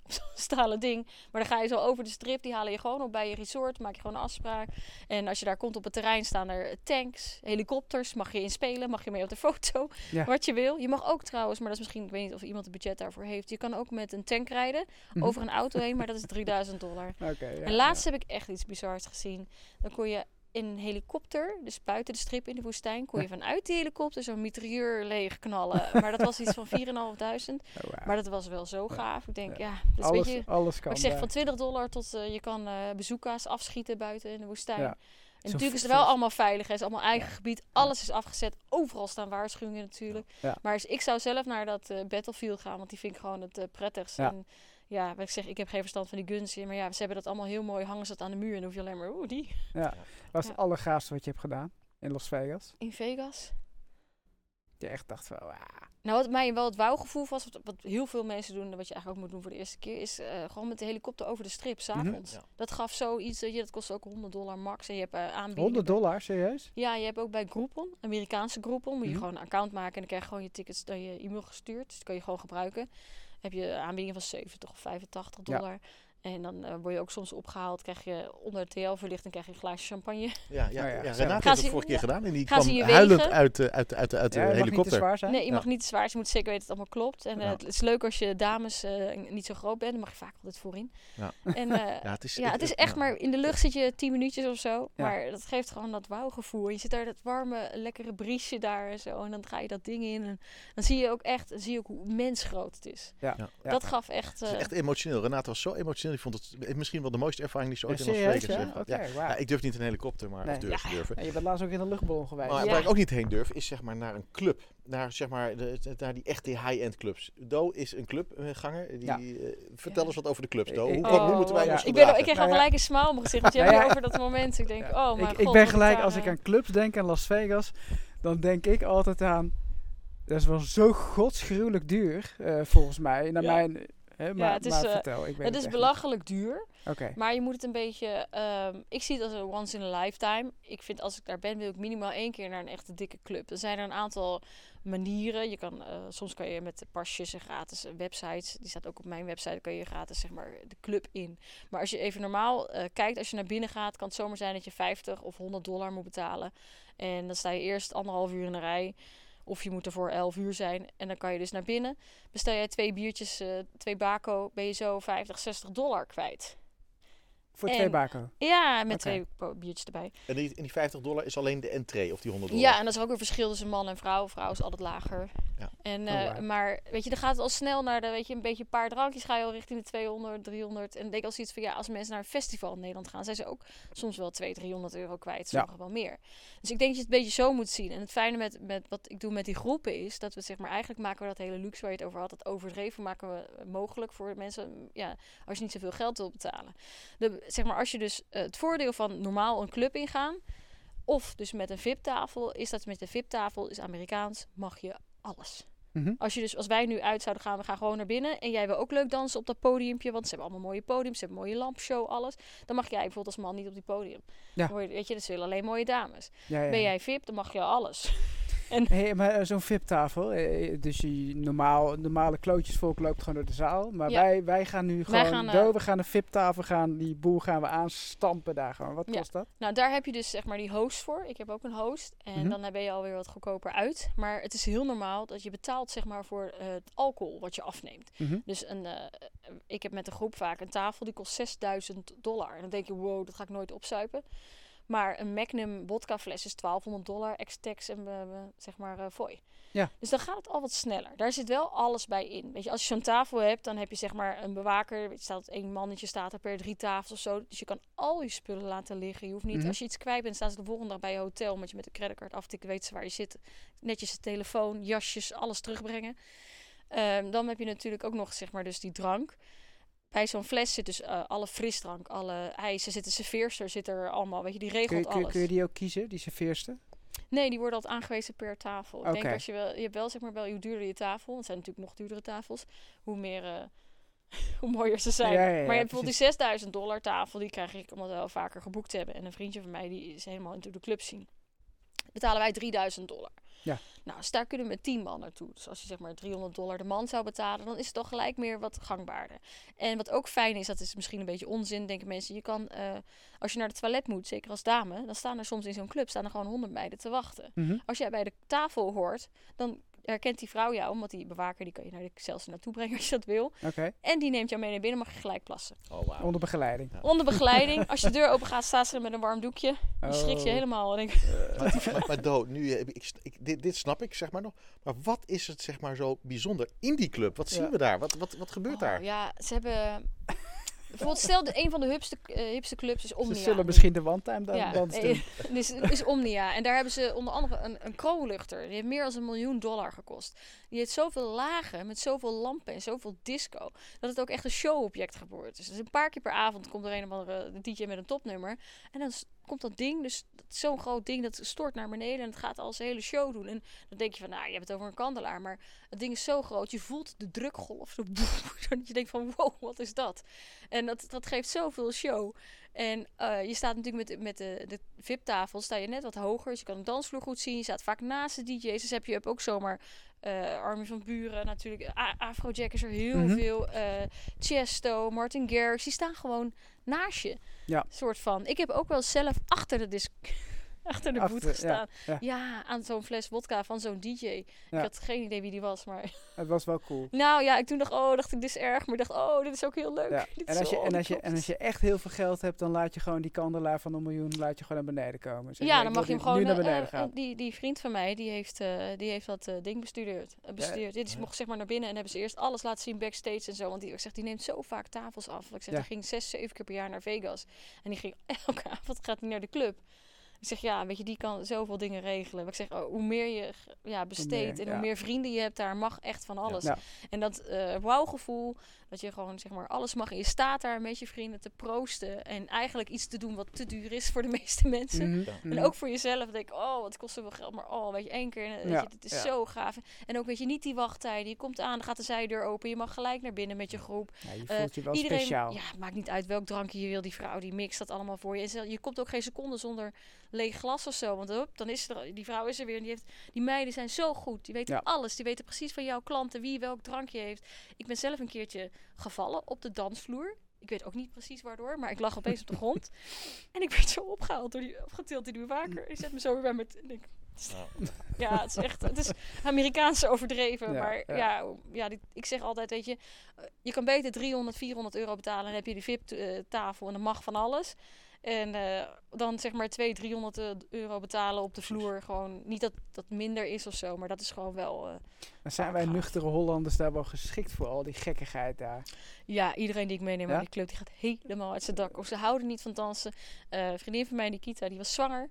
Op zo'n stalen ding. Maar dan ga je zo over de strip, die halen je gewoon op bij je resort, maak je gewoon een afspraak. En als je daar komt op het terrein staan er tanks, helikopters, mag je inspelen, mag je mee op de foto, Ja. wat je wil. Je mag ook trouwens, maar dat is misschien, ik weet niet of iemand een budget daarvoor heeft. Je kan ook met een tank rijden, Mhm. over een auto heen, maar dat is 3000 dollar. Ja, en laatst heb ik echt iets bizars gezien. Dan kon je in een helikopter, dus buiten de strip in de woestijn, kon je vanuit die helikopter zo'n mitrailleur leeg knallen. maar dat was iets van 4.500. ja. Oh, wauw. Maar dat was wel zo gaaf. Ik denk, ja, dus alles, weet je, alles kan ik zeg daar. van 20 dollar tot eh, je kan eh bezoekers afschieten buiten in de woestijn. Ja. En natuurlijk is het wel allemaal veilig. Het is allemaal eigen Ja. gebied. Alles is afgezet. Overal staan waarschuwingen natuurlijk. Ja. Maar dus ik zou zelf naar dat eh, Battlefield gaan. Want die vind ik gewoon het eh, prettigst. Ja. En ja, wat ik zeg, ik heb geen verstand van die guns. Maar ja, ze hebben dat allemaal heel mooi. Hangen ze dat aan de muur. En dan hoef je alleen maar, oeh, die. Ja. Wat is Ja. het allergaafste wat je hebt gedaan in Las Vegas? In Vegas. Je echt dacht van, ah, Nou, wat mij wel het wauwgevoel was, wat, wat heel veel mensen doen, wat je eigenlijk ook moet doen voor de eerste keer, is eh, gewoon met de helikopter over de strip, s'avonds. Ja. Dat gaf zoiets, je, dat kost ook 100 dollar max. En je hebt eh, aanbiedingen. 100 dollar, serieus? Ja, je hebt ook bij Groupon, Amerikaanse Groupon, moet je Mhm. gewoon een account maken en dan krijg je gewoon je tickets naar je e-mail gestuurd. Dus dat kan je gewoon gebruiken. Heb je aanbiedingen van 70 of 85 Ja. En dan eh, word je ook soms opgehaald, krijg je onder de TL-verlichting krijg je een glaasje champagne. Ja, ja, Oh ja. Renate Gaan heeft ze- het vorige keer gedaan en die kwam huilend wegen? uit, de- uit, de- uit, de- uit de Ja, het mag niet te helikopter. zwaar zijn. Nee, je Ja. mag niet te zwaar, dus je moet zeker weten dat het allemaal klopt. En eh, Ja. het is leuk als je dames eh, niet zo groot bent, dan mag je vaak altijd voorin. Ja. En, eh, Ja, het is, Ja, het is echt ja. maar in de lucht zit je 10 minuutjes of zo. Ja. Maar dat geeft gewoon dat wauwgevoel. Je zit daar dat warme, lekkere briesje daar en zo. En dan ga je dat ding in. En dan zie je ook echt zie je ook hoe mensgroot het is. Ja. Dat gaf echt. Het is echt emotioneel. Renate was zo emotioneel Ik vond het misschien wel de mooiste ervaring die ze Ja, ooit in Las Vegas. Oké, Ja. Ja, ik durf niet in een helikopter, maar Nee. of durf, durven. Ja, je bent laatst ook in een luchtballon geweest. Maar Ja. waar ik ook niet heen durf, is zeg maar naar een club. Naar, zeg maar, de, de- naar die echte high-end clubs. Do is een clubganger. Die, Ja. eh, vertel Ja. eens wat over de clubs, Do. Hoe, hoe moeten wij ja. ons ik, ben, ik krijg al Nou gelijk een smile op mijn gezicht. Want je Nou hebt over dat moment. Ik denk, oh mijn ik, god. ik ben gelijk, als ik aan clubs denk in Las Vegas, dan denk ik altijd aan. Dat is wel zo godsgruwelijk duur, eh, volgens mij. Naar Ja. mijn. Hè, maar het is, maar eh, vertel, ik Het is echt belachelijk duur. Maar je moet het een beetje. ehm, ik zie het als een once in a lifetime. Ik vind als ik daar ben, wil ik minimaal één keer naar een echte dikke club. Er zijn er een aantal manieren. Je kan, eh, soms kan je met pasjes en gratis websites. Die staat ook op mijn website. kan je gratis zeg maar de club in. Maar als je even normaal eh, kijkt, als je naar binnen gaat, kan het zomaar zijn dat je 50 of 100 dollar moet betalen. En dan sta je eerst anderhalf uur in de rij. Of je moet er voor 11 uur zijn. En dan kan je dus naar binnen. Bestel jij twee biertjes, eh, twee bako, ben je zo 50, 60 dollar kwijt. Voor en- twee bako. Ja, met twee biertjes erbij. En die, en die 50 dollar is alleen de entree of die 100 dollar? Ja, en dat is ook een verschil tussen man en vrouw. Vrouw is altijd lager. Ja. En, Oh, eh. Maar weet je, dan gaat het al snel naar de, weet je, een beetje een paar drankjes. Ga je al richting de 200, 300. En ik denk als iets van ja, als mensen naar een festival in Nederland gaan, zijn ze ook soms wel 200, 300 euro kwijt. Ja. Sommigen wel meer. Dus ik denk dat je het een beetje zo moet zien. En het fijne met, met wat ik doe met die groepen is dat we zeg maar eigenlijk maken we dat hele luxe waar je het over had, dat overdreven maken we mogelijk voor mensen. Ja, als je niet zoveel geld wil betalen. De, zeg maar als je dus eh, het voordeel van normaal een club ingaan. Of dus met een VIP-tafel, is dat met de VIP-tafel, is Amerikaans, mag je alles. Mhm. Als, je dus, als wij nu uit zouden gaan, we gaan gewoon naar binnen. En jij wil ook leuk dansen op dat podiumpje. Want ze hebben allemaal mooie podiums. Ze hebben een mooie lampshow, alles. Dan mag jij bijvoorbeeld als man niet op die podium. Ja. Dan word je, weet je, dus willen alleen mooie dames. Ja, ja. Ben jij VIP, dan mag je alles. Hey, maar eh, zo'n VIP-tafel, eh, dus die normaal, normale klootjesvolk loopt gewoon door de zaal. Maar Ja. wij, wij gaan nu gewoon gaan, eh, door, we gaan een VIP-tafel gaan, die boel gaan we aanstampen daar gewoon. Wat Ja. kost dat? Nou, daar heb je dus zeg maar die host voor. Ik heb ook een host. En Mhm. dan ben je alweer wat goedkoper uit. Maar het is heel normaal dat je betaalt zeg maar voor eh, het alcohol wat je afneemt. Mhm. Dus een, eh, ik heb met een groep vaak een tafel die kost 6000 dollar. En dan denk je, wow, dat ga ik nooit opzuipen. Maar een Magnum vodka fles is 1200 dollar, ex-tax en eh, zeg maar eh fooi. Ja. Dus dan gaat het al wat sneller. Daar zit wel alles bij in. Weet je, als je zo'n tafel hebt, dan heb je zeg maar een bewaker. Weet je, staat één mannetje staat er per drie tafels of zo. Dus je kan al je spullen laten liggen. Je hoeft niet, Mhm. als je iets kwijt bent, staan ze de volgende dag bij je hotel. Omdat je met de creditcard aftikken weet ze waar je zit. Netjes de telefoon, jasjes, alles terugbrengen. Ehm, dan heb je natuurlijk ook nog zeg maar dus die drank. Bij zo'n fles zit dus eh, alle frisdrank, alle ijs. Er zit een serveerster, zit er allemaal. Weet je, die Kun, regelt je- kun, je- alles. kun je die ook kiezen, die serveerste? Nee, die worden altijd aangewezen per tafel. Ik denk als je wel, je hebt wel zeg maar wel hoe duurder je tafel, want het zijn natuurlijk nog duurdere tafels, hoe meer, eh, hoe mooier ze zijn. Ja, ja, ja, maar je hebt bijvoorbeeld die 6000 dollar tafel, die krijg ik omdat we wel vaker geboekt hebben. En een vriendje van mij die is helemaal into de club zien. Betalen wij 3000 dollar. Ja. Nou, dus daar kunnen we met 10 man naartoe. Dus als je zeg maar 300 dollar de man zou betalen, dan is het toch gelijk meer wat gangbaarder. En wat ook fijn is, dat is misschien een beetje onzin, denken mensen. Je kan, eh, als je naar het toilet moet, zeker als dame, dan staan er soms in zo'n club staan er gewoon 100 meiden te wachten. Mhm. Als jij bij de tafel hoort, dan herkent die vrouw jou, omdat die bewaker die kan je naar de zelfs naartoe brengen als je dat wil. Oké, En die neemt jou mee naar binnen, mag je gelijk plassen. Oh, wauw. onder begeleiding. Onder begeleiding, als je de deur open gaat, staat ze er met een warm doekje. Dan schrik je Oh. helemaal. En denk, Maar, maar, maar Do, nu, heb ik, ik, ik- dit, dit snap ik zeg maar nog. Maar wat is het zeg maar zo bijzonder in die club? Wat zien Ja. we daar? Wat, wat, wat gebeurt Oh, daar? Ja, ze hebben... Bijvoorbeeld, stel, de, een van de hipste, eh, hipste clubs is Ze Omnia. zullen misschien de one-time dan ja, dans nee, doen. is, is Omnia. En daar hebben ze onder andere een, een kroonluchter. Die heeft meer dan een miljoen dollar gekost. Die heeft zoveel lagen met zoveel lampen en zoveel disco. Dat het ook echt een showobject geworden is. Dus een paar keer per avond komt er een of andere DJ met een topnummer. En dan komt dat ding, dus zo'n groot ding, dat stort naar beneden. En het gaat al zijn hele show doen. En dan denk je van, nou, je hebt het over een kandelaar. Maar het ding is zo groot. Je voelt de drukgolf. Zo, dat je denkt van, wow, wat is dat? En dat, dat geeft zoveel show. En eh, je staat natuurlijk met, met de, de VIP-tafel sta je net wat hoger. Dus je kan de dansvloer goed zien. Je staat vaak naast de DJ's. Dus heb je ook zomaar eh Armin van Buren natuurlijk. A- Afrojack is er heel Mhm. veel. eh Chesto, Martin Garrix. Die staan gewoon naast je. Ja. Soort van. Ik heb ook wel zelf achter de disc achter de boot gestaan. ja, Ja, ja. aan zo'n fles vodka van zo'n DJ. Ik had geen idee wie die was, maar... Het was wel cool. Nou ja, ik toen dacht, oh, dacht ik, dit is erg. Maar ik dacht, oh, dit is ook heel leuk. Ja. Dit En, is als je, en, als je, dit en als je echt heel veel geld hebt, dan laat je gewoon die kandelaar van een miljoen laat je gewoon naar beneden komen. Zeg Ja, dan mag je hem gewoon... nu naar eh, beneden eh, gaan. die, die vriend van mij, die heeft, eh, die heeft dat eh, ding bestudeerd. eh, bestudeerd. Die Ja. mocht zeg maar naar binnen en hebben ze eerst alles laten zien backstage en zo. Want die, ik zeg, die neemt zo vaak tafels af. Ik zeg, die ging zes, zeven keer per jaar naar Vegas. En die ging elke avond gaat hij naar de club. Ik zeg, ja, weet je, die kan zoveel dingen regelen. Maar ik zeg, oh, hoe meer je ja, besteedt en hoe meer vrienden je hebt, daar mag echt van alles. En dat eh wauwgevoel, dat je gewoon zeg maar alles mag en je staat daar met je vrienden te proosten. En eigenlijk iets te doen wat te duur is voor de meeste mensen. Mhm, En mhm. ook voor jezelf denk ik, oh, wat kost zoveel geld. Maar oh, weet je, één keer, en, weet Ja, je, het is ja. zo gaaf. En ook, weet je, niet die wachttijden. Je komt aan, dan gaat de zijdeur open. Je mag gelijk naar binnen met je groep. Ja, je Eh, voelt je wel Iedereen, speciaal. ja, het maakt niet uit welk drankje je wil. Die vrouw, die mixt dat allemaal voor je. En je komt ook geen seconde zonder leeg glas of zo. Want hop, dan is er, die vrouw is er weer. En die, heeft, die meiden zijn zo goed. Die weten Ja. alles. Die weten precies van jouw klanten wie welk drankje heeft. Ik ben zelf een keertje gevallen op de dansvloer. Ik weet ook niet precies waardoor, maar ik lag opeens op de grond. En ik werd zo opgehaald door die, opgetild door die bewaker. Die zet me zo weer bij mijn... en ik- ja, het is echt, het is Amerikaans overdreven. Ja, maar ja. ja, ja, die- ik zeg altijd, weet je, eh, je kan beter 300, 400 euro betalen en dan heb je die VIP-tafel en dan mag van alles. En eh, dan zeg maar 200, 300 eh, euro betalen op de vloer. Gewoon niet dat dat minder is of zo, maar dat is gewoon wel. Maar zijn wij nuchtere Hollanders daar wel geschikt voor, al die gekkigheid daar? ja, iedereen die ik meeneem Ja? aan die club, die gaat helemaal uit zijn dak. Of ze houden niet van dansen. Een vriendin van mij, Nikita, die was zwanger.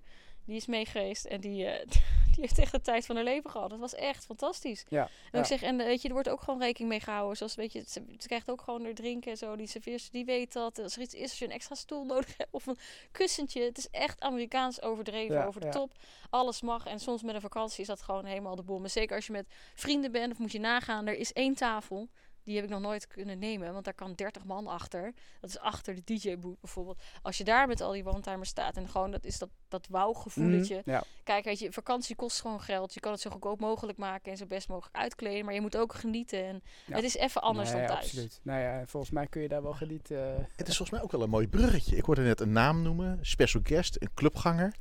Die is mee geweest en die, eh, die heeft echt de tijd van haar leven gehad. Dat was echt fantastisch. Ja, En ja. ik zeg, en eh, weet je, er wordt ook gewoon rekening mee gehouden. Zoals, weet je, ze, ze krijgt ook gewoon er drinken en zo. Die serveerster, die weet dat. Als er iets is, als je een extra stoel nodig hebt of een kussentje. Het is echt Amerikaans overdreven, Ja, over de top. Alles mag. En soms met een vakantie is dat gewoon helemaal de bom. Maar zeker als je met vrienden bent, of moet je nagaan, er is één tafel. Die heb ik nog nooit kunnen nemen, want daar kan 30 man achter. Dat is achter de DJ-boot bijvoorbeeld. Als je daar met al die one-timers staat en gewoon dat is dat, dat wauw-gevoeletje. Mhm, Ja. Kijk, weet je, vakantie kost gewoon geld. Je kan het zo goedkoop mogelijk maken en zo best mogelijk uitkleden. Maar je moet ook genieten. En Ja. het is even anders Nee, dan thuis. absoluut. Nou ja, volgens mij kun je daar wel genieten. eh. Het is volgens mij ook wel een mooi bruggetje. Ik hoorde net een naam noemen, special guest, een clubganger.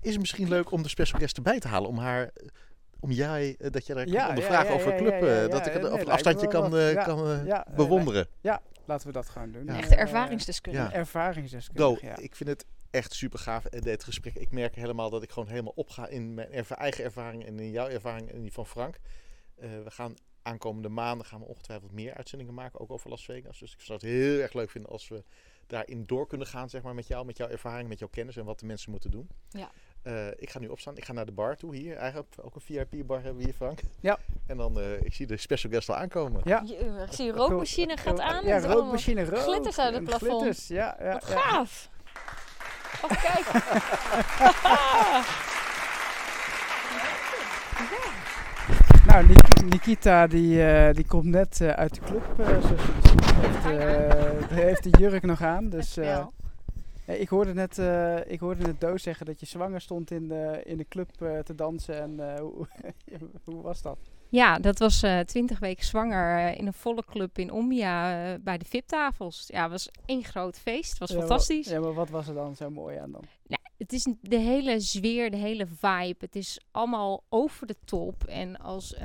Is het misschien leuk om de special guest erbij te halen? Om haar, om jij, eh, dat je daar Ja, kan ondervragen ja, ja, over ja, club, ja, ja, eh, dat ja, ik een afstandje kan, eh, Ja, eh, ja, bewonderen. Laten we dat gewoon doen. Ja. Echte ervaringsdeskundige. ja. Ervaringsdeskundige, Do, ja. ik vind het echt super gaaf, dit gesprek. Ik merk helemaal dat ik gewoon helemaal opga in mijn erva- eigen ervaring en in jouw ervaring en die van Frank. Eh, we gaan aankomende maanden gaan we ongetwijfeld meer uitzendingen maken, ook over Las Vegas. Dus ik zou het heel erg leuk vinden als we daarin door kunnen gaan, zeg maar, met jou, met jouw ervaring, met jouw kennis en wat de mensen moeten doen. Ja. Eh, ik ga nu opstaan. Ik ga naar de bar toe hier. Eigenlijk ook een VIP-bar hebben we hier, Frank. Ja. En dan, eh, ik zie de special guest al aankomen. Ja. Je- ik zie een rookmachine gaat aan. Ja, rookmachine rook. glitters uit het plafond. Glitters, ja. ja, Wat ja. gaaf. Oh, kijk. Nou, Nik- Nikita die, eh, die komt net eh, uit de club, eh. Heeft, eh, heeft de jurk nog aan. Dus eh, Ja. Ik, hoorde net, eh, ik hoorde net Doos zeggen dat je zwanger stond in de, in de club eh, te dansen. En eh, hoe, hoe was dat? Ja, dat was twintig weken zwanger in een volle club in Ombia eh, bij de VIP-tafels. Ja, het was één groot feest. Het was Ja, maar- fantastisch. Ja, maar wat was er dan zo mooi aan dan? Nou, het is de hele sfeer, de hele vibe. Het is allemaal over de top. En als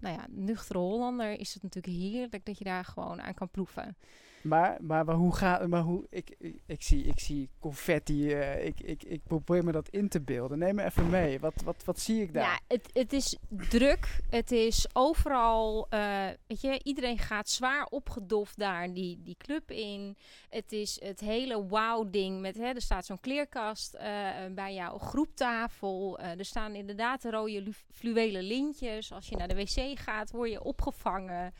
nou ja, nuchtere Hollander is het natuurlijk heerlijk dat je daar gewoon aan kan proeven. Maar, maar, hoe gaat maar hoe, ik, ik, zie, ik zie confetti, eh, ik, ik, ik probeer me dat in te beelden. Neem me even mee. Wat, wat, wat zie ik daar? Ja, het, het is druk. Het is overal, eh, weet je, iedereen gaat zwaar opgedoft daar die, die club in. Het is het hele wow-ding met, er staat zo'n kleerkast eh, bij jouw groeptafel. Er staan inderdaad de rode lu- fluwelen lintjes. Als je naar de wc gaat, word je opgevangen.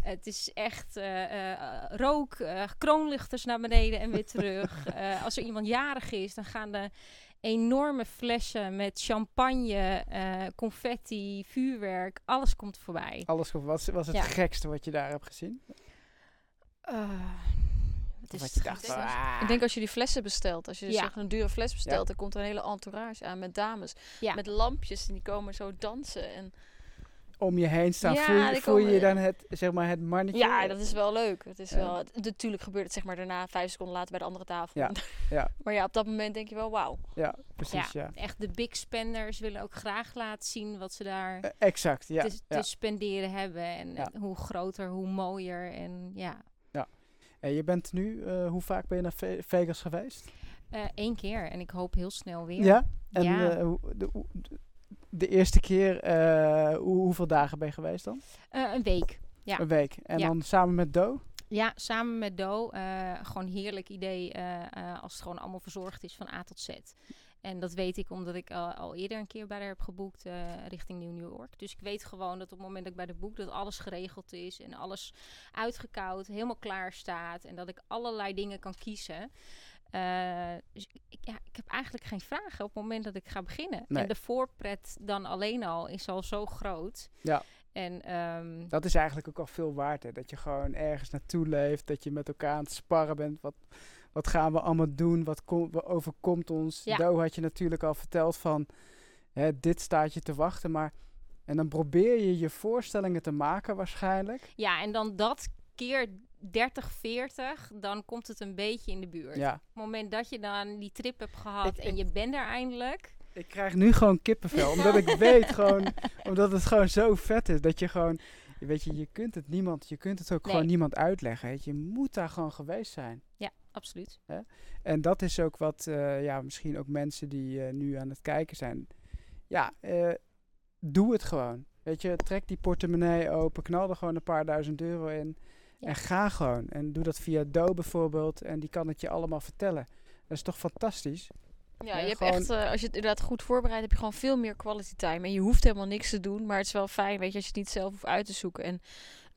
Het is echt eh, eh, rook, eh, kroonlichters naar beneden en weer terug. Eh, als er iemand jarig is, dan gaan de enorme flessen met champagne, eh, confetti, vuurwerk, alles komt voorbij. Alles goed. Wat was het Ja. gekste wat je daar hebt gezien? Eh, het is dacht, ah. Ik denk als je die flessen bestelt, als je dus Ja. een dure fles bestelt, dan komt er een hele entourage aan met dames. Ja. Met lampjes en die komen zo dansen. En om je heen staan. Ja, voel je, voel je dan het, zeg maar, het mannetje? Ja, dat is wel leuk. Het is Ja. wel, het- natuurlijk gebeurt het zeg maar daarna vijf seconden later bij de andere tafel. Ja, ja. maar ja, op dat moment denk je wel, wauw. Ja, precies, ja. Echt de big spenders willen ook graag laten zien wat ze daar Eh, exact, ja. te, ja. te spenderen hebben. En Ja. eh, hoe groter, hoe mooier. En ja, En je bent nu, eh, hoe vaak ben je naar Ve- Vegas geweest? eh, één keer. En ik hoop heel snel weer. Ja? En Ja. eh, hoe- de, de eerste keer, eh, hoe, hoeveel dagen ben je geweest dan? Eh, een week. Ja. Een week. En Ja. dan samen met Do? Ja, samen met Do. eh, gewoon heerlijk idee als het gewoon allemaal verzorgd is van A tot Z. En dat weet ik omdat ik al- al eerder een keer bij haar heb geboekt eh, richting New York. Dus ik weet gewoon dat op het moment dat ik bij de boek dat alles geregeld is en alles uitgekoud, helemaal klaar staat en dat ik allerlei dingen kan kiezen. Eh, dus ik, ja, ik heb eigenlijk geen vragen op het moment dat ik ga beginnen. Nee. En de voorpret dan alleen al is al zo groot. Ja. En ehm, Dat is eigenlijk ook al veel waard, hè? Dat je gewoon ergens naartoe leeft, dat je met elkaar aan het sparren bent. Wat, wat gaan we allemaal doen? Wat, kom, wat overkomt ons? Ja. Do had je natuurlijk al verteld van, hè, dit staat je te wachten, maar... En dan probeer je je voorstellingen te maken waarschijnlijk. Ja, en dan dat keer 30, 40, dan komt het een beetje in de buurt. Ja. Op het moment dat je dan die trip hebt gehad Ik- en je bent er eindelijk. Ik krijg nu gewoon kippenvel, omdat ik weet gewoon, omdat het gewoon zo vet is, dat je gewoon, weet je, je kunt het niemand, je kunt het ook Nee. gewoon niemand uitleggen. Weet je. je moet daar gewoon geweest zijn. Ja, absoluut. En dat is ook wat, eh, ja, misschien ook mensen die eh, nu aan het kijken zijn. Ja, eh, doe het gewoon. Weet je, trek die portemonnee open, knal er gewoon een paar duizend euro in. Ja. En ga gewoon. En doe dat via Do bijvoorbeeld. En die kan het je allemaal vertellen. Dat is toch fantastisch? Ja, je hebt echt, eh, als je het inderdaad goed voorbereidt, heb je gewoon veel meer quality time. En je hoeft helemaal niks te doen, maar het is wel fijn, weet je, als je het niet zelf hoeft uit te zoeken. En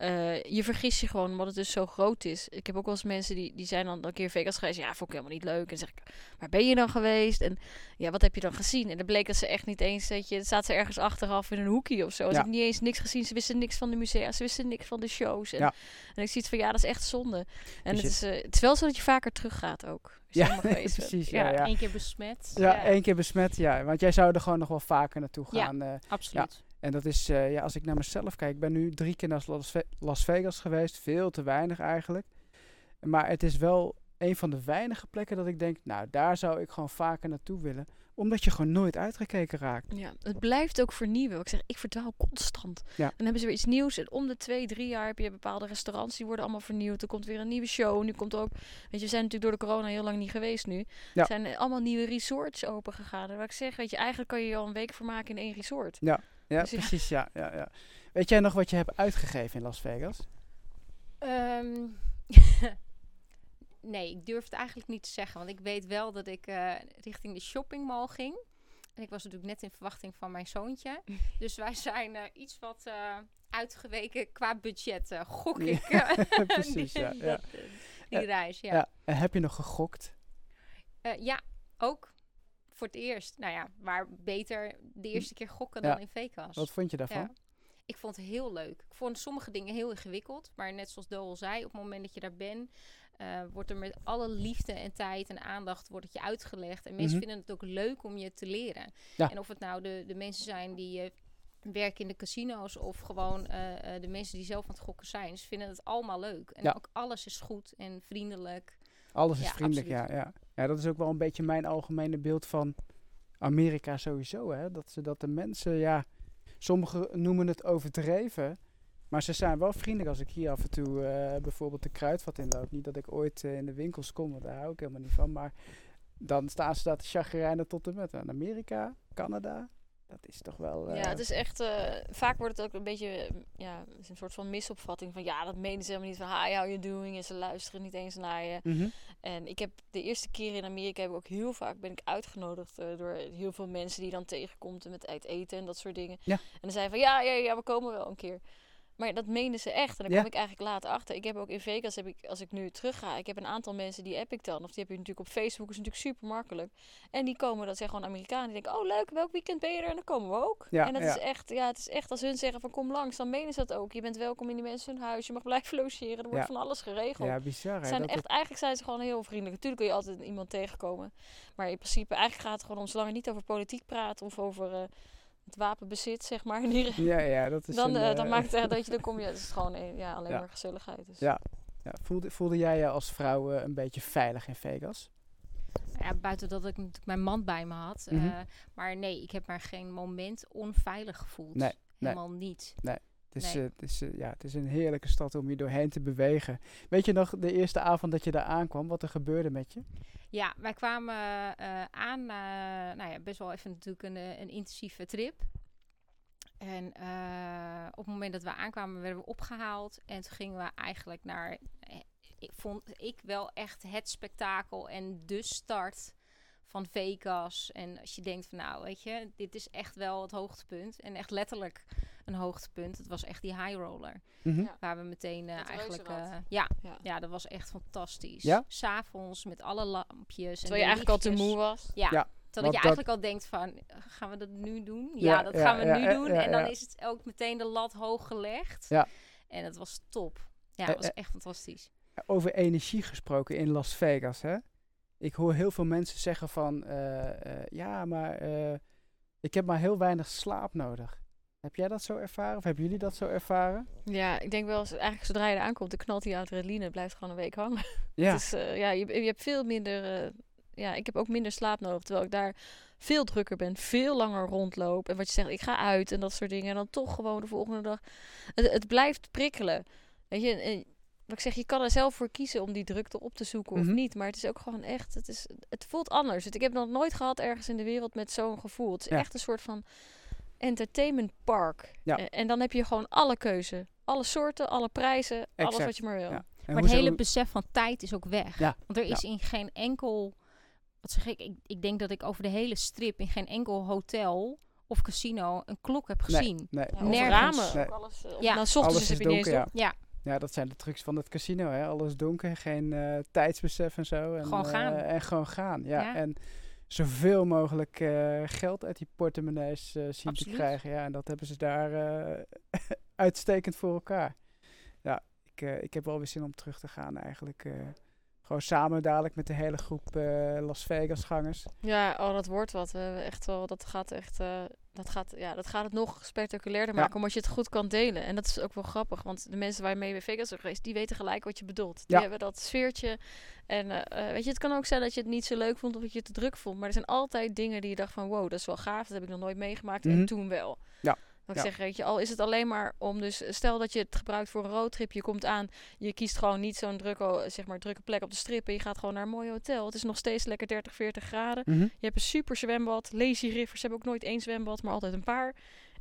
eh, je vergist je gewoon, omdat het dus zo groot is. Ik heb ook wel eens mensen die, die zijn dan een keer Vegas geweest. Ja, vond ik helemaal niet leuk. En zeg ik, waar ben je dan geweest? En ja, wat heb je dan gezien? En dan bleek dat ze echt niet eens, weet je, staat ze ergens achteraf in een hoekje of zo. Ze Ja. hebben niet eens niks gezien. Ze wisten niks van de musea, ze wisten niks van de shows. En, Ja. en ik zie het van, ja, dat is echt zonde. En Dus het, je- is, eh, het is wel zo dat je vaker teruggaat ook. Ja, precies, ja, ja. Eén keer besmet. Ja, één keer besmet, ja. Want jij zou er gewoon nog wel vaker naartoe Ja. gaan. eh, Absoluut. En dat is, eh, ja, als ik naar mezelf kijk, ik ben nu drie keer naar Las, Ve- Las Vegas geweest. Veel te weinig eigenlijk. Maar het is wel een van de weinige plekken dat ik denk, nou, daar zou ik gewoon vaker naartoe willen. Omdat je gewoon nooit uitgekeken raakt. Ja, het blijft ook vernieuwen. Ik zeg, ik verdwaal constant. Ja. Dan hebben ze weer iets nieuws. En om de twee, drie jaar heb je bepaalde restaurants die worden allemaal vernieuwd. Er komt weer een nieuwe show. Nu komt er ook, weet je, we zijn natuurlijk door de corona heel lang niet geweest nu. Ja. Er zijn allemaal nieuwe resorts open gegaan. En wat ik zeg, weet je, eigenlijk kan je je al een week vermaken in één resort. Ja, Dus ja. precies, ja, ja, ja. Weet jij nog wat je hebt uitgegeven in Las Vegas? Ehm, nee, ik durf het eigenlijk niet te zeggen. Want ik weet wel dat ik eh, richting de shoppingmall ging. En ik was natuurlijk net in verwachting van mijn zoontje. Dus wij zijn eh, iets wat eh, uitgeweken qua budget, gok Ja, ik. precies, ja, die- ja. dat, eh, die reis, ja. Ja. En heb je nog gegokt? Ja, ook voor het eerst. Nou ja, maar beter de eerste keer gokken Ja. dan in Vegas. Wat vond je daarvan? Ik vond het heel leuk. Ik vond sommige dingen heel ingewikkeld. Maar net zoals Doel zei, op het moment dat je daar bent, eh, wordt er met alle liefde en tijd en aandacht wordt het je uitgelegd. En mensen Mhm. vinden het ook leuk om je te leren. Ja. En of het nou de, de mensen zijn die eh, werken in de casino's of gewoon eh, de mensen die zelf aan het gokken zijn, ze vinden het allemaal leuk. En Ja. ook alles is goed en vriendelijk. Alles is Ja, vriendelijk, ja, ja. Ja, dat is ook wel een beetje mijn algemene beeld van Amerika sowieso, hè. Dat, ze, dat de mensen, ja... Sommigen noemen het overdreven, maar ze zijn wel vriendelijk als ik hier af en toe eh, bijvoorbeeld de kruidvat inloop. Niet dat ik ooit eh, in de winkels kom, want daar hou ik helemaal niet van, maar dan staan ze daar te chagrijnen tot en met. Amerika, Canada, dat is toch wel... eh, Ja, het is echt. eh, vaak wordt het ook een beetje. eh, Ja, het is een soort van misopvatting van. Ja, dat menen ze helemaal niet van. Hi, how you doing? En ze luisteren niet eens naar je. mhm. En ik heb de eerste keer in Amerika heb ik ook heel vaak ben ik uitgenodigd eh, door heel veel mensen die je dan tegenkomt en met uit eten en dat soort dingen. Ja. En dan zeiden van ja, ja, ja, we komen wel een keer. Maar dat menen ze echt. En dan Ja. kom ik eigenlijk later achter. Ik heb ook in Vegas, heb ik, als ik nu terug ga, ik heb een aantal mensen die app ik dan. Of die heb je natuurlijk op Facebook, is natuurlijk super makkelijk. En die komen, dat zijn gewoon Amerikanen. Die denken, oh leuk, welk weekend ben je er? En dan komen we ook. Ja, en dat ja. is echt, ja, het is echt als hun zeggen van kom langs, dan menen ze dat ook. Je bent welkom in die mensen hun huis, je mag blijven logeren. Er wordt van alles geregeld. ja, bizar. hè, zijn dat echt, het- eigenlijk zijn ze gewoon heel vriendelijk. Natuurlijk kun je altijd iemand tegenkomen. Maar in principe, eigenlijk gaat het gewoon om, zolang je niet over politiek praat of over, eh, het wapenbezit, zeg maar. Die, Ja, ja, dat is dan, een, eh, dan eh, maakt het echt dat je, dan kom je, het is gewoon eh, ja, alleen Ja. maar gezelligheid. Dus. Ja. ja, voelde, voelde jij je als vrouw een beetje veilig in Vegas? Ja, buiten dat ik natuurlijk mijn man bij me had. Mhm. eh, maar nee, ik heb maar geen moment onveilig gevoeld. Nee, nee. Helemaal niet. Het is, Nee. eh, het, is, eh, ja, het is een heerlijke stad om je doorheen te bewegen. Weet je nog de eerste avond dat je daar aankwam, wat er gebeurde met je? Ja, wij kwamen eh, aan, nou ja, best wel even natuurlijk een, een intensieve trip. En op het moment dat we aankwamen, werden we opgehaald. En toen gingen we eigenlijk naar, ik vond ik wel echt het spektakel en de start van Vegas. En als je denkt van nou, weet je, dit is echt wel het hoogtepunt. En echt letterlijk een hoogtepunt. Het was echt die high roller. Mhm. Ja. Waar we meteen eh, eigenlijk... eh, ja, Ja. ja, dat was echt fantastisch. Ja? S'avonds met alle lampjes. Terwijl je eigenlijk al te moe was. Ja. Ja, Terwijl je dat- eigenlijk al denkt van, gaan we dat nu doen? Ja, Ja, dat ja, gaan we ja, nu doen. ja, en dan ja. is het ook meteen de lat hoog gelegd. Ja. En het was top. Ja, Eh, het was echt fantastisch. Over energie gesproken in Las Vegas, hè? Ik hoor heel veel mensen zeggen van, eh, eh, ja, maar eh, ik heb maar heel weinig slaap nodig. Heb jij dat zo ervaren? Of hebben jullie dat zo ervaren? Ja, ik denk wel, eens- eigenlijk zodra je er aankomt, dan knalt die adrenaline. Het blijft gewoon een week hangen. Ja, eh, ja, je, je hebt veel minder... ja, ik heb ook minder slaap nodig. Terwijl ik daar veel drukker ben. Veel langer rondloop. En wat je zegt, ik ga uit en dat soort dingen. En dan toch gewoon de volgende dag... Het, het blijft prikkelen. Weet je, en wat ik zeg, je kan er zelf voor kiezen om die drukte op te zoeken Mhm. of niet. Maar het is ook gewoon echt... Het, is, het voelt anders. Ik heb nog nooit gehad ergens in de wereld met zo'n gevoel. Het is Ja. echt een soort van entertainment park. Ja. En, en dan heb je gewoon alle keuze. Alle soorten, alle prijzen, alles wat je maar wil. Ja. Maar het hele besef van tijd is ook weg. Ja, Want er is in geen enkel... Wat zeg ik? ik? Ik denk dat ik over de hele strip in geen enkel hotel of casino een klok heb Nee. gezien. Nee, Ja, of Nergens. ramen. Nee. Alles, eh, Ja. s ochtends alles is heb je donker. Ja, Ja, dat zijn de trucs van het casino, hè? Alles donker, geen eh, tijdsbesef en zo. En, Gewoon gaan. eh, en gewoon gaan, ja. Ja. En zoveel mogelijk eh, geld uit die portemonnees eh, zien te krijgen. Ja, en dat hebben ze daar eh, uitstekend voor elkaar. Ja, ik, eh, ik heb wel weer zin om terug te gaan eigenlijk. eh. gewoon samen dadelijk met de hele groep eh, Las Vegas gangers. Ja, oh, dat wordt wat. We hebben echt wel, dat gaat echt, eh, dat gaat, ja, dat gaat het nog spectaculairder Ja. maken, omdat je het goed kan delen. En dat is ook wel grappig, want de mensen waar je mee bij Vegas zijn geweest, die weten gelijk wat je bedoelt. Die Ja. hebben dat sfeertje. En eh, eh, weet je, het kan ook zijn dat je het niet zo leuk vond of dat je het te druk vond. Maar er zijn altijd dingen die je dacht van, wow, dat is wel gaaf, dat heb ik nog nooit meegemaakt. Mhm. En toen wel. Ja. Dat ik zeg, weet je, al is het alleen maar om dus, stel dat je het gebruikt voor een roadtrip, je komt aan, je kiest gewoon niet zo'n drukke, zeg maar, drukke plek op de strip en je gaat gewoon naar een mooi hotel. Het is nog steeds lekker 30, 40 graden. Mhm. Je hebt een super zwembad. Lazy Rivers hebben ook nooit één zwembad, maar altijd een paar.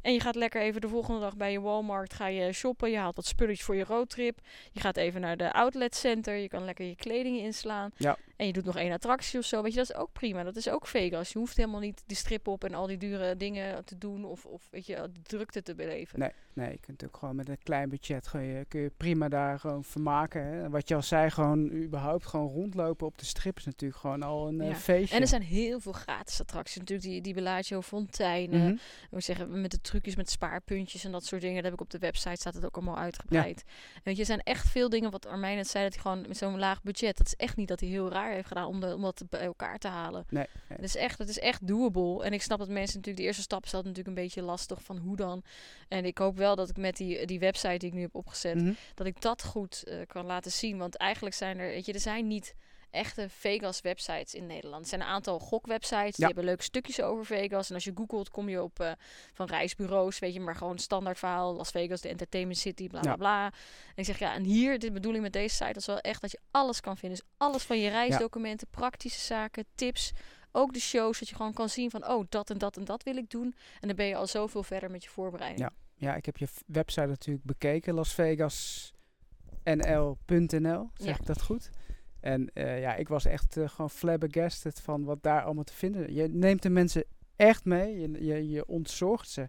En je gaat lekker even de volgende dag bij je Walmart ga je shoppen. Je haalt wat spulletjes voor je roadtrip. Je gaat even naar de outlet center. Je kan lekker je kleding inslaan. Ja. En je doet nog één attractie of zo. Weet je, dat is ook prima. Dat is ook Vegas. Je hoeft helemaal niet die strip op en al die dure dingen te doen. Of, of weet je, de drukte te beleven. Nee, nee, je kunt ook gewoon met een klein budget kun je, kun je prima daar gewoon vermaken. Hè. Wat je al zei, gewoon überhaupt gewoon rondlopen op de strip is natuurlijk gewoon al een eh, Ja. feestje. En er zijn heel veel gratis attracties. Natuurlijk die, die Bellagio fonteinen. Mhm. Ik moet zeggen, met de trucjes met spaarpuntjes en dat soort dingen. Dat heb ik op de website, staat het ook allemaal uitgebreid. En weet je, er zijn echt veel dingen, wat Armijn net zei, dat hij gewoon met zo'n laag budget, dat is echt niet dat hij heel raar heeft gedaan om, de, om dat bij elkaar te halen. Nee, nee. Het is echt, het is echt doable. En ik snap dat mensen natuurlijk, de eerste stap is natuurlijk een beetje lastig van hoe dan. En ik hoop wel dat ik met die, die website die ik nu heb opgezet, Mhm. dat ik dat goed eh, kan laten zien. Want eigenlijk zijn er, weet je, er zijn niet echte Vegas websites in Nederland. Er zijn een aantal gokwebsites, die Ja. hebben leuke stukjes over Vegas. En als je googelt, kom je op eh, van reisbureaus, weet je, maar gewoon standaard verhaal. Las Vegas, de entertainment city, bla bla Ja. bla. En ik zeg, ja, en hier, de bedoeling met deze site, is wel echt dat je alles kan vinden. Dus alles van je reisdocumenten, praktische zaken, tips. Ook de shows, dat je gewoon kan zien van, oh, dat en dat en dat wil ik doen. En dan ben je al zoveel verder met je voorbereiding. Ja. Ja, ik heb je website natuurlijk bekeken, lasvegasnl.nl, zeg Ja. ik dat goed? En eh, ja, ik was echt eh, gewoon flabbergasted van wat daar allemaal te vinden. Je neemt de mensen echt mee, je, je, je ontzorgt ze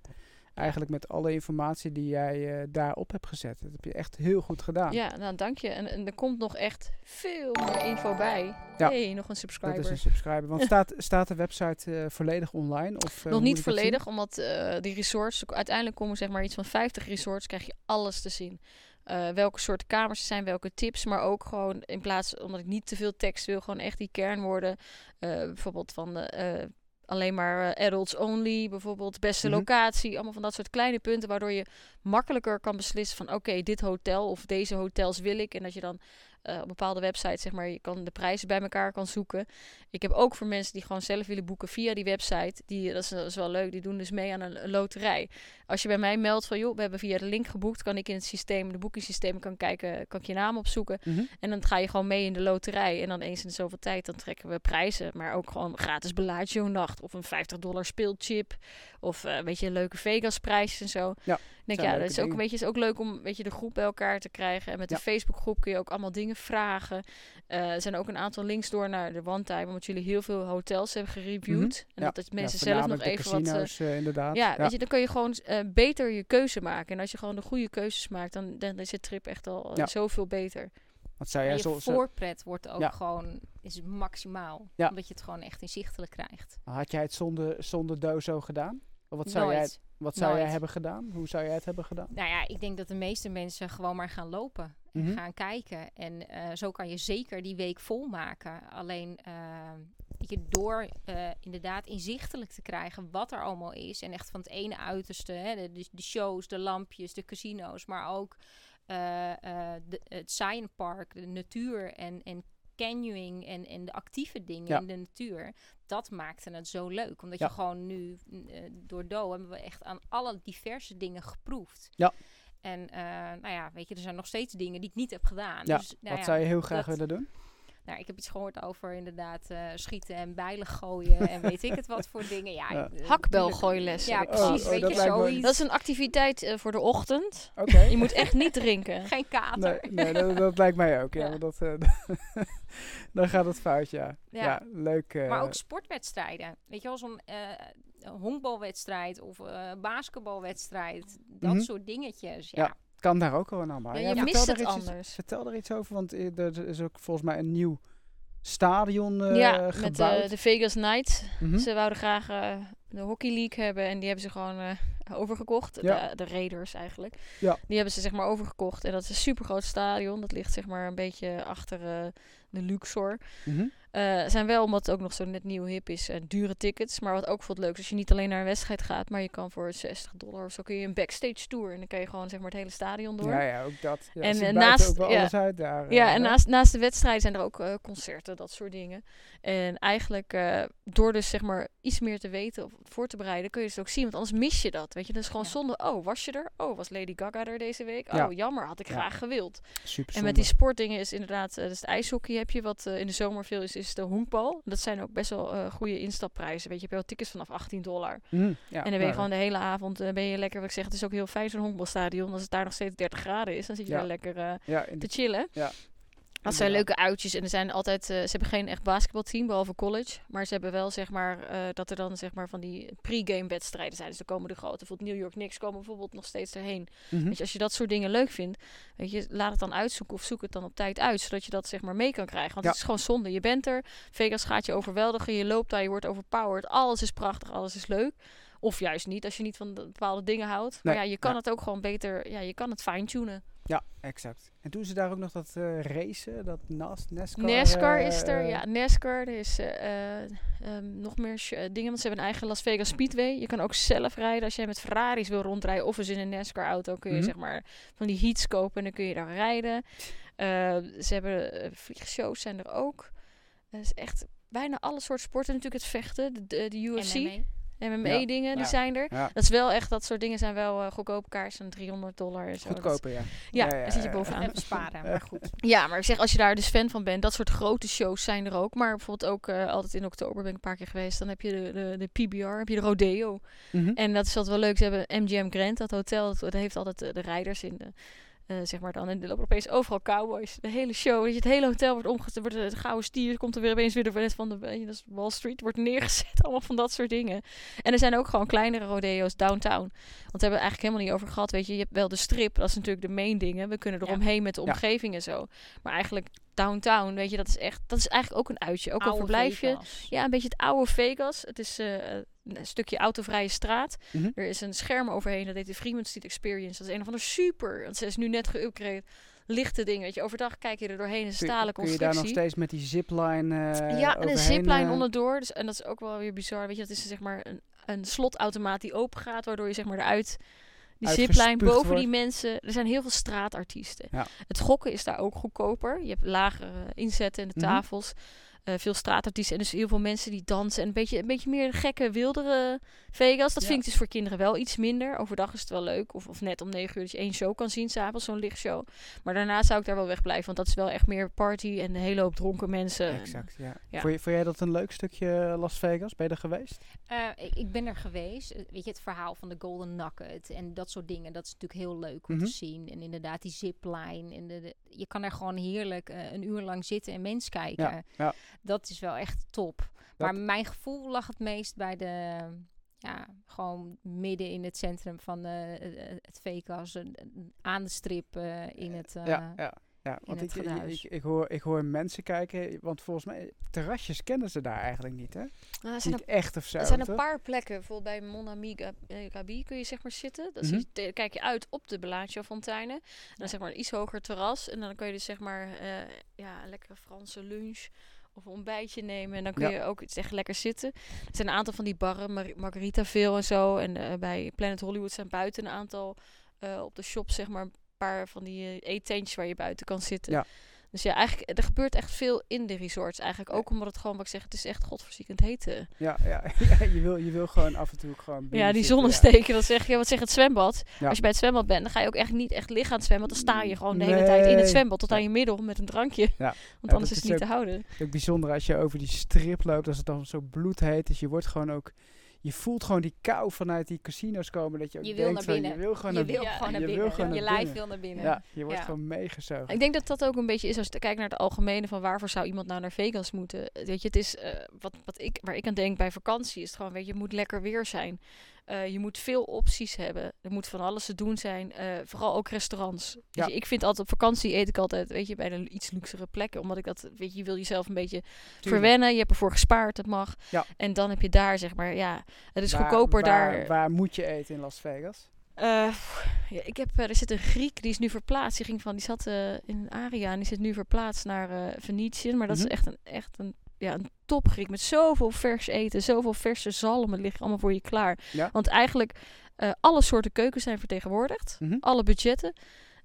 eigenlijk met alle informatie die jij eh, daarop hebt gezet. Dat heb je echt heel goed gedaan. Ja, nou dank je. En, en er komt nog echt veel meer info bij. Ja. hey, nog een subscriber. Dat is een subscriber. Want staat, staat de website volledig online? Of, nog niet volledig, omdat die resorts, uiteindelijk komen zeg maar iets van 50 resorts, krijg je alles te zien. Eh, welke soorten kamers er zijn, welke tips, maar ook gewoon in plaats, omdat ik niet te veel tekst wil, gewoon echt die kernwoorden. eh, bijvoorbeeld van de, eh, alleen maar adults only, bijvoorbeeld beste Mhm. locatie. Allemaal van dat soort kleine punten waardoor je makkelijker kan beslissen van oké, dit hotel of deze hotels wil ik. En dat je dan eh, op bepaalde websites zeg maar, je kan de prijzen bij elkaar kan zoeken. Ik heb ook voor mensen die gewoon zelf willen boeken via die website, die, dat, is, dat is wel leuk, die doen dus mee aan een, een loterij. Als je bij mij meldt van joh, we hebben via de link geboekt, kan ik in het systeem, de boekingssysteem, kan kijken, kan ik je naam opzoeken. Mhm. En dan ga je gewoon mee in de loterij. En dan eens in de zoveel tijd, dan trekken we prijzen. Maar ook gewoon gratis Bellagio nacht. Of een 50 dollar speelchip. Of eh, weet je, leuke Vegas prijs en zo. Ja, denk, ja, dat is ook, dingen. weet je, is ook leuk om weet je, de groep bij elkaar te krijgen. En met Ja. de Facebook groep kun je ook allemaal dingen vragen. Eh, er zijn ook een aantal links door naar de One Time. Omdat jullie heel veel hotels hebben gereviewd. En Ja. dat, dat mensen zelf nog even wat... eh, inderdaad. ja, weet je, dan kun je gewoon beter je keuze maken. En als je gewoon de goede keuzes maakt, dan, dan is je trip echt al eh, Ja. zoveel beter. Wat zou En jij je zo, zo- voorpret wordt ook Ja. gewoon is maximaal. Ja. Omdat je het gewoon echt inzichtelijk krijgt. Had jij het zonder, zonder dozo gedaan? Of wat zou, jij, Nooit. wat zou jij hebben gedaan? Hoe zou jij het hebben gedaan? Nou ja, ik denk dat de meeste mensen gewoon maar gaan lopen. En Mhm. gaan kijken. En eh, zo kan je zeker die week volmaken. Alleen eh, weet je, door eh, inderdaad inzichtelijk te krijgen wat er allemaal is. En echt van het ene uiterste. Hè, de, de, shows, de lampjes, de casino's. Maar ook eh, eh, de, het Science Park, de natuur en, en canyoning en, en de actieve dingen Ja. in de natuur. Dat maakte het zo leuk. Omdat Ja. je gewoon nu eh, door Do hebben we echt aan alle diverse dingen geproefd. Ja. En nou ja, weet je, er zijn nog steeds dingen die ik niet heb gedaan. Ja, dus, nou wat zou je heel graag dat- willen doen? Nou, ik heb iets gehoord over inderdaad eh, schieten en bijlen gooien en weet ik het wat voor dingen. Ja, Ja. eh, Hakbelgooilessen. Ja, ik Oh, precies. oh, weet dat je, zoiets. Dat is een activiteit eh, voor de ochtend. Oké. Je moet echt niet drinken. Geen kater. Nee, nee dat, dat lijkt mij ook. Ja, dat, eh, dan gaat het fout, ja. Ja, Ja. leuk. eh, Maar ook sportwedstrijden. Weet je wel, zo'n eh, honkbalwedstrijd of eh, basketbalwedstrijd. Dat Mhm. soort dingetjes. Ja. Ja. kan daar ook wel naar maar. Ja, Ja, je vertel mist het iets- anders. Vertel er iets over, want eh, er is ook volgens mij een nieuw stadion eh, ja, met gebouwd. eh, de Vegas Knights. Mhm. Ze wouden graag de Hockey League hebben en die hebben ze gewoon overgekocht. Ja. De, de Raiders eigenlijk. Ja. Die hebben ze zeg maar overgekocht. En dat is een super groot stadion. Dat ligt zeg maar een beetje achter de Luxor. Mhm. Eh, zijn wel, omdat het ook nog zo net nieuw hip is, eh, dure tickets. Maar wat ook het leuk is, als je niet alleen naar een wedstrijd gaat, maar je kan voor 60 dollar of zo kun je een backstage tour. En dan kan je gewoon zeg maar het hele stadion door. Ja, ja, ook dat. Ja, En, eh, naast- ook wel ja. alles uit daar. Ja, en naast, naast de wedstrijden zijn er ook eh, concerten, dat soort dingen. En eigenlijk, door dus zeg maar iets meer te weten of voor te bereiden, kun je het ook zien. Want anders mis je dat, weet je. Dat is gewoon zonde. Oh, was je er? Oh, was Lady Gaga er deze week? Oh, jammer, had ik graag gewild. Super En met die sportdingen is inderdaad, dus het ijshockey heb je, wat eh, in de zomer veel is, is de honkbal. Dat zijn ook best wel eh, goede instapprijzen. Weet je, je hebt wel tickets vanaf 18 dollar. Mhm, ja, en dan ben je gewoon de hele avond, eh, ben je lekker, wat ik zeg, het is ook heel fijn zo'n honkbalstadion. Als het daar nog steeds 30 graden is, dan zit je Ja. daar lekker te chillen. Dat zijn leuke uitjes en er zijn altijd, eh, ze hebben geen echt basketbalteam behalve college, maar ze hebben wel zeg maar eh, dat er dan zeg maar van die pre-game wedstrijden zijn. Dus er komen de grote, bijvoorbeeld New York Knicks komen bijvoorbeeld nog steeds erheen. Mhm. Weet je, als je dat soort dingen leuk vindt, weet je, laat het dan uitzoeken of zoek het dan op tijd uit, zodat je dat zeg maar mee kan krijgen. Want Ja. het is gewoon zonde. Je bent er, Vegas gaat je overweldigen, je loopt daar, je wordt overpowered. Alles is prachtig, alles is leuk. Of juist niet, als je niet van de- bepaalde dingen houdt. Maar ja, je kan ja. het ook gewoon beter, ja, je kan het fine-tunen. Ja, exact. En doen ze daar ook nog dat eh, racen, dat NAS, NASCAR? NASCAR is er, eh, ja, NASCAR. Er is eh, eh, ehm, nog meer dingen, want ze hebben een eigen Las Vegas Speedway. Je kan ook zelf rijden als jij met Ferraris wil rondrijden of eens in een NASCAR-auto kun je Mhm. zeg maar van die heats kopen en dan kun je daar rijden. Eh, ze hebben vliegshows zijn er ook. Het is echt bijna alle soorten sporten. Natuurlijk het vechten, de, de, de UFC, MMA. MMA-dingen, Ja. die zijn er. Ja, Dat is wel echt, dat soort dingen zijn wel eh, goedkoop. Kaars van 300 dollar en zo. Goedkoper, ja. Ja, Ja, ja, daar zit je ja. bovenaan. Even sparen, maar goed. Ja, maar ik zeg, als je daar dus fan van bent, dat soort grote shows zijn er ook. Maar bijvoorbeeld ook eh, altijd in oktober ben ik een paar keer geweest. Dan heb je de, de, de PBR, heb je de Rodeo. Mhm. En dat is altijd wel leuk. Ze hebben MGM Grand, dat hotel, dat, dat heeft altijd de, de rijders in de... eh, zeg maar dan. En er lopen opeens overal cowboys. De hele show. Je, het hele hotel wordt omgezet. Wordt de, de gouden stier. Komt er weer opeens weer de van de je, dat is Wall Street. Wordt neergezet. Allemaal van dat soort dingen. En er zijn ook gewoon kleinere rodeo's downtown. Want we hebben het eigenlijk helemaal niet over gehad. Weet je, je hebt wel de strip. Dat is natuurlijk de main dingen. We kunnen Ja. eromheen met de Ja. omgeving en zo. Maar eigenlijk downtown, weet je, dat is echt... Dat is eigenlijk ook een uitje. Ook een verblijfje. Vegas. Ja, een beetje het oude Vegas. Het is eh, een stukje autovrije straat. Mhm. Er is een scherm overheen. Dat heet de Fremont Street Experience. Dat is een of andere super. Want ze is nu net geüpgrade. lichte dingen. Weet je, overdag kijk je er doorheen, een stalen kun je daar nog constructie. steeds met die zipline eh ja, en een zipline eh, onderdoor. Dus, en dat is ook wel weer bizar. Weet je, dat is zeg maar een, een slotautomaat die open gaat, waardoor je zeg maar eruit die zipline Uitgespuugd boven wordt. die mensen. Er zijn heel veel straatartiesten. Ja. Het gokken is daar ook goedkoper. Je hebt lagere inzetten in de Mhm. tafels. Eh, veel straatartiesten en dus heel veel mensen die dansen. En een beetje, een beetje meer gekke, wildere Vegas. Dat Ja. vind ik dus voor kinderen wel iets minder. Overdag is het wel leuk. Of, of net om negen uur dat je één show kan zien s'avonds, zo'n lichtshow. Maar daarna zou ik daar wel wegblijven. Want dat is wel echt meer party en een hele hoop dronken mensen. Exact, ja. Ja. Vond, je, vond jij dat een leuk stukje Las Vegas? Ben je er geweest? Eh, ik, ik ben er geweest. Eh, Weet je, het verhaal van de Golden Nugget en dat soort dingen. Dat is natuurlijk heel leuk om Mhm. te zien. En inderdaad, die zipline. En de, de- je kan er gewoon heerlijk een uur lang zitten en mens kijken. Ja, ja. Dat is wel echt top. Maar mijn gevoel lag het meest bij de... Ja, gewoon midden in het centrum van eh, eh, het Vegas. eh, aan de strip eh, in het... eh, ja, ja. Ja, want het ik, ik, geruis. ik, ik hoor, ik hoor mensen kijken, want volgens mij, terrasjes kennen ze daar eigenlijk niet, hè? Nou, er zijn Niet echt of zo. Er zijn een paar plekken, bijvoorbeeld bij Mon Ami Ga- eh, Gabi kun je zeg maar zitten. Dan Mhm. kijk je uit op de Bellagio-fonteinen. En dan zeg maar een iets hoger terras. En dan kun je dus zeg maar eh, ja, een lekkere Franse lunch of een ontbijtje nemen. En dan kun Ja. je ook iets echt lekker zitten. Er zijn een aantal van die barren, Mar Margaritaville en zo. En eh, bij Planet Hollywood zijn buiten een aantal eh, op de shop zeg maar een paar van die eh, eetentjes waar je buiten kan zitten. Ja. Dus ja, eigenlijk, er gebeurt echt veel in de resorts. Eigenlijk ook omdat het gewoon, wat ik zeg, het is echt godverziekend heet. Ja, ja, ja, je, wil, je wil gewoon af en toe gewoon Ja, die zitten, ja. zonnesteken, dat zeg je. Wat zegt het zwembad? Ja. Als je bij het zwembad bent, dan ga je ook echt niet echt liggen aan het zwembad. Dan sta je gewoon de hele tijd in het zwembad tot aan je middel met een drankje. Ja. Want anders is het niet ook- te houden. Ook bijzonder als je over die strip loopt, als het dan zo bloedheet is. Je wordt gewoon ook, je voelt gewoon die kou vanuit die casino's komen. Dat je ook Je wil denkt naar van, binnen. je wil gewoon je naar wil gewoon naar je wil binnen. gewoon je naar lijf wil naar binnen. Ja, je wordt Ja. gewoon meegezogen. Ik denk dat dat ook een beetje is als je kijkt naar het algemene van waarvoor zou iemand nou naar Vegas moeten. Weet je, het is eh, wat, wat ik, waar ik aan denk bij vakantie is het gewoon, weet je, het moet lekker weer zijn. Eh, je moet veel opties hebben. Er moet van alles te doen zijn. eh, vooral ook restaurants. Ja. je, ik vind altijd op vakantie eet ik altijd, weet je, bij de iets luxere plekken. Omdat ik dat, weet je, je wil jezelf een beetje verwennen. Je hebt ervoor gespaard, dat mag. Ja. En dan heb je daar, zeg maar, ja, het is Waar- goedkoper waar, daar. Waar moet je eten in Las Vegas? Eh, ja, ik heb, er zit een Griek, die is nu verplaatst. Die, ging van, die zat in Aria en die zit nu verplaatst naar Venetië. Maar dat Mhm. is echt een, echt een, ja, een top Griek met zoveel vers eten, zoveel verse zalmen liggen allemaal voor je klaar. Ja. Want eigenlijk eh, alle soorten keukens zijn vertegenwoordigd, Mhm. alle budgetten.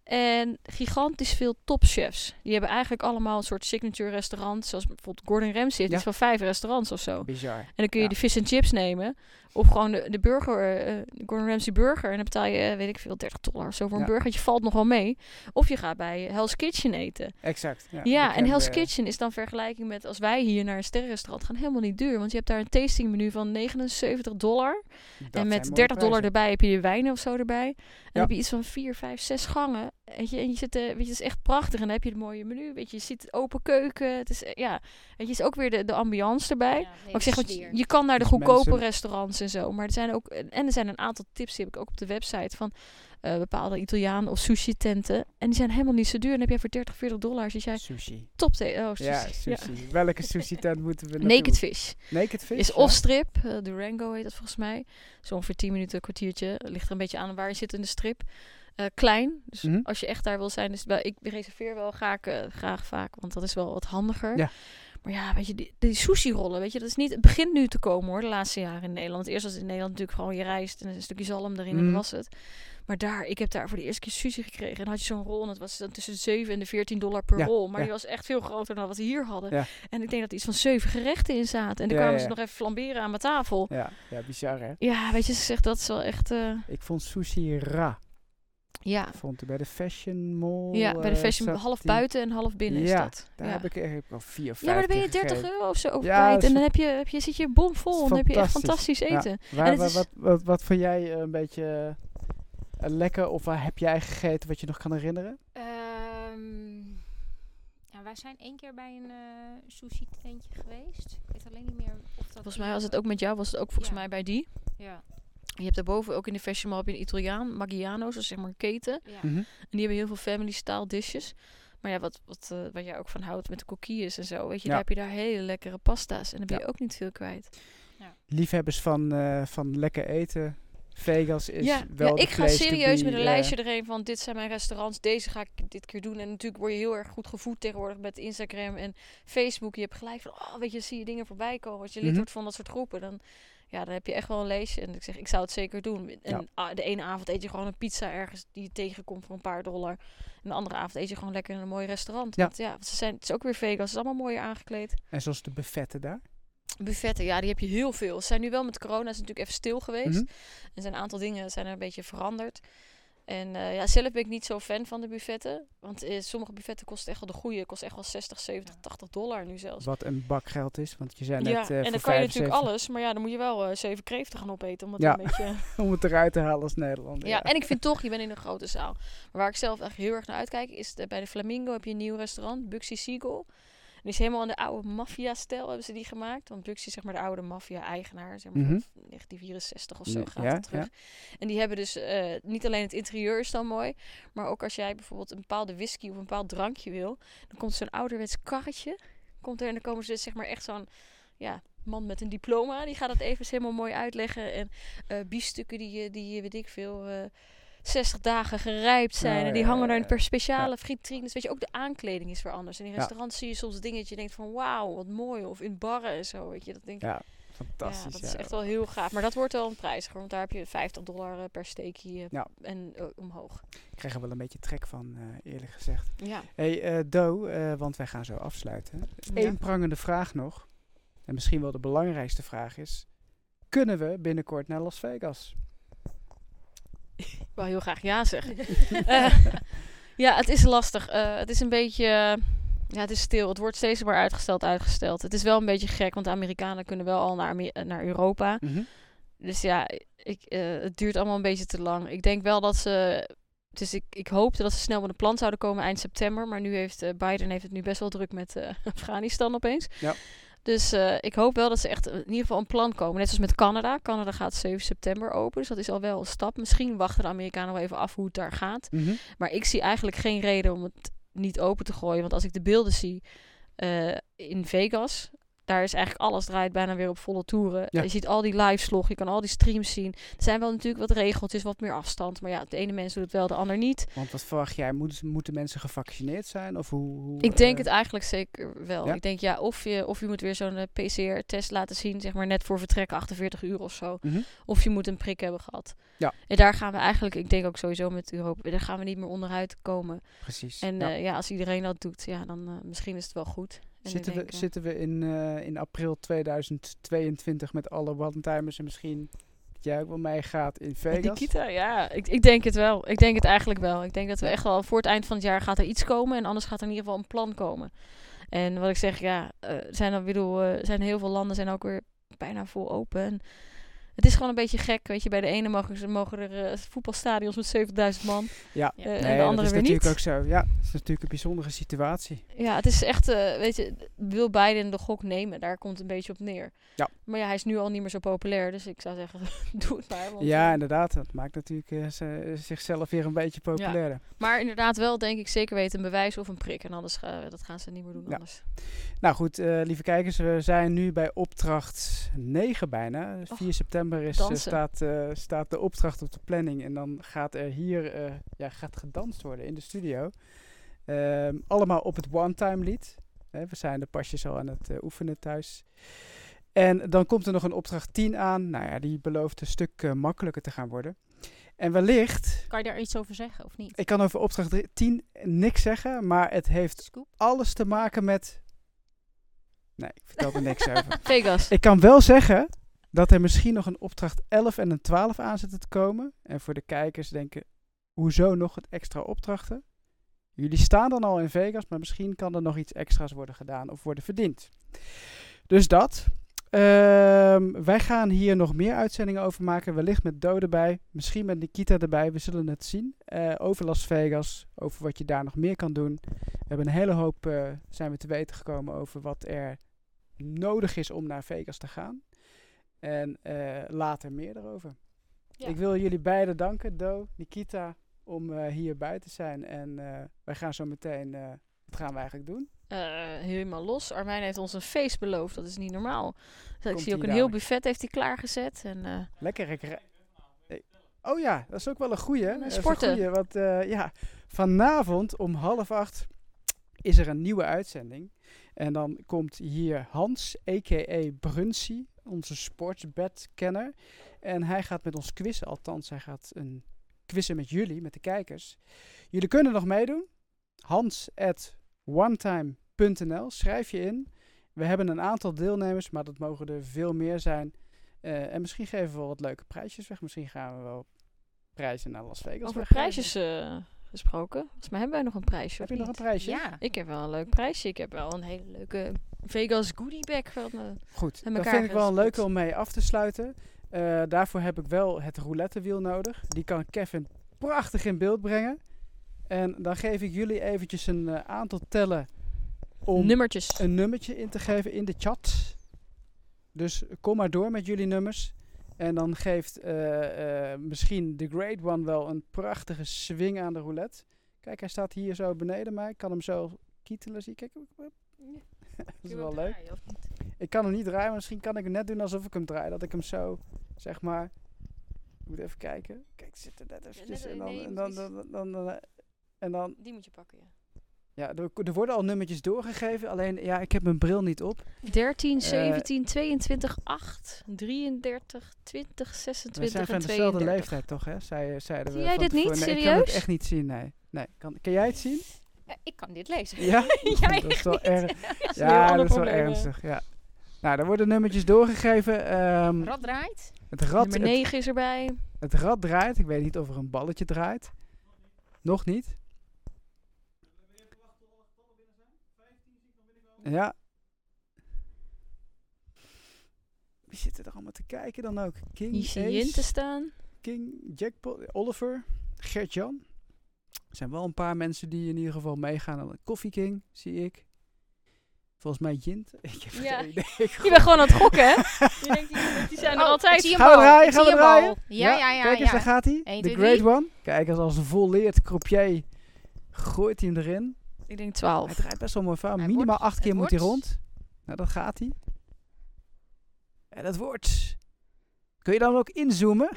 En gigantisch veel topchefs. Die hebben eigenlijk allemaal een soort signature restaurant. Zoals bijvoorbeeld Gordon Ramsay. Het Ja. is van vijf restaurants of zo. Bizar. En dan kun je Ja. de fish and chips nemen. Of gewoon de, de burger, eh, de Gordon Ramsay burger. En dan betaal je, eh, weet ik veel, 30 dollar of zo voor een Ja. burgertje. Valt nog wel mee. Of je gaat bij Hell's Kitchen eten. Exact. Ja, Ja, en Hell's Kitchen is dan vergelijking met als wij hier naar een sterrenrestaurant gaan helemaal niet duur. Want je hebt daar een tastingmenu van 79 dollar. dat en met mooie 30 dollar erbij heb je je wijnen of zo erbij. En dan heb je iets van 4, 5, 6 gangen. Weet je, en je zit, eh, weet je, het is echt prachtig. En dan heb je het mooie menu. Weet je, je ziet open keuken. Het is, eh, ja, weet je, is ook weer de, de ambiance erbij. Ja, Maar ik zeg, want je, kan naar de Dus goedkope mensen- restaurants en zo. Maar er zijn ook, en er zijn een aantal tips, die heb ik ook op de website, van eh, bepaalde Italiaan of sushi tenten. En die zijn helemaal niet zo duur. En dan heb jij voor 30, 40 dollar, zit jij Sushi. top Oh, sushi. Ja, sushi. Welke sushi tent moeten we naartoe? Naked Fish. Naked Fish? Is ja. off-strip. Durango heet dat volgens mij. Zo ongeveer 10 minuten, een kwartiertje. Ligt er een beetje aan waar je zit in de strip. Eh, klein. Dus Mhm. als je echt daar wil zijn. Dus wel, ik reserveer wel graag, eh, graag vaak. Want dat is wel wat handiger. Ja. Maar ja, weet je, die, die sushi rollen, weet je, dat is niet, het begint nu te komen hoor, de laatste jaren in Nederland. Eerst was het in Nederland natuurlijk gewoon je rijst en een stukje zalm erin en Mhm. dat was het. Maar daar, ik heb daar voor de eerste keer sushi gekregen. En dan had je zo'n rol en dat was dan tussen de 7 en de 14 dollar per Ja, rol. Maar ja. die was echt veel groter dan wat we hier hadden. Ja. En ik denk dat er iets van zeven gerechten in zaten. En dan kwamen ze nog even flamberen aan mijn tafel. Ja, ja, bizar hè? Ja, weet je, ze zegt dat is wel echt, eh, Ik vond sushi ra. Ja. Vond het bij de Fashion Mall. Ja, bij de eh, fashion half die- buiten en half binnen is Ja, dat. Daar ja. heb ik echt wel vier of ja, maar dan ben je 30 gegeten. euro of zo over Ja, kwijt. is En dan heb je, heb je, zit je bomvol. Dat En is dan heb je echt fantastisch. fantastisch eten. Waar, En waar- is- wat, wat, wat vond jij eh, een beetje eh, lekker? Of waar heb jij gegeten wat je nog kan herinneren? Ehm, ja, wij zijn één keer bij een sushi tentje geweest. Ik weet alleen niet meer of dat... Volgens mij was het ook met jou, was het ook volgens Ja. mij bij die. Ja. Je hebt daarboven ook in de fashion mall heb je een Italiaan, Maggiano's, dat is zeg maar een keten. ja. Mhm. En die hebben heel veel family style dishes. Maar ja, wat, wat, eh, wat jij ook van houdt met de coquilles en zo, weet je, Ja. daar heb je daar hele lekkere pasta's. En dan ben je Ja. ook niet veel kwijt. Liefhebbers van, eh, van lekker eten. Vegas is ja, wel ja, ik ga serieus be, met een lijstje erheen van dit zijn mijn restaurants, deze ga ik dit keer doen. En natuurlijk word je heel erg goed gevoed tegenwoordig met Instagram en Facebook. Je hebt gelijk van, oh, weet je, zie je dingen voorbij komen. Als je lid Mhm. wordt van dat soort groepen, dan, ja, dan heb je echt wel een lijstje. En ik zeg, ik zou het zeker doen. En Ja. de ene avond eet je gewoon een pizza ergens die je tegenkomt voor een paar dollar. En de andere avond eet je gewoon lekker in een mooi restaurant. Ja. Want ja, ze zijn, het is ook weer Vegas, het is allemaal mooi aangekleed. En zoals de buffetten daar. Buffetten, ja, die heb je heel veel. Ze zijn nu wel met corona, is natuurlijk even stil geweest. Mhm. Er zijn een aantal dingen zijn er een beetje veranderd. En eh, ja, zelf ben ik niet zo fan van de buffetten. Want eh, sommige buffetten kosten echt wel de goede. Kost echt wel 60, 70, 80 dollar nu zelfs. Wat een bak geld is. Want je zei net ja, eh, en voor dan kan je natuurlijk 75 alles. Maar ja, dan moet je wel eh, zeven kreeften gaan opeten. Om het Ja. een beetje... Om het eruit te halen als Nederlander. ja, en ik vind toch, je bent in een grote zaal. Maar waar ik zelf echt heel erg naar uitkijk, is de- bij de Flamingo heb je een nieuw restaurant. Buxy Seagull. Is helemaal in de oude maffia-stijl hebben ze die gemaakt. Want is zeg maar de oude maffia-eigenaar. Zeg maar Mhm. van 1964 of zo Ja, gaat ja, het terug. En die hebben dus eh, niet alleen het interieur is dan mooi. Maar ook als jij bijvoorbeeld een bepaalde whisky of een bepaald drankje wil. Dan komt zo'n ouderwets karretje. Komt er en dan komen ze dus zeg maar echt zo'n ja, man met een diploma. Die gaat het even helemaal mooi uitleggen. En eh biefstukken die, je- die weet ik veel... eh 60 dagen gerijpt zijn. En die ja, hangen ja, daar in ja. per speciale vitrines. Weet je, ook de aankleding is weer anders. In die Ja. restaurants zie je soms dingen dat je denkt van... Wauw, wat mooi. Of in barren en zo, weet je. Dat denk ik, Ja, ja, fantastisch. dat is echt wel heel gaaf. Maar dat wordt wel een prijziger. Want daar heb je 50 dollar eh, per steekje eh, Ja. en eh, omhoog. Ik krijg er wel een beetje trek van, eerlijk gezegd. Ja. hey, eh, Do, want wij gaan zo afsluiten. Ja. Eén prangende vraag nog. En misschien wel de belangrijkste vraag is... Kunnen we binnenkort naar Las Vegas? Ik wil heel graag ja zeggen. Eh, ja, het is lastig. Eh, het is een beetje... ja, het is stil. Het wordt steeds maar uitgesteld, uitgesteld. Het is wel een beetje gek, want de Amerikanen kunnen wel al naar, naar Europa. Mhm. Dus ja, ik, eh, het duurt allemaal een beetje te lang. Ik denk wel dat ze... Dus ik, ik hoopte dat ze snel met een plan zouden komen eind september. Maar nu heeft Biden heeft het nu best wel druk met eh, Afghanistan opeens. Ja. Dus eh, ik hoop wel dat ze echt in ieder geval een plan komen. Net zoals met Canada. Canada gaat 7 september open. Dus dat is al wel een stap. Misschien wachten de Amerikanen wel even af hoe het daar gaat. Mhm. Maar ik zie eigenlijk geen reden om het niet open te gooien. Want als ik de beelden zie eh, in Vegas, daar is eigenlijk alles draait bijna weer op volle toeren. Ja. Je ziet al die liveslog, je kan al die streams zien. Er zijn wel natuurlijk wat regeltjes, wat meer afstand. Maar ja, de ene mens doet het wel, de ander niet. Want wat verwacht jij? Moet, moeten mensen gevaccineerd zijn? Of hoe, hoe, Ik denk eh, het eigenlijk zeker wel. ja? Ik denk ja, of je, of je moet weer zo'n eh, PCR-test laten zien, zeg maar net voor vertrek 48 uur of zo. mhm. Of je moet een prik hebben gehad. Ja. En daar gaan we eigenlijk, ik denk ook sowieso met Europa, daar gaan we niet meer onderuit komen. Precies. En ja. ja. ja, als iedereen dat doet, ja, dan eh, misschien is het wel goed. En Zitten, we, zitten we in, eh, in april 2022 met alle one-timers en misschien dat jij ook wel meegaat in met Vegas? Nikita, ja, ik, ik denk het wel. Ik denk het eigenlijk wel. Ik denk dat we echt wel voor het eind van het jaar gaat er iets komen en anders gaat er in ieder geval een plan komen. En wat ik zeg, ja, er zijn er, bedoel, eh, er zijn heel veel landen zijn ook weer bijna vol open. En het is gewoon een beetje gek, weet je. Bij de ene mogen, ze, mogen er eh, voetbalstadions met 70.000 man. Ja, Eh, nee, en de dat andere is weer natuurlijk niet. ook zo. Ja, het is natuurlijk een bijzondere situatie. Ja, het is echt, eh, weet je, wil Biden de gok nemen? Daar komt het een beetje op neer. Ja. Maar ja, hij is nu al niet meer zo populair, dus ik zou zeggen, doe het maar. Want, Ja, inderdaad. Dat maakt natuurlijk eh, ze- zichzelf weer een beetje populairder. maar inderdaad wel, denk ik, zeker weten een bewijs of een prik. En anders dat gaan ze niet meer doen Ja. anders. Nou goed, eh, lieve kijkers, we zijn nu bij opdracht 9 bijna. 4 september is, eh, staat, eh, staat de opdracht op de planning. En dan gaat er hier eh, ja, gaat gedanst worden in de studio. Ehm, allemaal op het one-time lied. We zijn de pasjes al aan het oefenen thuis. En dan komt er nog een opdracht 10 aan. Nou ja, die belooft een stuk makkelijker te gaan worden. En wellicht, Kan je daar iets over zeggen of niet? ik kan over opdracht 10 niks zeggen, maar het heeft Scoop? alles te maken met... Nee, ik vertel er niks over. Vegas. Ik kan wel zeggen dat er misschien nog een opdracht 11 en een 12 aan zitten te komen. En voor de kijkers denken, hoezo nog het extra opdrachten? Jullie staan dan al in Vegas, maar misschien kan er nog iets extra's worden gedaan of worden verdiend. Dus dat. Ehm, wij gaan hier nog meer uitzendingen over maken. Wellicht met Do erbij. Misschien met Nikita erbij. We zullen het zien. Eh, over Las Vegas. Over wat je daar nog meer kan doen. We hebben een hele hoop eh, zijn we te weten gekomen over wat er nodig is om naar Vegas te gaan. En eh, later meer erover. Ja. Ik wil jullie beiden danken, Do, Nikita, om eh, hierbij te zijn. En eh, wij gaan zo meteen, wat gaan we eigenlijk doen? Helemaal los. Armijn heeft ons een feest beloofd. Dat is niet normaal. Dus ik zie ook een heel buffet heeft hij klaargezet. En, Lekker, ik, Oh ja, dat is ook wel een goeie. hè? En, Dat is een sporten. goeie, want ja, vanavond om half acht is er een nieuwe uitzending. En dan komt hier Hans, a.k.a. Brunsie, onze sportsbedkenner. En hij gaat met ons quizzen, althans hij gaat een quizzen met jullie, met de kijkers. Jullie kunnen nog meedoen. Hans at onetime.nl, schrijf je in. We hebben een aantal deelnemers, maar dat mogen er veel meer zijn. Eh, en misschien geven we wel wat leuke prijsjes weg. Misschien gaan we wel prijzen naar Las Vegas. Over prijsjes eh, gesproken. Volgens mij hebben wij nog een prijsje. Heb je nog een prijsje? Ja. Ik heb wel een leuk prijsje. Ik heb wel een hele leuke Vegas goodie bag van eh, Goed, dat vind ik wel een leuke om mee af te sluiten. Eh, daarvoor heb ik wel het roulettewiel nodig. Die kan Kevin prachtig in beeld brengen. En dan geef ik jullie eventjes een eh, aantal tellen om nummertjes. een nummertje in te geven in de chat. Dus kom maar door met jullie nummers. En dan geeft misschien de Great One wel een prachtige swing aan de roulette. Kijk, hij staat hier zo beneden mij. Ik kan hem zo kietelen. Zie je? Kijk, dat is wel leuk. Ik kan hem niet draaien, maar misschien kan ik het net doen alsof ik hem draai. Dat ik hem zo, zeg maar... Ik moet even kijken. Kijk, het zit er net eventjes. net- en dan... en dan, dan, dan, dan, eh, en dan Die moet je pakken, ja. ja, er, er worden al nummertjes doorgegeven. Alleen, ja, ik heb mijn bril niet op. 13, Eh, 17, 22, 8, 33, 20, We 26 zijn van en dezelfde 32. leeftijd, toch? Hè? Zij, zeiden Zie we jij dit niet? Nee, ik kan het Serieus? echt niet zien, nee. nee. Kan, kan jij het zien? Ja, ik kan dit lezen. Ja? Jij dat is wel erg. Ja, dat is wel ernstig. Ja. Nou, er worden nummertjes doorgegeven. ehm, Rad draait. het, rad, Nummer het, 9 is erbij. het rad draait. Ik weet niet of er een balletje draait. Nog niet. Ja. Wie zitten er allemaal te kijken dan ook? King, Hier zie je Ace, in te staan. King, Jackpot, Oliver, Gert-Jan. Er zijn wel een paar mensen die in ieder geval meegaan. Coffee King, zie ik. Volgens mij Jint. Ik heb Ja. geen idee. Je bent gewoon aan het gokken, hè? Je denkt, die, die zijn er Oh, altijd. ik zie een Gaan we draaien? Gaan zie we een draaien? bal. Ja, ja, ja. Kijk eens, ja. daar gaat hij. De twee, Great. One. Kijk eens, als een volleerd croupier gooit hij hem erin. Ik denk Hij 12. draait best wel mooi van. Hij Minimaal wordt- acht keer moet hij rond. Nou, dat gaat hij. En dat wordt... Kun je dan ook inzoomen?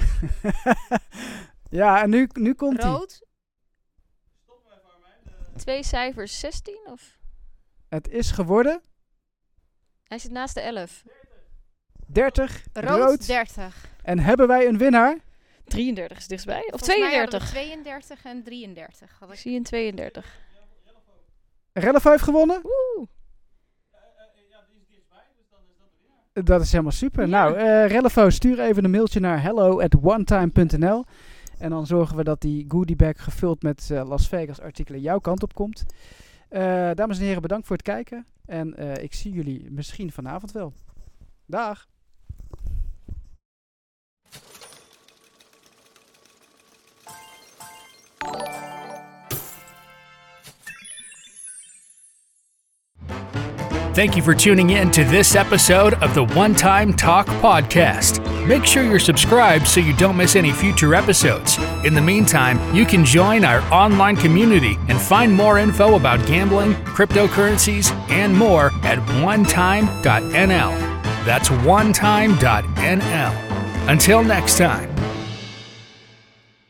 ja, en nu, nu komt hij. Rood. Twee cijfers, 16 of? Het is geworden Hij zit naast de 11. 30 Rood, rood. 30. En hebben wij een winnaar? 33 is dichtstbij. Of Volgens mij hadden we 32. 32 en 33. Had Ik ik zie een 32. Relef heeft gewonnen? Woe! Dat is helemaal super. Ja. Nou, eh Relefo, stuur even een mailtje naar hello at onetime.nl. En dan zorgen we dat die goodiebag gevuld met eh, Las Vegas artikelen jouw kant op komt. Eh, dames en heren, bedankt voor het kijken. En eh, ik zie jullie misschien vanavond wel. Dag! Thank you for tuning in to this episode of the One Time Talk Podcast. Make sure you're subscribed so you don't miss any future episodes. In the meantime, you can join our online community and find more info about gambling, cryptocurrencies, and more at onetime.nl. That's onetime.nl. Until next time.